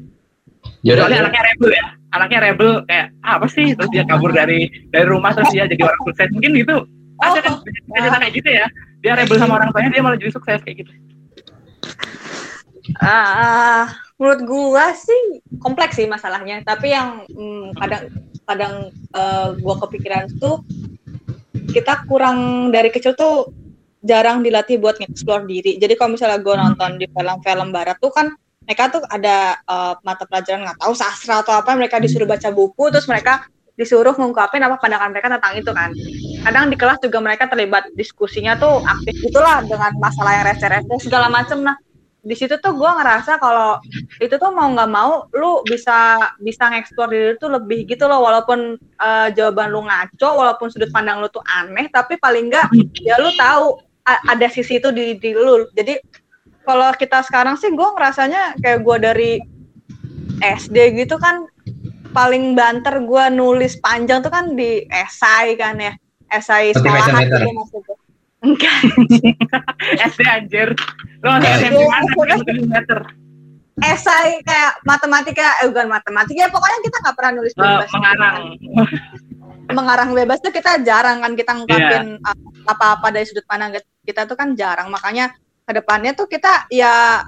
Zora, soalnya anaknya rebel ya. Anaknya rebel kayak "Ah, apa sih? Terus dia kabur dari dari rumah terus dia jadi orang sukses. Mungkin gitu. Ada kan cerita kayak gitu ya. Dia rebel sama orang tuanya dia malah jadi sukses kayak gitu Ah, menurut gua sih kompleks sih masalahnya. Tapi yang hmm, kadang kadang eh, gua kepikiran tuh kita kurang dari kecil tuh jarang dilatih buat nge-explore diri. Jadi kalau misalnya gua nonton di film-film barat tuh kan mereka tuh ada eh, mata pelajaran nggak tahu sastra atau apa mereka disuruh baca buku terus mereka disuruh ngungkapin apa pandangan mereka tentang itu kan. Kadang di kelas juga mereka terlibat diskusinya tuh aktif gitulah dengan masalah yang receh-receh segala macem nah di situ tuh gue ngerasa kalau itu tuh mau nggak mau lu bisa bisa ngeksplor diri tuh lebih gitu loh. Walaupun eh, jawaban lu ngaco walaupun sudut pandang lu tuh aneh tapi paling nggak ya lu tahu ada sisi itu di diri lu. Jadi kalau kita sekarang sih gue ngerasanya kayak gue dari SD gitu kan paling banter gue nulis panjang tuh kan di esai kan ya. Esai Sentimeter. gitu maksudnya enggak. SD anjir. Lo masih SMP mana? Kayak meter. Esai kayak matematika eh bukan matematika ya pokoknya kita nggak pernah nulis Eh, bebas. mengarang. Mengarang bebas tuh kita jarang kan kita ngungkapin uh, apa-apa dari sudut pandang kita. Tuh kan jarang makanya ke depannya tuh kita ya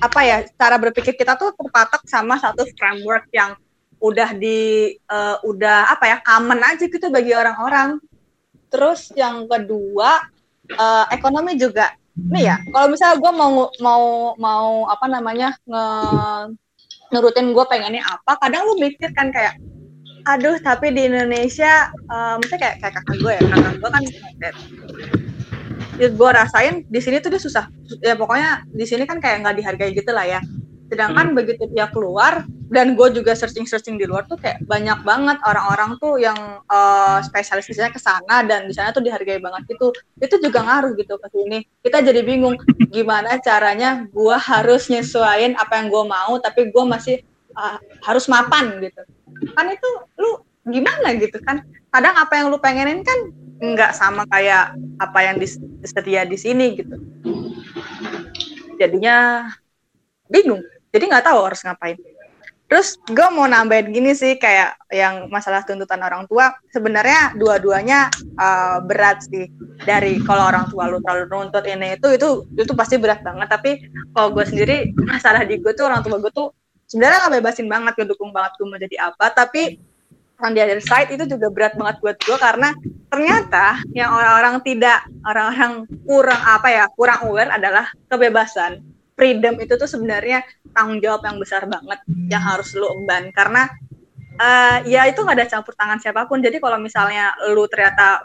apa ya cara berpikir kita tuh terpatok sama satu framework yang udah di eh, udah apa ya common aja gitu bagi orang-orang terus yang kedua eh, ekonomi juga. Nih ya kalau misalnya gue mau mau mau apa namanya nge nurutin gue pengennya apa kadang lu mikir kan kayak aduh tapi di Indonesia eh, maksudnya kayak kayak kakak gue ya kakak gue kan kayak gue rasain di sini tuh dia susah ya pokoknya di sini kan kayak nggak dihargai gitu lah ya sedangkan begitu dia keluar dan gue juga searching searching di luar tuh kayak banyak banget orang-orang tuh yang eh, spesialis misalnya ke sana dan di sana tuh dihargai banget gitu. Itu juga ngaruh gitu ke sini. Kita jadi bingung gimana caranya gue harus nyesuaiin apa yang gue mau tapi gue masih uh, harus mapan gitu. Kan itu lu gimana gitu kan? Kadang apa yang lu pengenin kan nggak sama kayak apa yang dis- disedia di sini gitu. Jadinya bingung jadi nggak tahu harus ngapain. Terus gue mau nambahin gini sih kayak yang masalah tuntutan orang tua. Sebenarnya dua-duanya uh, berat sih. Dari kalau orang tua lu terlalu nuntut ini itu itu itu pasti berat banget. Tapi kalau gue sendiri masalah di gue tuh orang tua gue tuh sebenarnya nggak bebasin banget ngedukung banget gue mau jadi apa. Tapi on the other side itu juga berat banget buat gue karena ternyata yang orang-orang tidak orang-orang kurang apa ya kurang aware adalah kebebasan freedom itu tuh sebenarnya tanggung jawab yang besar banget yang harus lu emban. Karena eh, ya itu nggak ada campur tangan siapa pun. Jadi kalau misalnya lu ternyata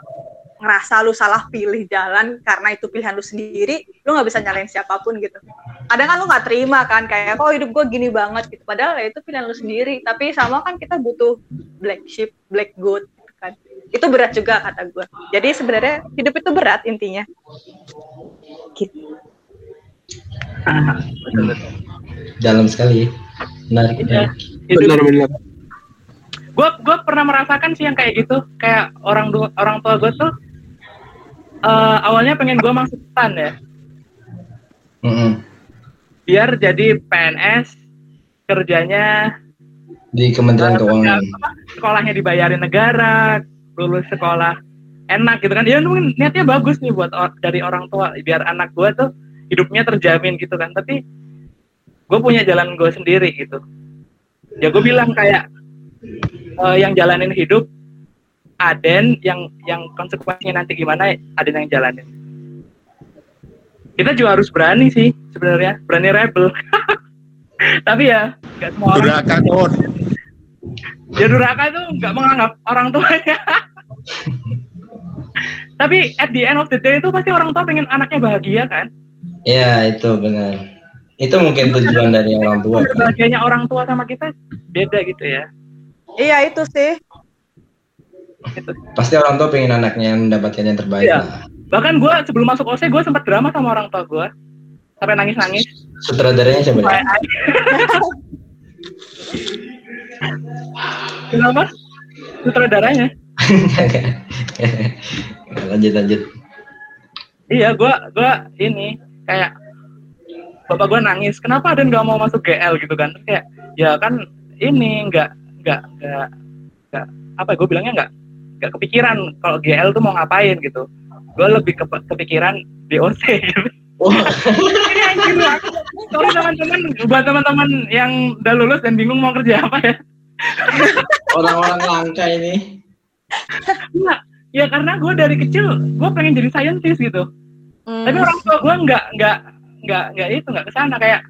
ngerasa lu salah pilih jalan karena itu pilihan lu sendiri lu nggak bisa nyalain siapa pun gitu. Kadang kan lu nggak terima kan? Kayak kok hidup gue gini banget gitu. Padahal ya itu pilihan lu sendiri. Tapi sama kan kita butuh black sheep black goat gitu kan. Itu berat juga kata gue jadi sebenarnya hidup itu berat intinya. Gitu Ah, Dalam sekali. Menarik. Iya. hidup Benar-benar. gue gue pernah merasakan sih yang kayak gitu kayak orang dua orang tua gue tuh eh, awalnya pengen gue masuk stan ya Mm-mm. biar jadi PNS kerjanya Di Kementerian eh, Keuangan. sekolahnya dibayarin negara lulus sekolah enak gitu kan ya mungkin niatnya bagus nih buat or- dari orang tua biar anak gue tuh hidupnya terjamin gitu kan. Tapi gue punya jalan gue sendiri gitu. Ya gue bilang kayak eh, yang jalanin hidup Aden yang yang konsekuensinya nanti gimana Aden yang jalanin. Kita juga harus berani sih sebenarnya berani rebel. Tapi ya nggak semua orang Durhaka Don. ya durhaka tuh nggak menganggap orang tuanya. Tapi at the end of the day itu pasti orang tua pengen anaknya bahagia kan Iya, itu benar. Itu mungkin tujuan dari orang tua. kan. bahagianya orang tua sama kita beda gitu ya iya itu sih Pasti orang tua pengen anaknya mendapatkan yang terbaik Iya. lah. bahkan gue sebelum masuk OC gue sempat drama sama orang tua gue sampai nangis nangis Sutradaranya siapa? ya? kenapa sutradaranya lanjut lanjut. iya gue gua ini kayak bapak gue nangis kenapa Aden nggak mau masuk GL gitu kan Terus kayak ya kan ini nggak nggak nggak nggak apa gue bilangnya nggak nggak kepikiran kalau GL tuh mau ngapain gitu gue lebih ke, kepikiran di OC gitu anjir lah. Sorry teman-teman, buat teman-teman yang udah lulus dan bingung mau kerja apa ya. orang-orang langka ini. Enggak, ya karena gue dari kecil gue pengen jadi scientist gitu. Hmm. Tapi orang tua gue nggak nggak nggak nggak itu nggak ke sana kayak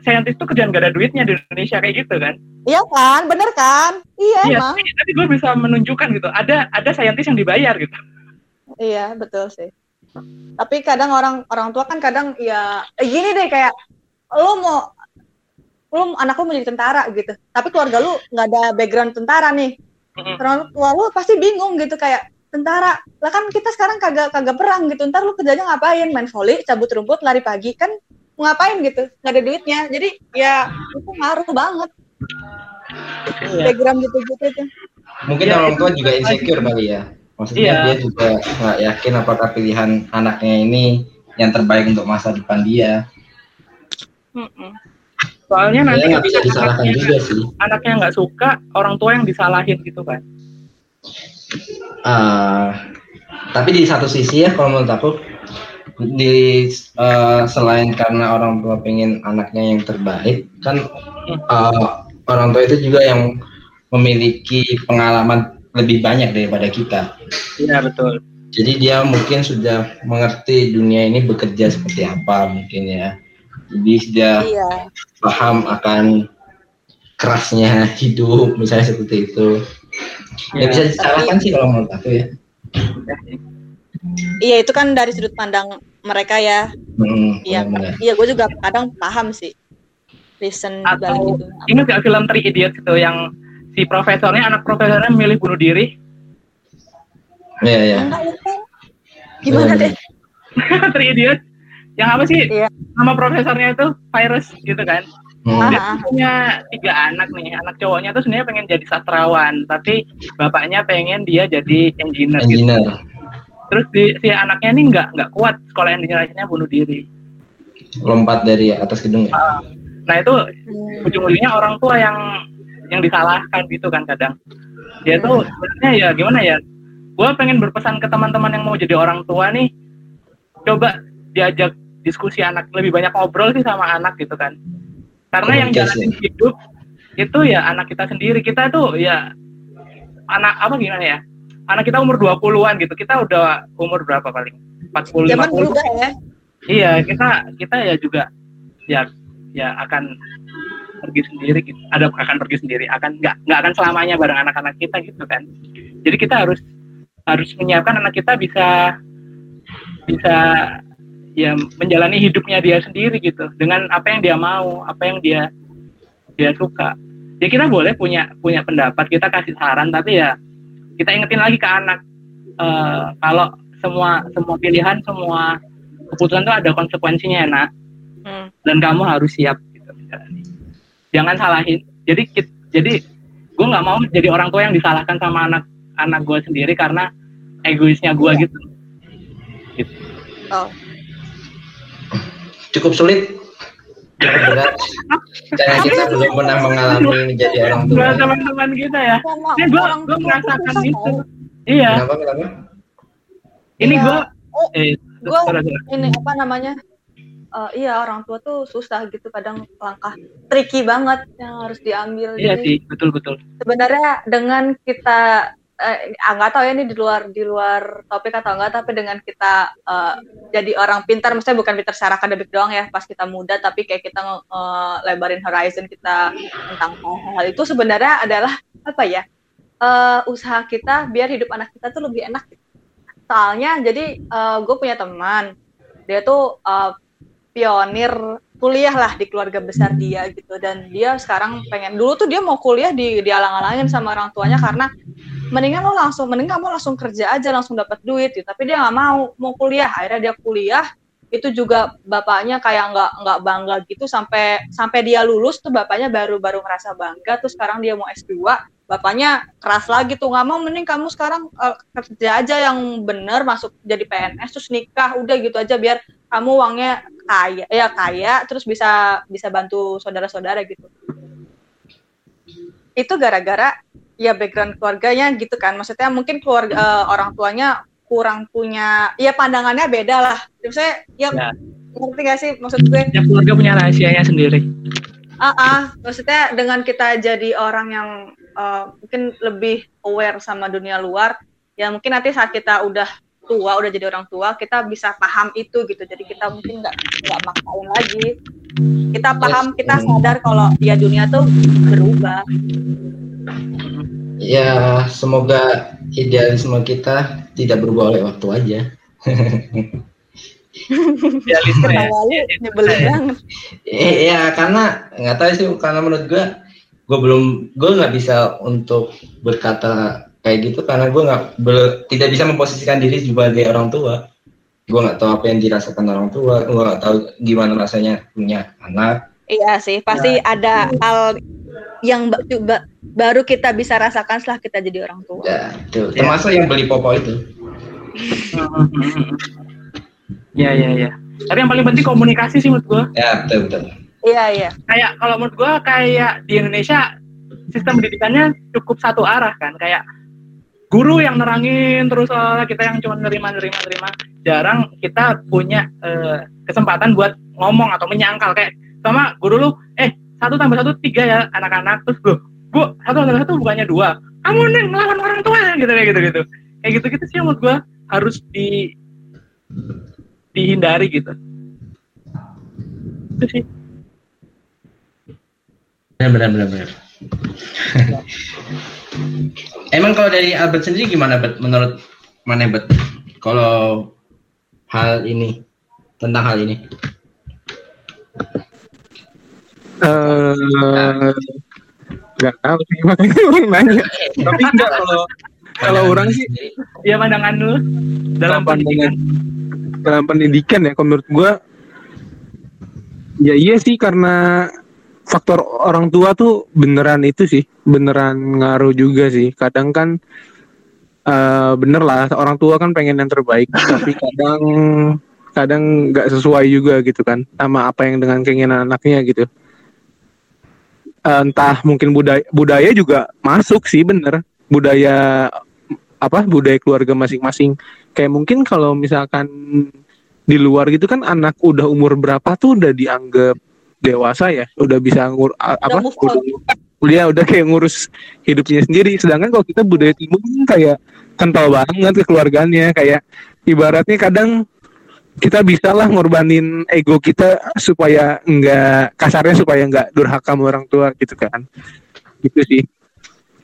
scientist tuh kerjaan gak ada duitnya di Indonesia kayak gitu kan. iya kan bener kan iya Iya, emang tapi, tapi gue bisa menunjukkan gitu. Ada ada scientist yang dibayar gitu. Iya betul sih. Tapi kadang orang orang tua kan kadang ya eh, gini deh kayak lu mau lu anak lu mau jadi tentara gitu. Tapi keluarga lu nggak ada background tentara nih. Orang tua lu pasti bingung gitu kayak tentara. Lah kan kita sekarang kagak kagak perang gitu. Ntar lu kerjanya ngapain? Main volley, cabut rumput, lari pagi kan mau ngapain gitu? Nggak ada duitnya. Jadi ya itu ngaruh banget. Iya. Background gitu-gitu tuh. Mungkin Ya, orang itu- tua juga insecure kali ya. Maksudnya Iya. dia juga nggak yakin apakah pilihan anaknya ini yang terbaik untuk masa depan dia. Soalnya nanti nggak bisa disalahkan anaknya- juga sih. anaknya nggak suka, orang tua yang disalahin gitu kan. Ah, tapi di satu sisi ya kalau menurut aku di eh, selain karena orang tua pengen anaknya yang terbaik kan eh, orang tua itu juga yang memiliki pengalaman lebih banyak daripada kita Iya betul. jadi dia mungkin sudah mengerti dunia ini bekerja seperti apa mungkin ya jadi dia Iya. paham akan kerasnya hidup misalnya seperti itu ya, Ya. bisa disalahkan sih kalau menurut aku ya Iya itu kan dari sudut pandang mereka ya. Hmm, Iya, iya gue juga kadang paham sih reason Atau- balik itu. Ingat gak film Three Idiots itu yang si profesornya anak profesornya milih bunuh diri? Iya, iya. Gimana Benar-benar. deh? Three Idiots yang apa sih Iya. nama profesornya itu virus gitu kan? Hmm. Dia Ah, punya tiga anak nih, anak cowoknya tuh sebenarnya pengen jadi sastrawan, tapi bapaknya pengen dia jadi engineer gitu. engineer Terus di, si anaknya ini nggak nggak kuat sekolah engineer akhirnya bunuh diri. lompat dari atas gedung ya Nah itu Hmm. ujung-ujungnya orang tua yang yang disalahkan gitu kan kadang. Dia tuh sebenarnya ya gimana ya? Gue pengen berpesan ke teman-teman yang mau jadi orang tua nih, coba diajak diskusi anak lebih banyak ngobrol sih sama anak gitu kan. Karena yang jalanin hidup itu ya anak kita sendiri. Kita tuh ya anak apa gimana ya? Anak kita umur 20-an gitu. Kita udah umur berapa paling? 40 Zaman 50. berubah ya. Iya, kita kita ya juga ya ya akan pergi sendiri gitu. Ada akan pergi sendiri, akan nggak nggak akan selamanya bareng anak-anak kita gitu kan. Jadi kita harus harus menyiapkan anak kita bisa bisa ya menjalani hidupnya dia sendiri gitu dengan apa yang dia mau, apa yang dia dia suka. Ya kita boleh punya punya pendapat, kita kasih saran tapi ya kita ingetin lagi ke anak eh, kalau semua semua pilihan, semua keputusan itu ada konsekuensinya ya nak Hmm. dan kamu harus siap gitu menjalani. jangan salahin jadi jadi gue nggak mau jadi orang tua yang disalahkan sama anak anak gue sendiri karena egoisnya gue Iya. gitu Oh. Cukup sulit. Cukup berat. Karena kita belum pernah mengalami menjadi orang tua teman-teman kita ya. Sama ini gue gue merasakan itu. iya. Kenapa kenapa? Ini Iya. gue Oh, eh sorry. Ini apa namanya? Eh, iya orang tua tuh susah gitu. Kadang langkah tricky banget yang harus diambil. iya Jadi, sih betul betul. sebenarnya dengan kita eh, ah, nggak tahu ya ini di luar di luar topik atau enggak tapi dengan kita eh, jadi orang pintar maksudnya bukan pintar secara akademik doang ya pas kita muda tapi kayak kita eh, lebarin horizon kita tentang hal-hal itu sebenarnya adalah apa ya eh, usaha kita biar hidup anak kita tuh lebih enak. Soalnya jadi gue punya teman dia tuh eh, pionir kuliah lah di keluarga besar dia gitu dan dia sekarang pengen dulu tuh dia mau kuliah di dialang-alangin sama orang tuanya karena mendingan lo langsung mending kamu langsung kerja aja langsung dapat duit gitu. tapi dia nggak mau mau kuliah. Akhirnya dia kuliah. Itu juga bapaknya kayak nggak nggak bangga gitu. Sampai sampai dia lulus tuh bapaknya baru baru ngerasa bangga. Terus sekarang dia mau S2 bapaknya keras lagi tuh. Nggak mau mending kamu sekarang eh, kerja aja yang bener masuk jadi PNS terus nikah. Udah gitu aja biar kamu uangnya kaya ya kaya. Terus bisa bisa bantu saudara-saudara gitu. Itu gara-gara ya background keluarganya gitu kan. Maksudnya mungkin keluarga eh, orang tuanya kurang punya ya pandangannya beda lah. Maksudnya ya, Ya. ngerti gak sih maksud gue? Tiap keluarga punya rahasianya sendiri. Ah ah, maksudnya dengan kita jadi orang yang eh, mungkin lebih aware sama dunia luar ya mungkin nanti saat kita udah tua udah jadi orang tua kita bisa paham itu gitu. Jadi kita mungkin nggak nggak maksain lagi. Kita paham kita sadar kalau ya dunia tuh berubah ya semoga idealisme kita tidak berubah oleh waktu aja. Idealisme ya. nyebelin banget. Eh, ya karena nggak tahu sih karena menurut gue gue belum gue nggak bisa untuk berkata kayak gitu karena gue nggak tidak bisa memposisikan diri sebagai orang tua. Gue nggak tahu apa yang dirasakan orang tua gue nggak tahu gimana rasanya punya anak. Iya sih, pasti ada hal yang ba- ba- baru kita bisa rasakan setelah kita jadi orang tua. ya itu termasuk yang beli popo itu Iya iya iya. Tapi yang paling penting komunikasi sih menurut gua. ya betul betul Iya iya. Kayak kalau menurut gua kayak di Indonesia sistem pendidikannya cukup satu arah kan. Kayak guru yang nerangin terus oh, kita yang cuma nerima nerima nerima. Jarang kita punya eh, kesempatan buat ngomong atau menyangkal kayak sama guru lu eh satu tambah satu tiga ya anak-anak terus lu bu satu tambah satu bukannya dua kamu nih ngelawan orang tua gitu kayak gitu gitu kayak gitu gitu sih menurut gua harus di dihindari gitu itu sih benar benar benar benar Emang kalau dari Albert sendiri gimana, Bet? Menurut mana, Bet? Kalau hal ini, tentang hal ini. Eh, nggak tahu sih orang nanya. Tapi enggak kalau kalau orang sih ya pandangan lu dalam dalam pendidikan pandangan dalam pendidikan ya, kalau menurut gua ya iya sih karena faktor orang tua tuh beneran itu sih, beneran ngaruh juga sih. Kadang kan eh bener lah orang tua kan pengen yang terbaik, tapi kadang kadang nggak sesuai juga gitu kan sama apa yang dengan keinginan anaknya gitu. Entah mungkin budaya budaya juga masuk sih bener. Budaya apa budaya keluarga masing-masing. Kayak mungkin kalau misalkan di luar gitu kan anak udah umur berapa tuh udah dianggap dewasa ya? Udah bisa ngur apa udah, dia udah kayak ngurus hidupnya sendiri. Sedangkan kalau kita budaya timur kan kayak kental banget kekeluargaannya kayak ibaratnya kadang kita bisa lah ngorbanin ego kita supaya enggak kasarnya supaya enggak durhaka sama orang tua gitu kan. Gitu sih.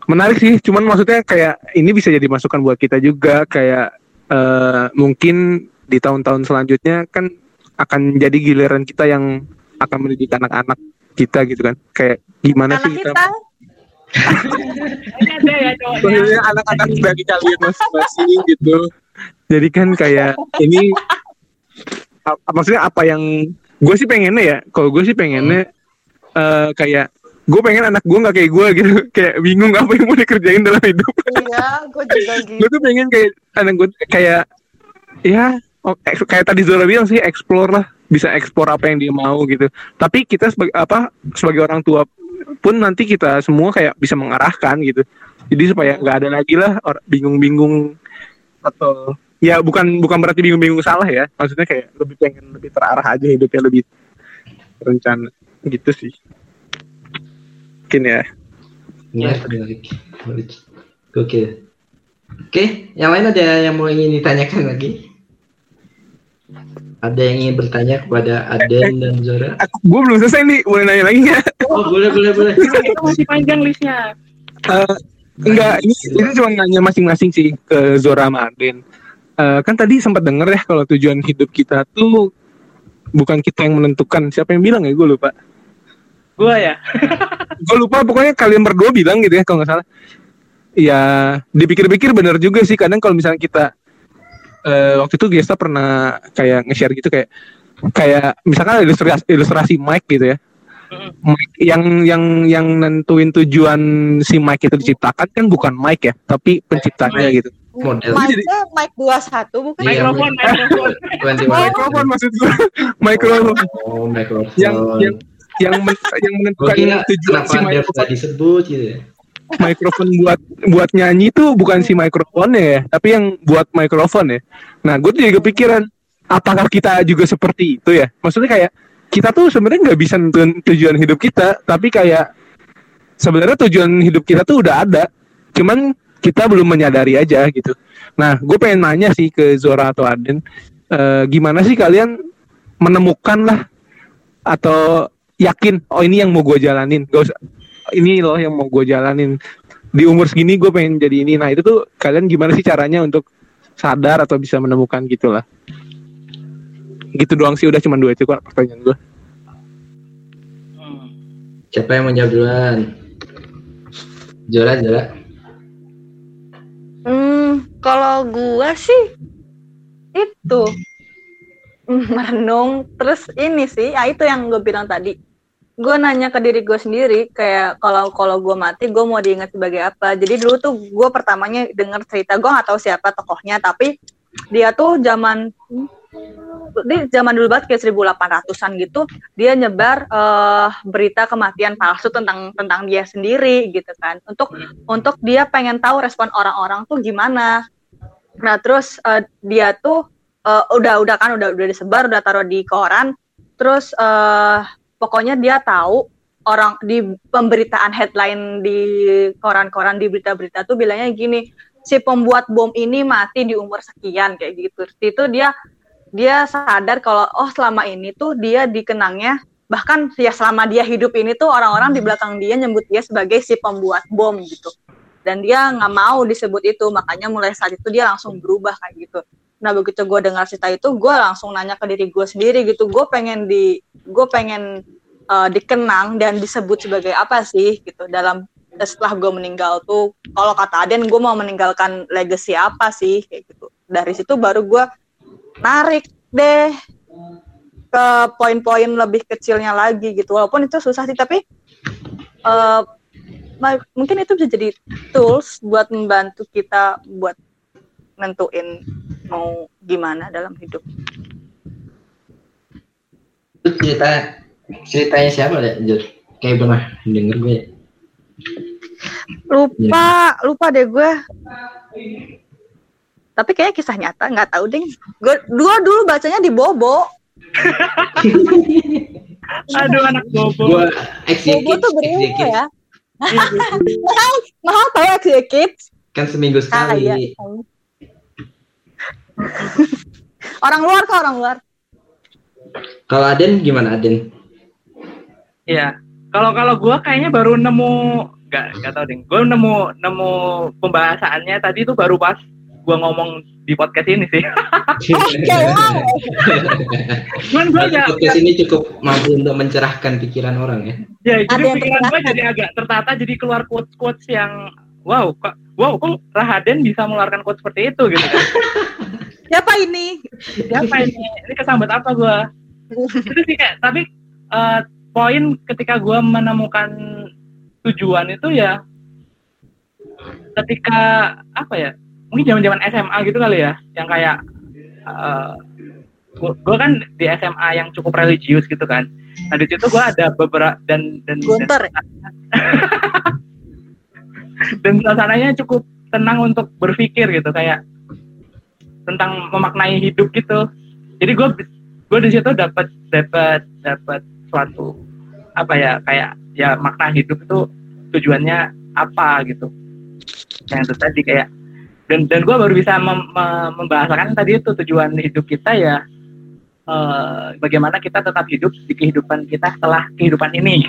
Menarik sih cuman maksudnya kayak ini bisa jadi masukan buat kita juga kayak eh, mungkin di tahun-tahun selanjutnya kan akan jadi giliran kita yang akan mendidik anak-anak kita gitu kan. Kayak gimana Anak sih kita? Kita anak-anak dari kalian masing-masing gitu. Jadi kan kayak ini maksudnya apa yang gue sih pengennya ya. Kalau gue sih pengennya eh, kayak gue pengen anak gue nggak kayak gue gitu. Kayak bingung apa yang mau dikerjain dalam hidup. iya gue juga gitu gue tuh pengen kayak anak gue kayak ya oh, eks- kayak tadi Zora bilang sih explore lah bisa explore apa yang dia mau gitu tapi kita sebagai apa sebagai orang tua pun nanti kita semua kayak bisa mengarahkan gitu jadi supaya nggak ada lagi lah bingung-bingung atau ya bukan bukan berarti bingung-bingung salah ya maksudnya kayak lebih pengen lebih terarah aja hidupnya lebih rencana gitu sih mungkin ya Ya. Menarik. Oke. Oke, yang lain ada yang mau ingin ditanyakan lagi? Ada yang ingin bertanya kepada Aden dan Zora? aku gue belum selesai nih boleh nanya lagi nggak Oh, boleh, boleh, boleh. itu masih panjang listnya Eh, enggak, ini ini cuma nanya masing-masing sih ke Zora sama Aden. Eh, kan tadi sempat denger ya kalau tujuan hidup kita tuh bukan kita yang menentukan. Siapa yang bilang ya? Gue lupa. gua ya Gue lupa pokoknya kalian berdua bilang gitu ya kalau nggak salah. Ya dipikir-pikir bener juga sih. Kadang kalau misalnya kita eh, waktu itu Gesta pernah kayak nge-share gitu kayak kayak misalkan ilustrasi ilustrasi mic gitu ya. Mic yang yang yang nentuin tujuan si mic itu diciptakan kan bukan mic ya, tapi penciptanya gitu. Model. Mic-nya mic 21 bukan? Iya, mikrofon mikrofon 21. Mikrofon maksud gue. Mikrofon Oh, mikrofon. yang yang yang men- yang Gue menentukan kira tujuan si mikrofon disebut gitu ya? mikrofon buat buat nyanyi tuh bukan si mikrofonnya ya, tapi yang buat mikrofon ya. Nah, gue tuh juga kepikiran apakah kita juga seperti itu ya? Maksudnya kayak kita tuh sebenarnya nggak bisa nentuin tujuan hidup kita, tapi kayak sebenarnya tujuan hidup kita tuh udah ada, cuman kita belum menyadari aja gitu. Nah, gue pengen nanya sih ke Zora atau Aden, eh, gimana sih kalian menemukan lah atau yakin oh ini yang mau gue jalanin, gak usah ini loh yang mau gue jalanin di umur segini gue pengen jadi ini. Nah itu tuh kalian gimana sih caranya untuk sadar atau bisa menemukan gitulah? Gitu doang sih udah cuma dua itu pertanyaan gue. Siapa yang mau jawab duluan? Zora, Zora. Kalau gua sih itu merenung terus ini sih, ya itu yang gue bilang tadi. Gue nanya ke diri gue sendiri kayak kalau kalau gue mati gue mau diingat sebagai apa. Jadi dulu tuh gue pertamanya denger cerita gue tahu siapa tokohnya tapi dia tuh zaman di zaman dulu banget kayak 1800-an gitu dia nyebar eh, berita kematian palsu tentang tentang dia sendiri gitu kan untuk untuk dia pengen tahu respon orang-orang tuh gimana nah terus eh, dia tuh eh, udah udah kan udah udah disebar udah taruh di koran. Terus eh, pokoknya dia tahu orang di pemberitaan headline di koran-koran di berita-berita tuh bilangnya gini si pembuat bom ini mati di umur sekian kayak gitu. Itu dia dia sadar kalau oh selama ini tuh dia dikenangnya bahkan ya selama dia hidup ini tuh orang-orang di belakang dia nyebut dia sebagai si pembuat bom gitu dan dia nggak mau disebut itu makanya mulai saat itu dia langsung berubah kayak gitu. Nah begitu gue dengar cerita itu gue langsung nanya ke diri gue sendiri gitu. Gue pengen di gue pengen uh, dikenang dan disebut sebagai apa sih gitu dalam setelah gue meninggal tuh kalau kata Aden gue mau meninggalkan legacy apa sih kayak gitu. Dari situ baru gue narik deh ke poin-poin lebih kecilnya lagi gitu. Walaupun itu susah sih tapi uh, mungkin itu bisa jadi tools buat membantu kita buat nentuin mau gimana dalam hidup itu cerita ceritanya siapa deh Jod kayak pernah denger gue lupa ya. lupa deh gue tapi kayaknya kisah nyata nggak tahu deh gue dua dulu bacanya di Bobo Aduh anak bobo. Gua bobo tuh berilmu ya. Mahal, mahal tau execute. Kan seminggu sekali. Ah, iya. orang luar kok orang luar. Kalau Aden gimana Aden? Iya. Kalau kalau gue kayaknya baru nemu nggak nggak tahu deh. Gue nemu nemu pembahasannya tadi tuh baru pas gue ngomong di podcast ini sih. Oke, wow. Cuman gue ya, podcast ini cukup mampu untuk mencerahkan pikiran orang ya. Ya, jadi pikiran gue jadi agak tertata, jadi keluar quotes quotes yang wow, kok wow, kok Rahaden bisa mengeluarkan quotes seperti itu gitu kan? Siapa ini? Siapa ini? Ini kesambat apa gue? itu sih kayak, tapi uh, poin ketika gue menemukan tujuan itu ya ketika apa ya mungkin zaman zaman SMA gitu kali ya yang kayak uh, eh, gue kan di SMA yang cukup religius gitu kan. Nah di situ gue ada beberapa dan dan Gunter. dan, dan suasananya cukup tenang untuk berpikir gitu kayak tentang memaknai hidup gitu. Jadi gue gue di situ dapat dapat dapat suatu apa ya kayak ya makna hidup itu tujuannya apa gitu. Yang itu tadi kayak dan dan gue baru bisa mem, mem, membahasakan tadi itu tujuan hidup kita ya uh, bagaimana kita tetap hidup di kehidupan kita setelah kehidupan ini.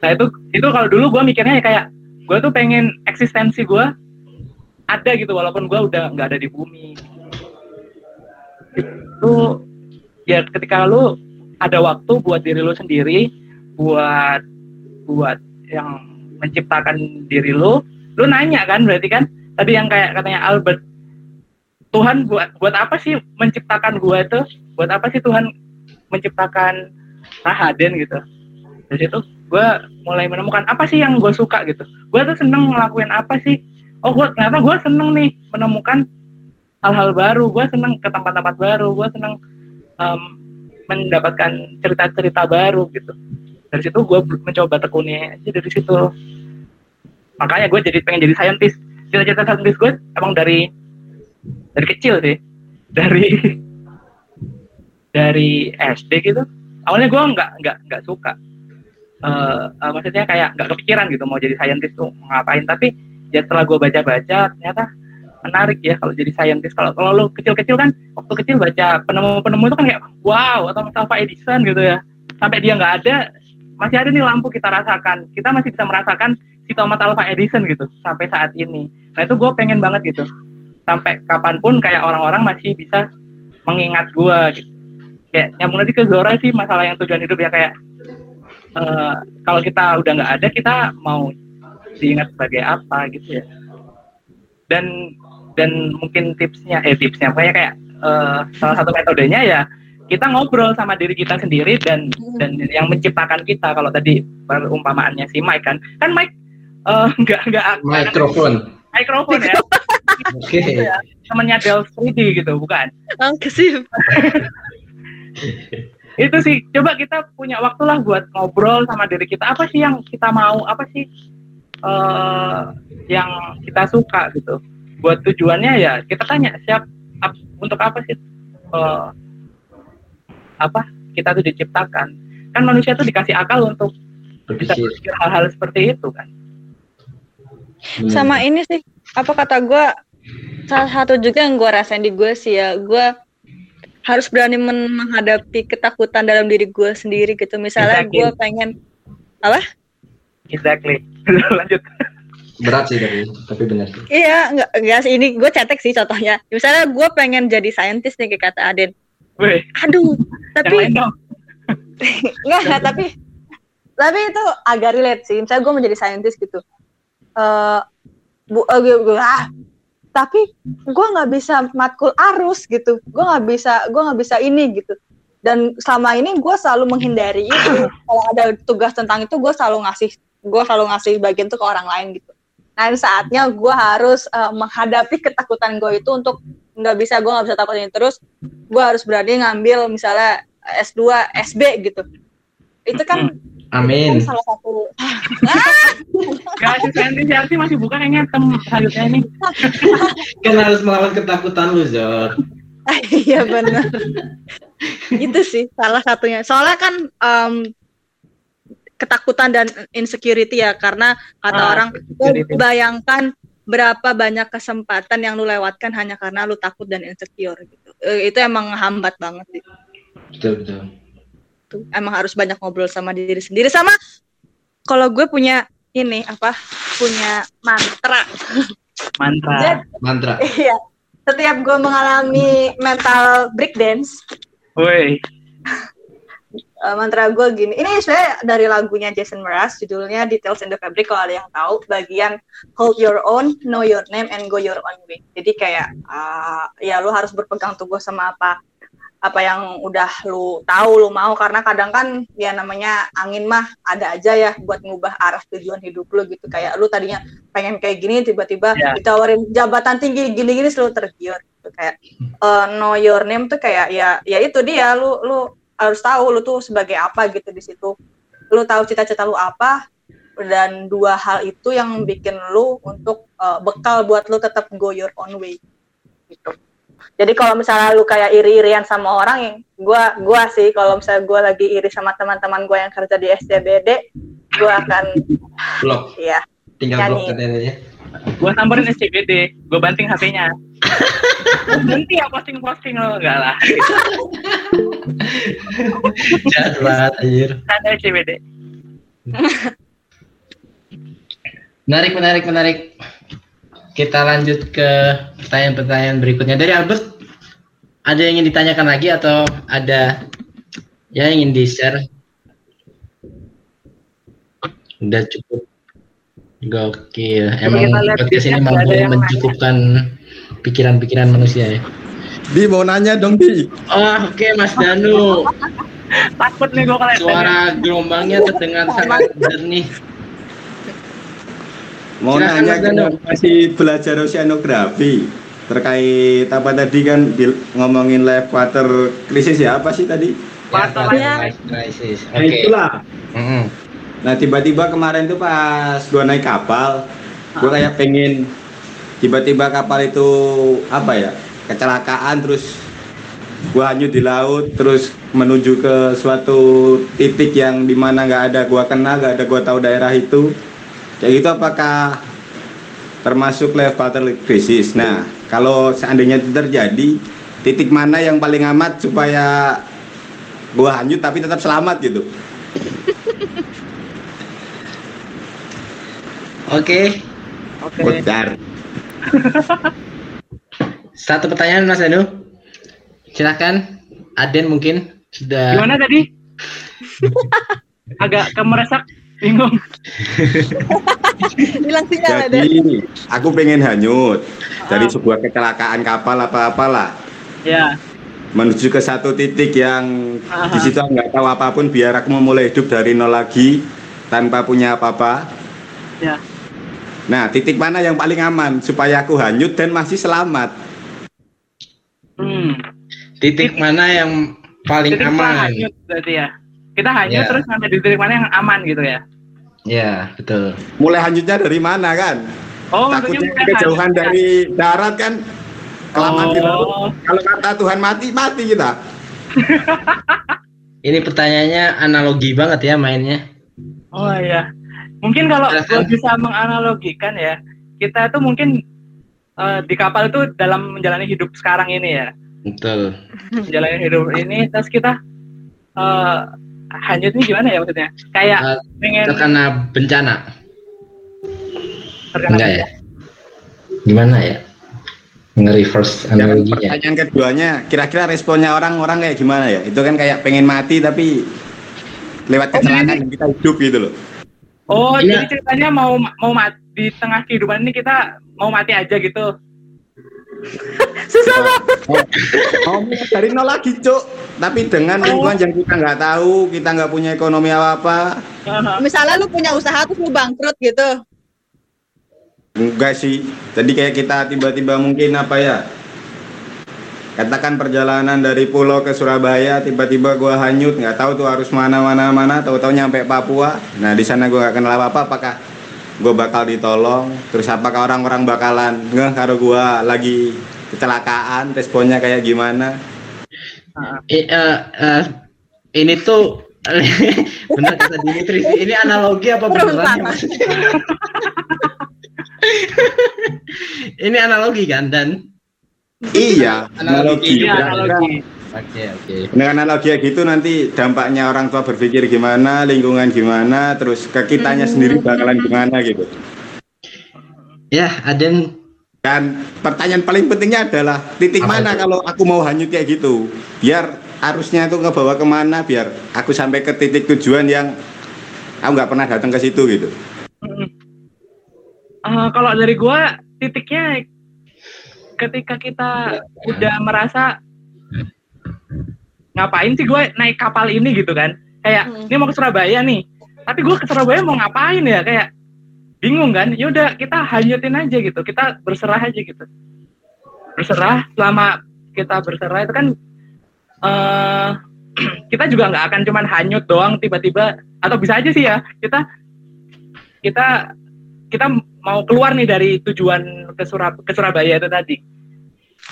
Nah itu itu kalau dulu gue mikirnya ya kayak gue tuh pengen eksistensi gue ada gitu walaupun gue udah nggak ada di bumi. Itu ya ketika lu ada waktu buat diri lu sendiri buat buat yang menciptakan diri lu lu nanya kan berarti kan tadi yang kayak katanya Albert Tuhan buat buat apa sih menciptakan gua itu? Buat apa sih Tuhan menciptakan Rahaden gitu? Dari situ gue mulai menemukan apa sih yang gue suka gitu. Gue tuh seneng ngelakuin apa sih? Oh gue ternyata gue seneng nih menemukan hal-hal baru. Gue seneng ke tempat-tempat baru. Gue seneng um, mendapatkan cerita-cerita baru gitu. Dari situ gue mencoba tekuni aja dari situ makanya gue jadi pengen jadi scientist. Cita-cita scientist gue emang dari dari kecil sih. Dari dari SD gitu. Awalnya gue nggak nggak nggak suka. Uh, uh, maksudnya kayak nggak kepikiran gitu mau jadi scientist tuh ngapain. Tapi ya setelah gue baca-baca ternyata menarik ya kalau jadi scientist. Kalau kalau lo kecil-kecil kan waktu kecil baca penemu-penemu itu kan kayak wow atau Alva Edison gitu ya. Sampai dia nggak ada masih ada nih lampu kita rasakan. Kita masih bisa merasakan si Thomas Alva Edison gitu sampai saat ini. Nah itu gue pengen banget gitu. Sampai kapan pun kayak orang-orang masih bisa mengingat gue gitu. Kayak nyambung lagi ke Zora sih masalah yang tujuan hidup ya kayak uh, kalau kita udah nggak ada kita mau diingat sebagai apa gitu ya. Dan dan mungkin tipsnya eh tipsnya apa ya kayak uh, salah satu metodenya ya kita ngobrol sama diri kita sendiri dan dan yang menciptakan kita kalau tadi perumpamaannya si Mike kan kan Mike uh, enggak enggak. Mikrofon mikrofon ya. Oke. Okay. ya, temannya Del 3D gitu bukan? Oke sih itu sih. Coba kita punya waktu lah buat ngobrol sama diri kita. Apa sih yang kita mau? Apa sih uh, yang kita suka gitu? Buat tujuannya ya kita tanya siap ap, untuk apa sih uh, apa kita tuh diciptakan? Kan manusia tuh dikasih akal untuk bisa berpikir hal-hal seperti itu kan Hmm. Sama ini sih, apa kata gue, salah satu juga yang gue rasain di gue sih ya, gue harus berani men- menghadapi ketakutan dalam diri gue sendiri gitu misalnya Exactly. gue pengen apa Exactly. Lanjut. Berat sih tapi tapi benar sih. iya nggak nggak sih ini gue cetek sih contohnya misalnya gue pengen jadi saintis nih kayak kata Aden Weh, aduh tapi lain dong. nggak nggak, tapi tapi itu agak relate sih misalnya gue menjadi saintis gitu eh bu eh, gue- gue- ah, tapi gue nggak bisa matkul arus gitu. Gue nggak bisa gue nggak bisa ini gitu. Dan selama ini gue selalu menghindari itu. Kalau ada tugas tentang itu gue selalu ngasih gue selalu ngasih bagian tuh ke orang lain gitu. Nah saatnya gue harus eh, menghadapi ketakutan gue itu untuk nggak bisa gue nggak bisa takut ini terus gue harus berani ngambil misalnya S2 SB gitu. Itu kan Amin. itu kan salah satu Gak sih Sandy sih masih buka kayaknya tem selanjutnya ini. Kan harus melawan ketakutan lu, Zor. iya benar itu sih salah satunya soalnya kan em, ketakutan dan insecurity ya karena kata Ah, orang lu bayangkan berapa banyak kesempatan yang lu lewatkan hanya karena lu takut dan insecure gitu Eh, itu emang hambat banget sih Betul betul. Tuh emang harus banyak ngobrol sama diri sendiri. Sama kalau gue punya ini apa punya mantra. Mantra. Jadi- Mantra. iya. Setiap gue mengalami mental breakdance Woi, eh, mantra gue gini. Ini sebenarnya dari lagunya Jason Mraz judulnya Details in the Fabric kalau ada yang tahu. Bagian hold your own know your name and go your own way. Jadi kayak ah, ya lu harus berpegang teguh sama apa apa yang udah lu tahu lu mau. Karena kadang kan ya namanya angin mah ada aja ya buat ngubah arah tujuan hidup lu gitu. Kayak lu tadinya pengen kayak gini tiba-tiba Ya. ditawarin jabatan tinggi gini-gini selalu tergiur gitu. Kayak eh, know your name tuh kayak ya ya itu dia. Lu lu harus tahu lu tuh sebagai apa gitu di situ. Lu tahu cita-cita lu apa dan dua hal itu yang bikin lu untuk eh, bekal buat lu tetap go your own way gitu jadi kalau misalnya lu kayak iri-irian sama orang yang gua gua sih kalau misalnya gua lagi iri sama teman-teman gua yang kerja di SCBD gua akan Blok. ya Tinggal blok katanya. gua samperin SCBD, gua banting HP-nya. Nanti ya posting-posting lo enggak lah. Jahat banget anjir. Ada SCBD. Menarik, menarik, menarik. Kita lanjut ke pertanyaan-pertanyaan berikutnya. Dari Albert, ada yang ingin ditanyakan lagi atau ada yang ingin di-share? Udah cukup. Gokil. Emang podcast ini di mampu mencukupkan pikiran-pikiran manusia ya. Di mau nanya dong Di. Oh, oke Mas Danu. Takut nih gua kalau Suara gelombangnya terdengar sangat jernih. Mau Silakan, nanya masih belajar oceanografi terkait apa tadi kan ngomongin life water krisis ya apa sih tadi? Quarter life life crisis. Nah, Oke. itulah. Mm-mm. Nah tiba-tiba kemarin tuh pas gua naik kapal, gua kayak pengen tiba-tiba kapal itu apa ya kecelakaan terus gua hanyut di laut terus menuju ke suatu titik yang di mana nggak ada gua kenal nggak ada gua tahu daerah itu kayak gitu apakah termasuk life water crisis nah kalau seandainya itu terjadi titik mana yang paling amat supaya gua hanyut tapi tetap selamat gitu Oke. Oke. Bocor. Satu pertanyaan Mas Danu. Silakan. Aden mungkin sudah Gimana tadi? Agak kemeresak, bingung. hilang sinyal ada Jadi aku pengen hanyut dari sebuah kecelakaan kapal apa-apalah Ya. menuju ke satu titik yang Aha. di situ nggak tahu apa pun biar aku memulai hidup dari nol lagi tanpa punya apa-apa. Ya. Nah, titik mana yang paling aman supaya aku hanyut dan masih selamat? Hmm. titik mana yang paling Titik aman? hanyut berarti ya. Kita hanyut Ya. terus sampai di titik mana yang aman gitu ya. Ya, betul. Mulai hanyutnya dari mana kan? Oh, maksudnya Takutnya kejauhan dari darat kan? Kelamaan di laut. Oh, Kalau kata Tuhan mati, mati kita. Ini pertanyaannya analogi banget ya mainnya. oh iya. Mungkin kalau gua bisa menganalogikan ya, kita tuh mungkin eh, di kapal itu dalam menjalani hidup sekarang ini ya. Betul. menjalani hidup ini terus kita eh hanyut ini gimana ya maksudnya kayak Eh, pengen Terkena bencana. terkena Enggak ya? Gimana ya? Nge-reverse Yang analoginya. pertanyaan keduanya, kira-kira responnya orang-orang kayak gimana ya? Itu kan kayak pengen mati tapi lewat kecelakaan dan kita hidup gitu loh. oh Iya. jadi ceritanya mau mau mati di tengah kehidupan ini kita mau mati aja gitu Susah banget. Oh, dari nol lagi, Cuk. Tapi dengan lingkungan yang kita nggak tahu, kita nggak punya ekonomi apa-apa. Misalnya lu punya usaha terus lu bangkrut gitu. Enggak sih. Jadi kayak kita tiba-tiba mungkin apa ya? Katakan perjalanan dari pulau ke Surabaya, tiba-tiba gua hanyut, nggak tahu tuh harus mana mana mana, tahu-tahu nyampe Papua. Nah di sana gua nggak kenal apa-apa, apakah gua bakal ditolong? Terus apakah orang-orang bakalan nggak kalau gua lagi kecelakaan, responnya kayak gimana? I- eh, eh, ini tuh benar kata Dimitri sih. Ini analogi apa beneran ya, Mas? ini analogi kan dan Iya, Analogi. analogi. Iya, analogi. Oke oke. Dengan analogi kayak gitu nanti dampaknya orang tua berpikir gimana, lingkungan gimana, terus ke kitanya sendiri bakalan gimana gitu. Ya, Aden Dan pertanyaan paling pentingnya adalah titik Apa mana itu? kalau aku mau hanyut kayak gitu, biar arusnya itu ngebawa ke mana, biar aku sampai ke titik tujuan yang aku nggak pernah datang ke situ gitu. Eh, kalau dari gua titiknya ketika kita udah merasa ngapain sih gue naik kapal ini gitu kan? Kayak Hmm. ini mau ke Surabaya nih. Tapi gue ke Surabaya mau ngapain ya? Kayak bingung kan? Ya udah kita hanyutin aja gitu. Kita berserah aja gitu. Berserah selama kita berserah itu kan eh kita juga nggak akan cuman hanyut doang tiba-tiba. Atau bisa aja sih ya kita kita kita mau keluar nih dari tujuan ke, Surab ke Surabaya itu tadi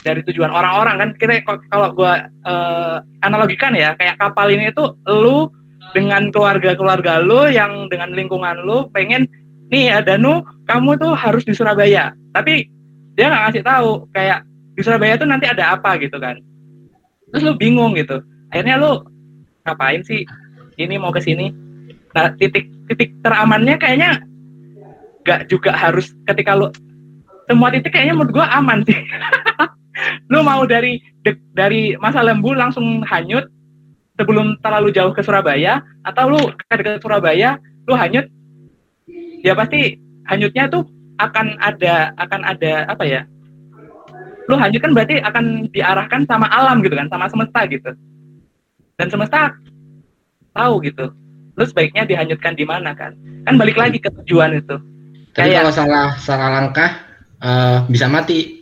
dari tujuan orang-orang kan. Kita kalau gua eh, analogikan ya kayak kapal ini itu lu dengan keluarga-keluarga lu yang dengan lingkungan lu pengen nih ya Danu kamu tuh harus di Surabaya. Tapi dia nggak ngasih tahu kayak di Surabaya tuh nanti ada apa gitu kan. Terus lu bingung gitu. Akhirnya lu ngapain sih? Ini mau ke sini. Nah titik titik teramannya kayaknya nggak juga harus ketika lu semua titik kayaknya menurut gua aman sih lu mau dari dek- dari masa lembu langsung hanyut sebelum terlalu jauh ke Surabaya atau lu ke dekat Surabaya lu hanyut? Ya pasti hanyutnya tuh akan ada akan ada apa ya? Lu hanyut kan berarti akan diarahkan sama alam gitu kan sama semesta gitu. Dan semesta tahu gitu lu sebaiknya dihanyutkan di mana kan? Kan balik lagi ke tujuan itu. Tapi Kayak- kalau salah salah langkah eh, bisa mati.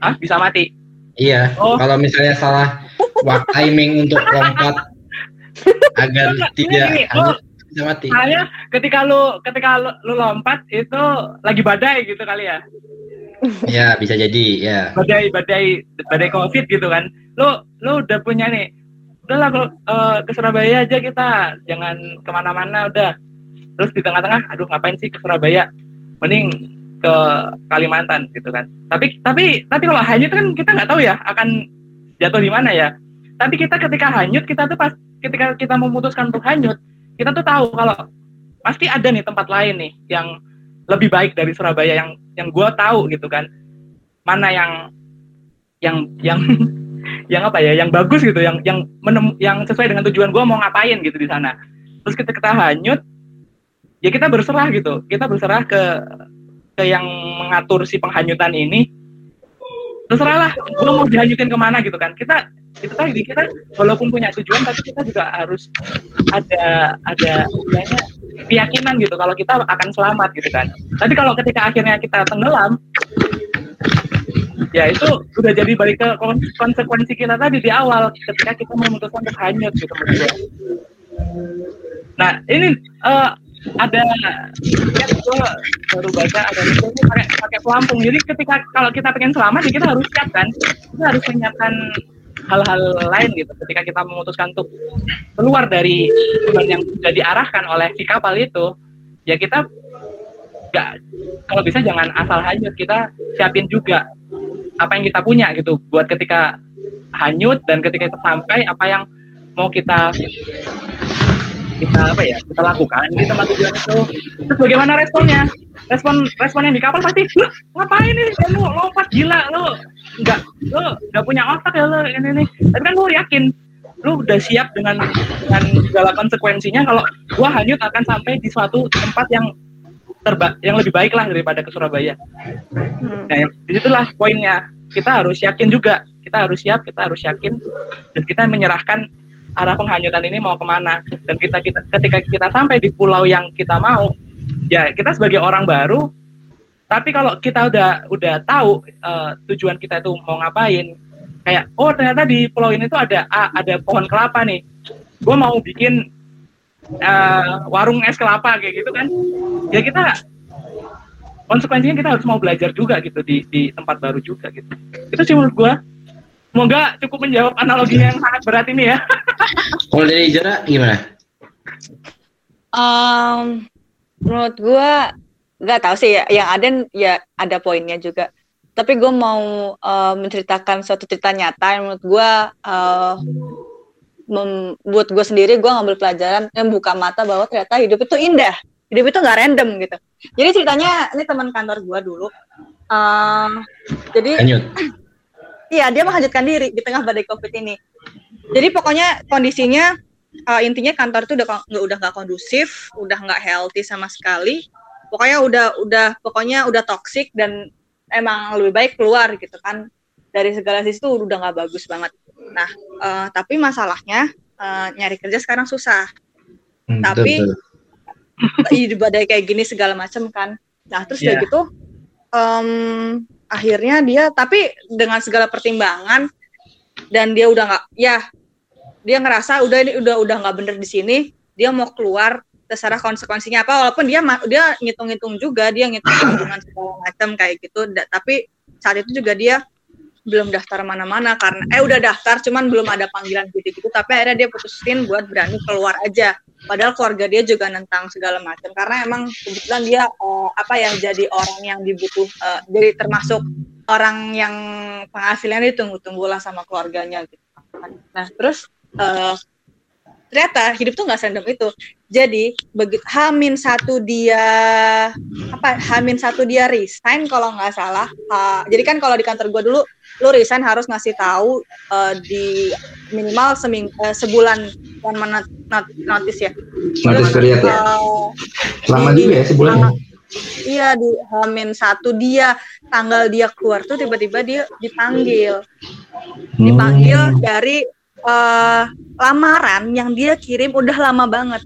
Ah bisa mati Iya. Oh. Kalau misalnya salah waktu timing untuk lompat agar tidak hanyut, bisa mati. Soalnya ketika lu ketika lu, lu lompat itu lagi badai gitu kali ya. Ya bisa jadi ya. Badai badai badai Covid gitu kan. Lu lu udah punya nih. Udahlah kalau eh, ke Surabaya aja kita, jangan ke mana-mana udah. Terus di tengah-tengah, aduh ngapain sih ke Surabaya? Mending ke Kalimantan gitu kan. Tapi tapi tapi kalau hanyut kan kita nggak tahu ya akan jatuh di mana ya. Tapi kita ketika hanyut kita tuh pas ketika kita memutuskan untuk hanyut, kita tuh tahu kalau pasti ada nih tempat lain nih yang lebih baik dari Surabaya yang yang gue tahu gitu kan mana yang yang yang yang apa ya yang bagus gitu yang yang menem, yang sesuai dengan tujuan gue mau ngapain gitu di sana terus kita kita hanyut ya kita berserah gitu kita berserah ke ke yang mengatur si penghanyutan ini terserah lah gue mau dihanyutin ke mana gitu kan kita itu tadi kita walaupun punya tujuan tapi kita juga harus ada ada istilahnya keyakinan gitu kalau kita akan selamat gitu kan tapi kalau ketika akhirnya kita tenggelam ya itu udah jadi balik ke kon- konsekuensi kita tadi di awal ketika kita memutuskan untuk hanyut gitu. Nah ini eh, ada ya baru baca ada itu pakai pakai pelampung. Jadi ketika kalau kita pengen selamat ya kita harus siap kan. Kita harus menyiapkan hal-hal lain gitu. Ketika kita memutuskan untuk keluar dari yang sudah diarahkan oleh si kapal itu, ya kita nggak kalau bisa jangan asal hanyut kita siapin juga apa yang kita punya gitu buat ketika hanyut dan ketika itu sampai apa yang mau kita kita apa ya kita lakukan di tempat tujuan itu terus bagaimana responnya respon respon yang di kapal pasti "Lu ngapain nih lu lompat gila lu nggak lu nggak punya otak ya lu ini nih tapi kan lu yakin lu udah siap dengan dengan segala konsekuensinya kalau gua hanyut akan sampai di suatu tempat yang terba yang lebih baik lah daripada ke Surabaya Hmm. Nah, di situlah poinnya. Kita harus yakin juga. Kita harus siap, kita harus yakin, dan kita menyerahkan arah penghanyutan ini mau ke mana. Dan kita, kita ketika kita sampai di pulau yang kita mau, ya kita sebagai orang baru. Tapi kalau kita udah udah tahu eh, tujuan kita itu mau ngapain, kayak oh ternyata di pulau ini tuh ada ah, ada pohon kelapa nih. Gue mau bikin eh, warung es kelapa kayak gitu kan. Ya kita konsekuensinya kita harus mau belajar juga gitu di di tempat baru juga gitu itu sih menurut gua semoga cukup menjawab analoginya yang sangat berat ini ya. Kalau dari Jara gimana? Um, menurut gue nggak tahu sih ya. Yang ada ya ada poinnya juga. Tapi gue mau eh, menceritakan suatu cerita nyata yang menurut gue eh, mem- buat gue sendiri gue ngambil pelajaran yang buka mata bahwa ternyata hidup itu indah. Hidup itu nggak random gitu. Jadi ceritanya ini teman kantor gue dulu. Eh, jadi. Iya, dia menghajatkan diri di tengah badai COVID ini. Jadi pokoknya kondisinya eh, intinya kantor itu udah nggak udah nggak kondusif, udah nggak healthy sama sekali. Pokoknya udah udah pokoknya udah toxic dan emang lebih baik keluar gitu kan. Dari segala sisi tuh udah nggak bagus banget. Nah, eh, tapi masalahnya eh, nyari kerja sekarang susah. Hmm, Tapi- betul, di badai kayak gini segala macam kan. Nah terus Iya. udah gitu, em, akhirnya dia tapi dengan segala pertimbangan dan dia udah nggak, ya dia ngerasa udah ini udah udah nggak bener di sini, dia mau keluar terserah konsekuensinya apa. Walaupun dia dia ngitung-ngitung juga, dia ngitung hubungan segala macam kayak gitu. Da- tapi saat itu juga dia belum daftar mana-mana karena eh udah daftar cuman belum ada panggilan gitu-gitu tapi akhirnya dia putusin buat berani keluar aja padahal keluarga dia juga nentang segala macam. Karena emang kebetulan dia eh, apa ya jadi orang yang dibutuh eh, jadi termasuk orang yang penghasilannya ditunggu-tunggu lah sama keluarganya gitu. Nah terus eh, ternyata hidup tuh nggak serandom itu. Jadi begitu Hamin satu dia apa Hamin satu dia resign kalau nggak salah. Ha- jadi kan kalau di kantor gue dulu lu resign harus ngasih tahu eh, di minimal seming eh, sebulan dan menot not- notice ya Notice period ya. Eh, Lama di- juga ya sebulan. ya? Iya di Hamin satu dia tanggal dia keluar tuh tiba-tiba dia dipanggil dipanggil Hmm. dari eh, lamaran yang dia kirim udah lama banget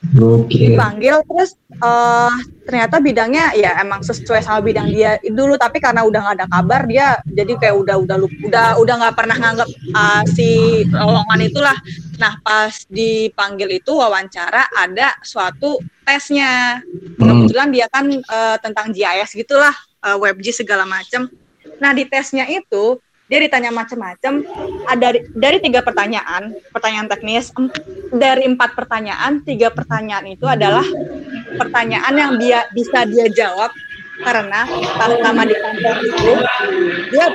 Oke. dipanggil terus eh ternyata bidangnya ya emang sesuai sama bidang dia dulu tapi karena udah nggak ada kabar dia jadi kayak udah udah udah udah nggak pernah nganggap eh, si lowongan itulah nah pas dipanggil itu wawancara ada suatu tesnya Hmm. kebetulan dia kan eh, tentang GIS gitulah eh, WebG segala macam nah di tesnya itu dia ditanya macam-macam dari, dari tiga pertanyaan pertanyaan teknis dari empat pertanyaan tiga pertanyaan itu adalah pertanyaan yang dia bisa dia jawab karena pas lama di kantor itu dia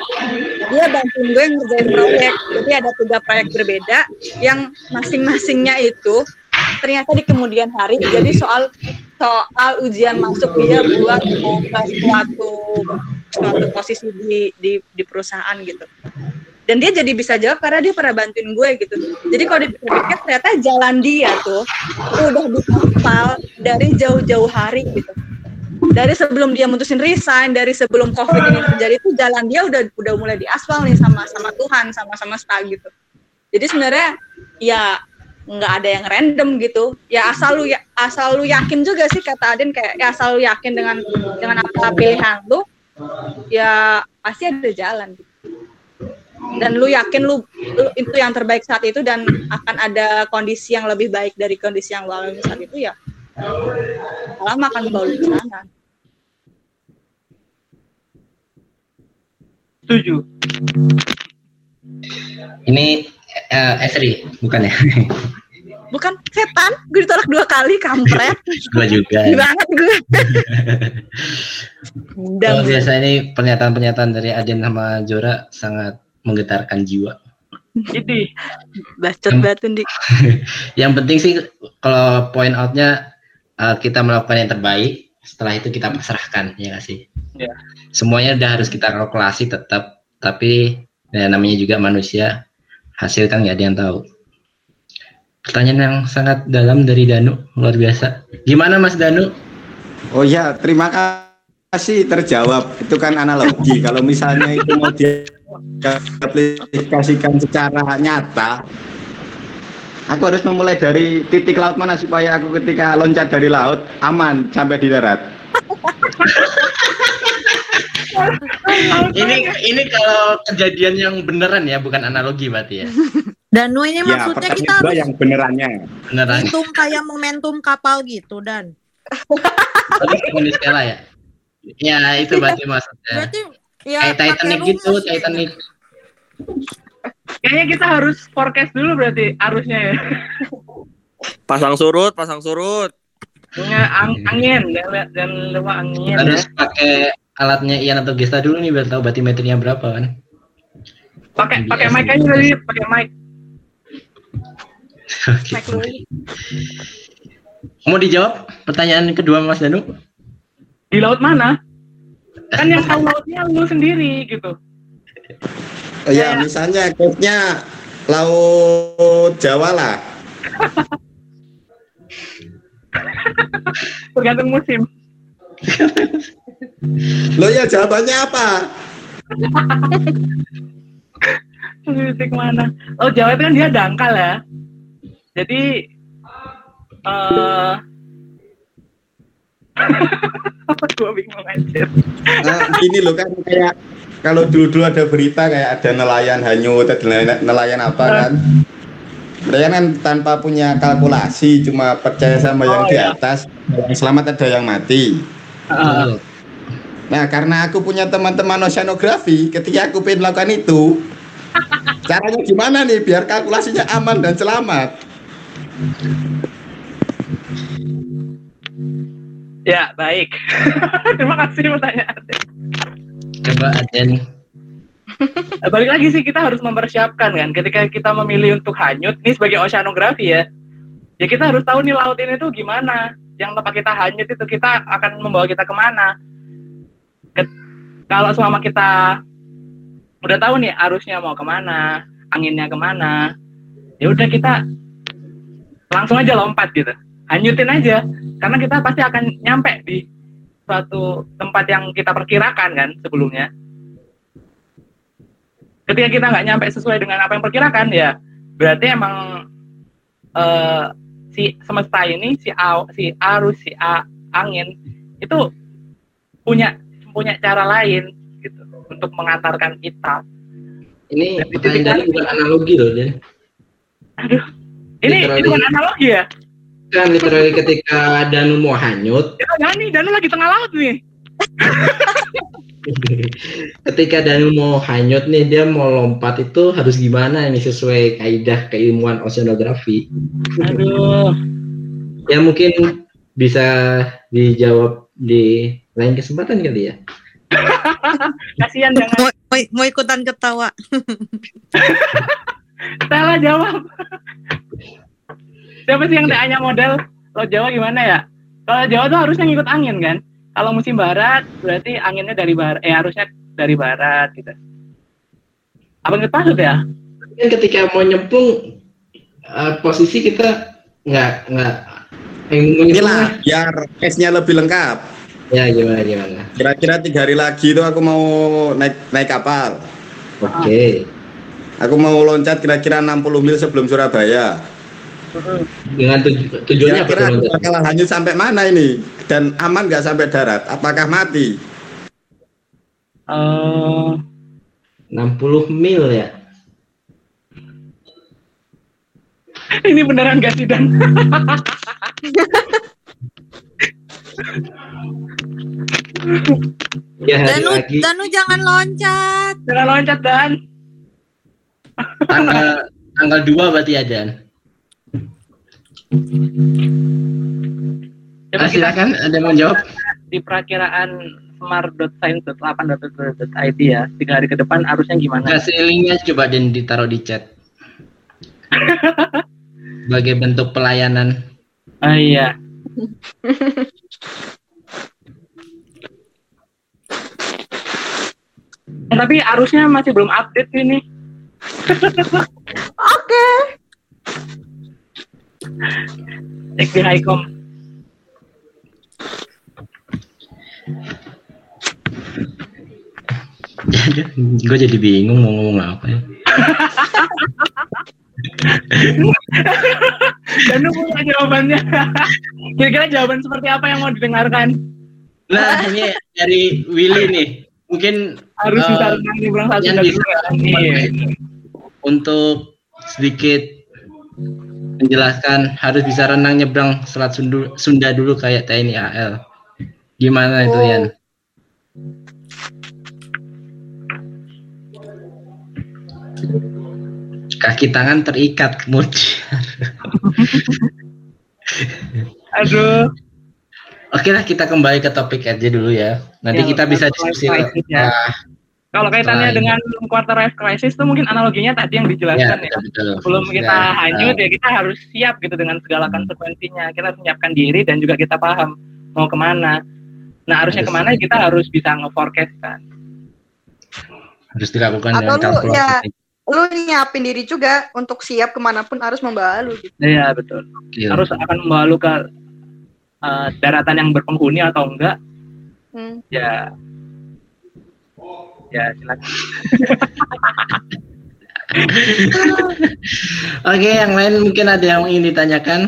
dia bantuin gue ngerjain proyek. Jadi ada tiga proyek berbeda yang masing-masingnya itu ternyata di kemudian hari jadi soal soal ujian masuk dia buat suatu suatu posisi di di di perusahaan gitu. Dan dia jadi bisa jawab karena dia pernah bantuin gue gitu. Jadi kalau dipikir ternyata jalan dia tuh udah dihafal dari jauh-jauh hari gitu. Dari sebelum dia mutusin resign dari sebelum covid ini terjadi tuh jalan dia udah udah mulai diaspal nih sama sama Tuhan sama sama semesta gitu. Jadi sebenarnya ya nggak ada yang random gitu. Ya asal lu ya asal lu yakin juga sih kata Aden kayak ya asal lu yakin dengan dengan apa pilihan lu ya pasti ada jalan gitu. dan lu yakin lu, lu itu yang terbaik saat itu dan akan ada kondisi yang lebih baik dari kondisi yang lu alami saat itu ya lama akan bawa lu ke sana setuju Ini eh, Esri bukan ya? bukan setan gue ditolak dua kali kampret Gua juga. Gede banget gue Luar Dang. biasa ini pernyataan-pernyataan dari Aden sama Jora sangat menggetarkan jiwa. Jadi bacot banget tuh, Dik. Yang penting sih kalau point outnya uh, kita melakukan yang terbaik. Setelah itu kita pasrahkan, ya nggak sih? Ya. Semuanya udah harus kita kalkulasi tetap, tapi ya, namanya juga manusia. Hasil kan nggak ada yang tahu. Pertanyaan yang sangat dalam dari Danu, luar biasa. Gimana Mas Danu? Oh ya, terima kasih terjawab. Itu kan analogi. Kalau misalnya itu mau diaplikasikan secara nyata, aku harus memulai dari titik laut mana supaya aku ketika loncat dari laut aman sampai di darat. Ini ini kalau kejadian yang beneran ya, bukan analogi berarti ya. Danu ini Ya, maksudnya kita harus yang benerannya. Beneran. hitung kayak momentum kapal gitu dan skala ya. Ya itu berarti maksudnya. berarti ya Kayak Titanic gitu, Titanic. kayaknya kita harus forecast dulu berarti arusnya ya. Pasang surut, pasang surut. Punya ang- angin dan dan lupa angin ya. Harus pakai alatnya Ian atau Gesta dulu nih biar tahu batimeternya berapa kan. Pakai pakai mic aja tadi, pakai mic. Louis. Mau dijawab pertanyaan kedua Mas Danu? Di laut mana? Kan yang tahu lautnya lu sendiri gitu. Oh ya, misalnya case-nya laut Jawa lah. Tergantung musim. Lo ya jawabannya apa? Titik mana? Oh Jawa itu kan dia dangkal ya. Jadi eh apa gua bingung aja. Nah, gini loh kan kayak kalau dulu-dulu ada berita kayak ada nelayan hanyut, ada nelayan, nelayan apa kan? Mereka kan tanpa punya kalkulasi, cuma percaya sama yang Oh, di iya. atas, yang selamat ada yang mati. Heeh. Nah, karena aku punya teman-teman oceanografi, ketika aku pengen melakukan itu, caranya gimana nih biar kalkulasinya aman dan selamat? Ya baik. Terima kasih pertanyaannya. Coba Aden. Nah, balik lagi sih kita harus mempersiapkan kan ketika kita memilih untuk hanyut nih sebagai oceanografi ya ya kita harus tahu nih laut ini tuh gimana yang tempat kita hanyut itu kita akan membawa kita ke mana Ket- kalau selama kita udah tahu nih arusnya mau ke mana anginnya ke mana ya udah kita langsung aja lompat gitu. Hanyutin aja karena kita pasti akan nyampe di suatu tempat yang kita perkirakan kan sebelumnya. Ketika kita nggak nyampe sesuai dengan apa yang perkirakan ya berarti emang eh, si semesta ini si a, si arus si a, angin itu punya punya cara lain gitu untuk mengantarkan kita. Ini pertanyaan bukan analogi loh, Den. Ini Literally. itu bukan analogi ya? Kan literally ketika Danu mau hanyut, ya jangan nih Danu lagi tengah laut nih. Ketika Danu mau hanyut nih dia mau lompat itu harus gimana? Ini sesuai kaidah keilmuan oceanografi. aduh. Ya mungkin bisa dijawab di lain kesempatan kali ya. kasihan jangan. Mau, mau, mau ikutan ketawa Stella jawab siapa sih yang TA-nya model lo Jawa gimana ya kalau Jawa tuh harusnya ngikut angin kan kalau musim barat berarti anginnya dari barat eh harusnya dari barat gitu apa nggak pasut ya Kan ketika mau nyemplung eh, posisi kita nggak nggak nyemplung Inilah biar case-nya lebih lengkap. ya gimana gimana. Kira-kira tiga hari lagi itu aku mau naik naik kapal. Oke. Aku mau loncat kira-kira 60 mil sebelum Surabaya. Dengan tuju- tujuannya apa Kira-kira tuh? aku bakal hanyut sampai mana ini? Dan aman nggak sampai darat? Apakah mati? Eh, 60 mil ya. ini beneran gak sih dan Ya Danu lagi Danu jangan loncat jangan loncat dan tanggal tanggal 2 berarti ya Dan. Coba Ah, kita silakan ada yang mau jawab? di perakiraan smart.science.8.id ya tiga hari ke depan arusnya gimana? Kasih linknya coba dan ditaruh di chat. Sebagai bentuk pelayanan. Ah iya. Eh, tapi arusnya masih belum update ini. Oke. Highcom. gue jadi bingung mau ngomong apa ya. Dan lu punya jawabannya. Kira-kira jawaban seperti apa yang mau didengarkan? Nah ini dari Willy nih. Mungkin Harus eh, bisa renang di satu dan dua. Untuk sedikit menjelaskan harus bisa renang nyebrang Selat Sundu- Sunda dulu kayak TNI AL. Gimana itu Oh. Yan? Kaki tangan terikat, Muj. Aduh. Oke lah kita kembali ke topik aja dulu ya. Nanti Ya, kita bisa diskusi ya. lah. Kalau kaitannya Selain- dengan quarter life crisis itu mungkin analoginya tadi yang Ya, dijelaskan ya. betul, betul. Sebelum kita Ya, hanyut ya kita harus siap gitu dengan segala konsekuensinya. Kita harus menyiapkan diri dan juga kita paham mau ke mana. Nah harusnya Harus. ke mana kita harus bisa nge-forecast kan. harus dilakukan Atau dengan lu ya lu nyiapin diri juga untuk siap ke mana pun harus membawa lu gitu. Iya betul. Iya. Harus akan membawa lu ke uh, daratan yang berpenghuni atau enggak Hmm. ya ya silakan. Oke, yang lain mungkin ada yang ingin ditanyakan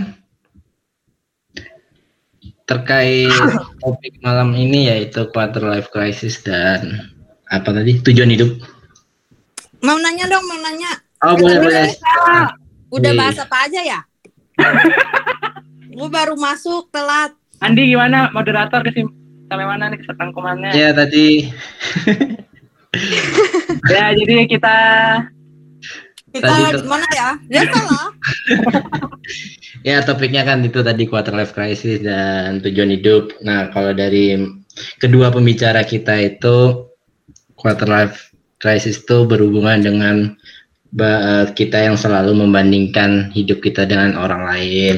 terkait topik malam ini yaitu quarter life crisis dan apa tadi tujuan hidup. Mau nanya dong, mau nanya. Oh boleh boleh. Udah Iya. bahas apa aja ya? Gue baru masuk telat. Andi gimana moderator kesim sampai mana nih keserangkumannya? Ya tadi Ya jadi kita Kita Tadi gimana ya? Dia salah. ya topiknya kan itu tadi quarter life crisis dan tujuan hidup. Nah kalau dari kedua pembicara kita itu quarter life crisis itu berhubungan dengan ba- kita yang selalu membandingkan hidup kita dengan orang lain.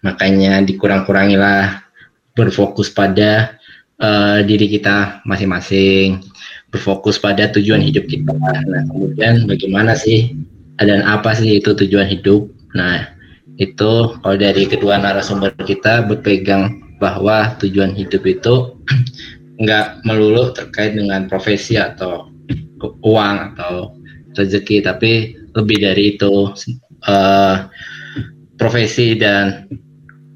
Makanya dikurang-kurangilah berfokus pada eh, diri kita masing-masing, berfokus pada tujuan hidup kita. Nah, kemudian bagaimana sih dan apa sih itu tujuan hidup? Nah, itu kalau dari kedua narasumber kita berpegang bahwa tujuan hidup itu nggak melulu terkait dengan profesi atau uang atau rezeki, tapi lebih dari itu eh, profesi dan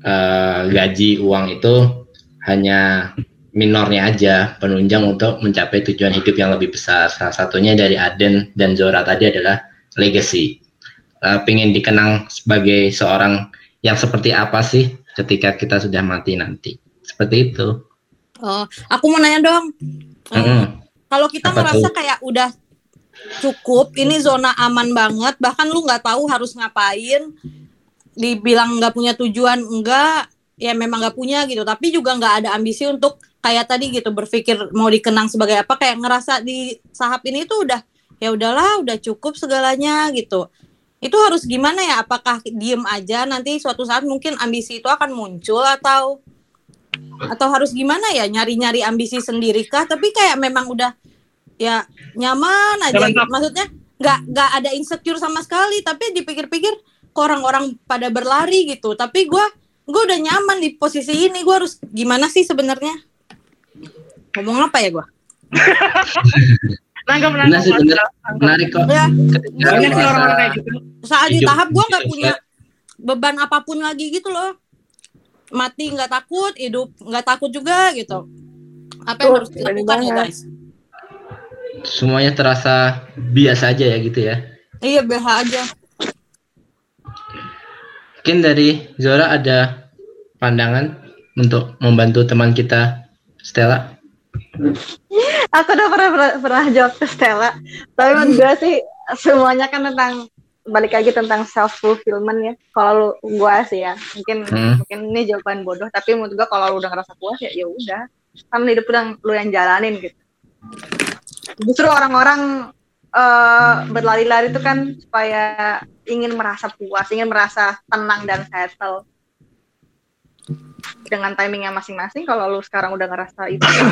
eh, gaji uang itu hanya minornya aja penunjang untuk mencapai tujuan hidup yang lebih besar. Salah satunya dari Aden dan Zora tadi adalah legacy. Eh, pengen dikenang sebagai seorang yang seperti apa sih ketika kita sudah mati nanti. Seperti itu. Oh, aku mau nanya dong. Eh, Mm-mm. Kalau kita Apa ngerasa tuh? kayak udah cukup, ini zona aman banget, bahkan lu nggak tahu harus ngapain, dibilang nggak punya tujuan enggak, ya memang nggak punya gitu. Tapi juga nggak ada ambisi untuk kayak tadi gitu berpikir mau dikenang sebagai apa, kayak ngerasa di sahab ini tuh udah ya udahlah, udah cukup segalanya gitu. Itu harus gimana ya? Apakah diem aja nanti suatu saat mungkin ambisi itu akan muncul atau atau harus gimana ya nyari-nyari ambisi sendiri kah tapi kayak memang udah ya nyaman aja gitu. Maksudnya nggak nggak ada insecure sama sekali tapi dipikir-pikir kok orang-orang pada berlari gitu tapi gua gua udah nyaman di posisi ini gua harus gimana sih sebenarnya ngomong apa ya menarik kok. sih orang-orang kayak gitu. saat di tahap gua nggak punya beban apa pun lagi gitu loh. Mati nggak takut hidup nggak takut juga gitu. Apa yang harus dilakukan ya guys? Semuanya terasa biasa aja ya gitu ya. iya BH aja. Mungkin dari Zora ada pandangan untuk membantu teman kita Stella. Aku udah pernah pernah, pernah jawab ke Stella. Tapi menurut gue sih semuanya kan tentang balik lagi tentang self fulfillment ya. Kalau lu gua sih ya, mungkin Hmm. mungkin ini jawaban bodoh, tapi menurut gua kalau lu udah ngerasa puas ya ya udah. Kan hidup udah lu yang jalanin gitu. Justru orang-orang eh, berlari-lari itu kan supaya ingin merasa puas, ingin merasa tenang dan settle dengan timingnya masing-masing. Kalau lu sekarang udah ngerasa itu, ya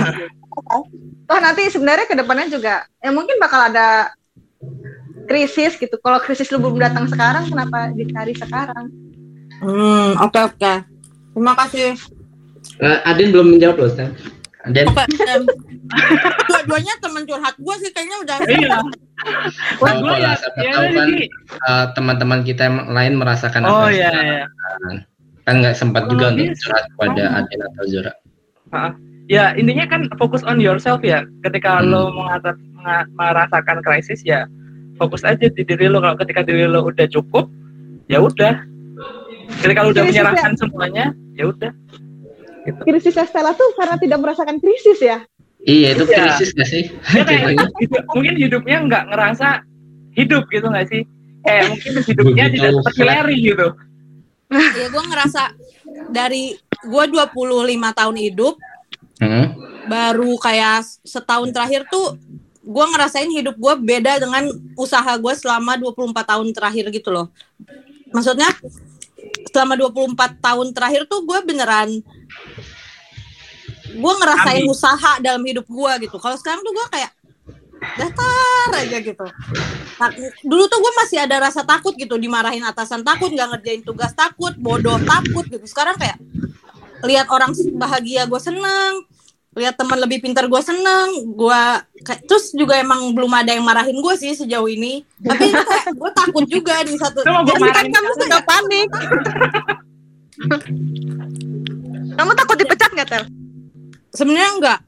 toh nanti sebenarnya ke depannya juga ya mungkin bakal ada krisis gitu. Kalau krisis lu belum datang sekarang, kenapa dicari sekarang? Hmm, oke oke. Terima kasih. Eh, Adin belum menjawab loh, Stan. Adin. Dua-duanya teman curhat gue sih kayaknya udah. Iya. Gua kalau ya, ya kan eh, teman-teman kita yang lain merasakan Oh apa iya iya. Kan nggak sempat Oh, juga untuk iya. curhat kepada Oh. Adin atau Zura. Ya intinya kan fokus on yourself ya. Ketika Hmm. lo mengatas, menga- merasakan krisis ya fokus aja di diri lo. Kalau ketika diri lo udah cukup, ya udah. Ketika lo udah Krisis ya? menyerahkan semuanya, ya udah. Krisisnya Stella tuh karena tidak merasakan krisis ya? Iya, itu Iya. krisis gak sih? Kayak Jatuhnya. hidup- mungkin hidupnya nggak ngerasa hidup gitu nggak sih? Kayak mungkin hidupnya Begitu tidak seperti. Larry gitu. Ya gue ngerasa dari gue 25 tahun hidup Hmm. baru kayak setahun terakhir tuh gue ngerasain hidup gue beda dengan usaha gue selama 24 tahun terakhir gitu loh. Maksudnya selama 24 tahun terakhir tuh gue beneran gue ngerasain Ambi. usaha dalam hidup gue gitu. Kalau sekarang tuh gue kayak datar aja gitu. Nah, dulu tuh gue masih ada rasa takut gitu dimarahin atasan takut nggak ngerjain tugas takut bodoh takut gitu. Sekarang kayak lihat orang bahagia gue seneng lihat teman lebih pintar gue seneng gue kayak terus juga emang belum ada yang marahin gue sih sejauh ini tapi kayak gue takut juga di satu Lu kan marahin kamu sudah panik Kamu takut dipecat nggak Tel? sebenarnya enggak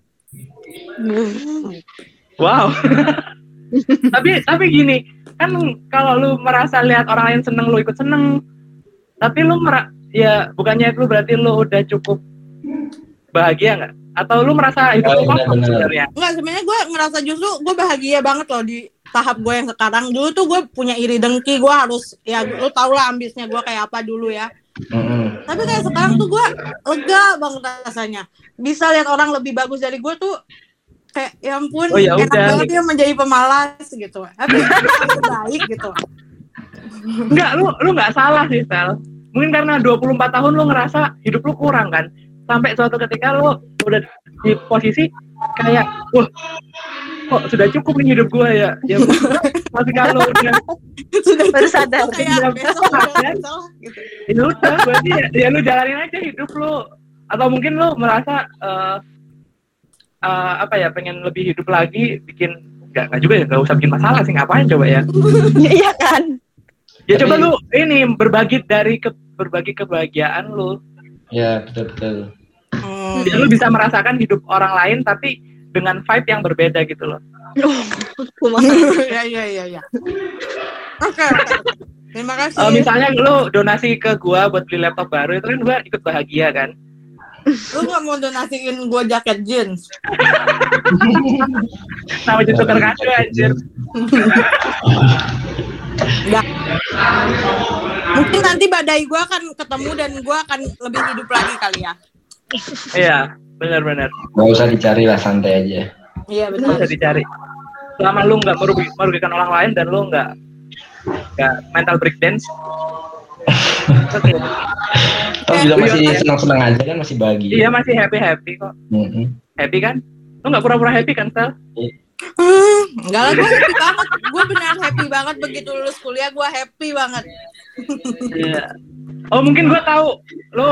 Wow. tapi tapi gini, kan kalau lu merasa lihat orang lain seneng lu ikut seneng. Tapi lu mera ya bukannya itu berarti lu udah cukup bahagia nggak? Atau lu merasa hidup Oh, lu kosong benar-benar. sebenarnya? enggak sebenarnya gue ngerasa justru gue bahagia banget loh di tahap gue yang sekarang dulu tuh gue punya iri dengki gue harus ya lu tau lah ambisnya gue kayak apa dulu ya Hmm. tapi kayak sekarang tuh gue lega banget rasanya bisa lihat orang lebih bagus dari gue tuh kayak ya ampun Oh, ya enak udah, banget gitu. dia menjadi pemalas gitu tapi baik gitu Enggak, lu lu nggak salah sih, Sel. Mungkin karena 24 tahun lu ngerasa hidup lu kurang kan. Sampai suatu ketika lu udah di posisi kayak, wah, kok sudah cukup nih hidup gua ya. Ya masih kalau udah sudah Baru sadar. kayak Iya, besok kan? besok gitu ya udah berarti ya, ya lu jalanin aja hidup lu atau mungkin lu merasa eh, eh, apa ya pengen lebih hidup lagi bikin nggak nggak juga ya nggak usah bikin masalah sih ngapain coba ya? Iya kan? ya Tapi- coba lu ini berbagi dari ke berbagi kebahagiaan lu. Ya, betul betul. Hmm. biar lu bisa merasakan hidup orang lain tapi dengan vibe yang berbeda gitu loh. Ya ya ya ya. Oke. Terima kasih. Eh, misalnya lu donasi ke gua buat beli laptop baru itu kan gua ikut bahagia kan lu nggak mau donasiin gue jaket jeans? Sama jadi tukar kado anjir mungkin nanti badai gue akan ketemu dan gue akan lebih hidup lagi kali ya. Iya benar-benar Gak usah dicari lah, santai aja. iya benar. Bisa dicari. Selama lu nggak merugi- merugikan orang lain dan lu nggak nggak mental breakdance Toh juga masih senang-senang aja kan, masih bahagia. iya masih happy happy kok. Mm-mm. happy kan? Lu nggak pura-pura happy kan Sel? Hmm, enggak lah gue happy banget. Gue beneran happy banget begitu lulus kuliah gue happy banget. Iya. Oh mungkin gua tahu. Lu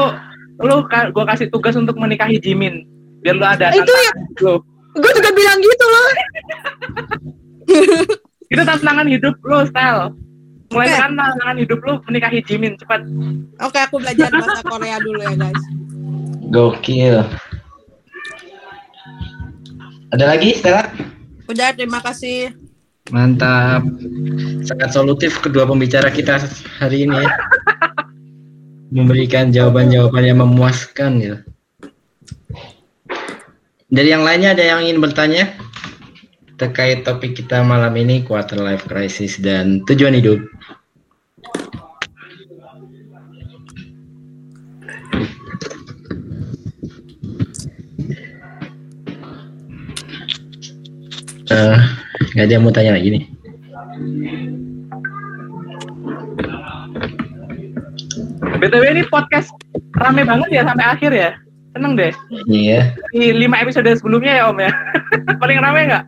lu ka- gua kasih tugas untuk menikahi Jimin. Biar lu ada Itu ya. lu Gue juga bilang gitu loh. itu tantangan hidup lu style mulai Oke. sekarang tantangan hidup lu menikahi Jimin cepat oke aku belajar bahasa Korea dulu ya guys Gokil. Ada lagi, Stella? udah terima kasih Mantap. Sangat solutif kedua pembicara kita hari ini ya. Memberikan jawaban-jawaban yang memuaskan ya. Dari yang lainnya ada yang ingin bertanya terkait topik kita malam ini quarter life crisis dan tujuan hidup. Eh, nggak ada yang mau tanya lagi nih. BTW ini podcast rame banget ya sampai akhir ya. Seneng deh. Iya. Di lima episode sebelumnya ya Om ya. Paling rame nggak?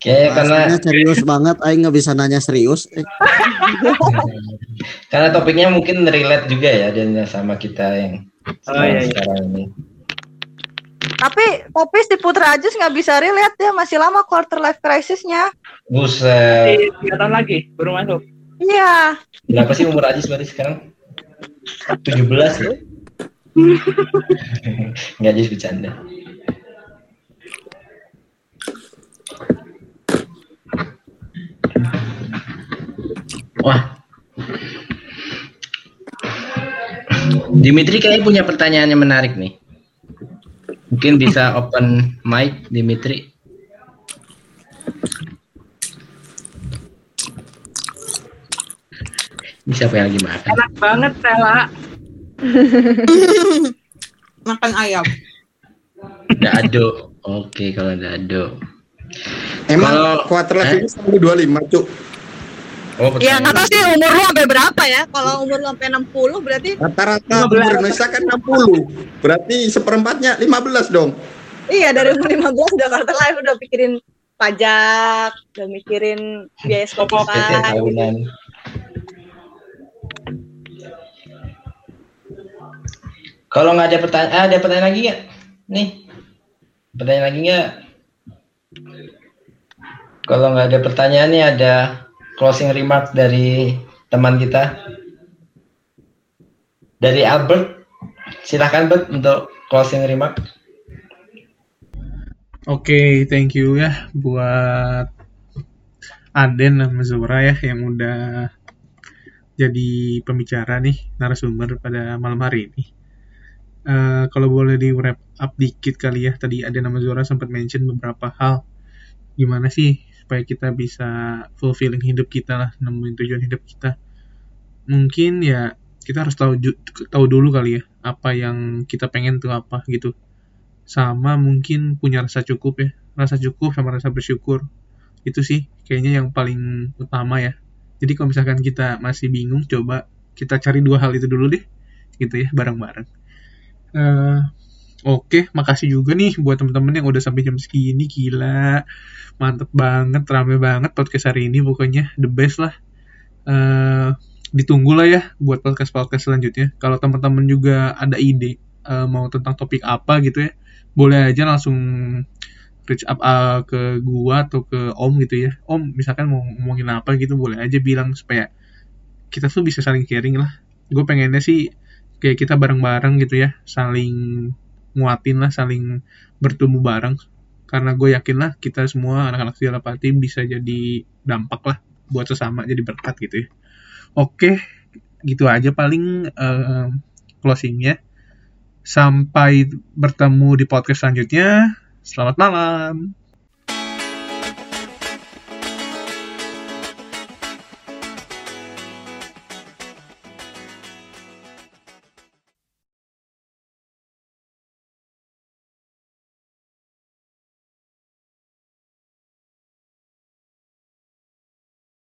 Kayak karena serius banget, Aing nggak bisa nanya serius. Eh, karena topiknya mungkin relate juga ya dan sama kita yang Oh, iya, iya. sekarang ini. Tapi tapi si Putra Ajus nggak bisa relate ya masih lama quarter life crisisnya. Buset. Di tiga tahun lagi baru masuk. Iya. Berapa sih umur Ajis berarti sekarang? 17 ya? Nggak Ajis bercanda. Wah. Dimitri kayaknya punya pertanyaan yang menarik nih. Mungkin bisa open mic Dimitri. Ini siapa yang lagi makan? Enak banget Stella. Makan ayam. Dado. Oke, kalau dado. Emang Kalau- quarter life eh? ini selalu 25, Cuk. Oh, Ya nggak tahu sih umur lu sampai berapa ya. Kalau umur lu sampai 60 berarti Rata-rata 15. umur Indonesia kan 60. Berarti seperempatnya 15 dong. iya dari umur 15 udah quarter life udah pikirin pajak, udah mikirin biaya Spotify. tahunan. Kalau nggak ada pertanyaan, ah, ada pertanyaan lagi nggak? Nih, pertanyaan lagi nggak? Kalau nggak ada pertanyaan nih ada closing remark dari teman kita dari Albert. Silahkan Bert untuk closing remark. Oke, thank you ya buat Aden sama Zura ya yang udah jadi pembicara nih narasumber pada malam hari ini. Eh, kalau boleh di wrap up dikit kali ya, tadi ada nama Zura sempat mention beberapa hal. Gimana sih supaya kita bisa fulfilling hidup kita lah, nemuin tujuan hidup kita. Mungkin ya kita harus tahu tahu dulu kali ya apa yang kita pengen tuh apa gitu. Sama mungkin punya rasa cukup ya rasa cukup sama rasa bersyukur. Itu sih kayaknya yang paling utama ya. Jadi kalau misalkan kita masih bingung coba kita cari dua hal itu dulu deh gitu ya bareng-bareng. Eh, oke makasih juga nih buat teman-teman yang udah sampai jam segini gila. Mantep banget rame banget podcast hari ini pokoknya. The best lah. Eh, ditunggu lah ya buat podcast podcast selanjutnya. Kalau teman-teman juga ada ide eh, mau tentang topik apa gitu ya boleh aja langsung reach up uh, ke gua atau ke om gitu ya. Om misalkan mau ngomongin apa gitu boleh aja bilang supaya kita tuh bisa saling sharing lah. Gue pengennya sih kayak kita bareng-bareng gitu ya saling nguatin lah saling bertumbuh bareng. Karena gue yakin lah kita semua anak-anak segala pati bisa jadi dampak lah buat sesama jadi berkat gitu ya. Oke gitu aja paling eh, closingnya. Sampai bertemu di podcast selanjutnya. Selamat malam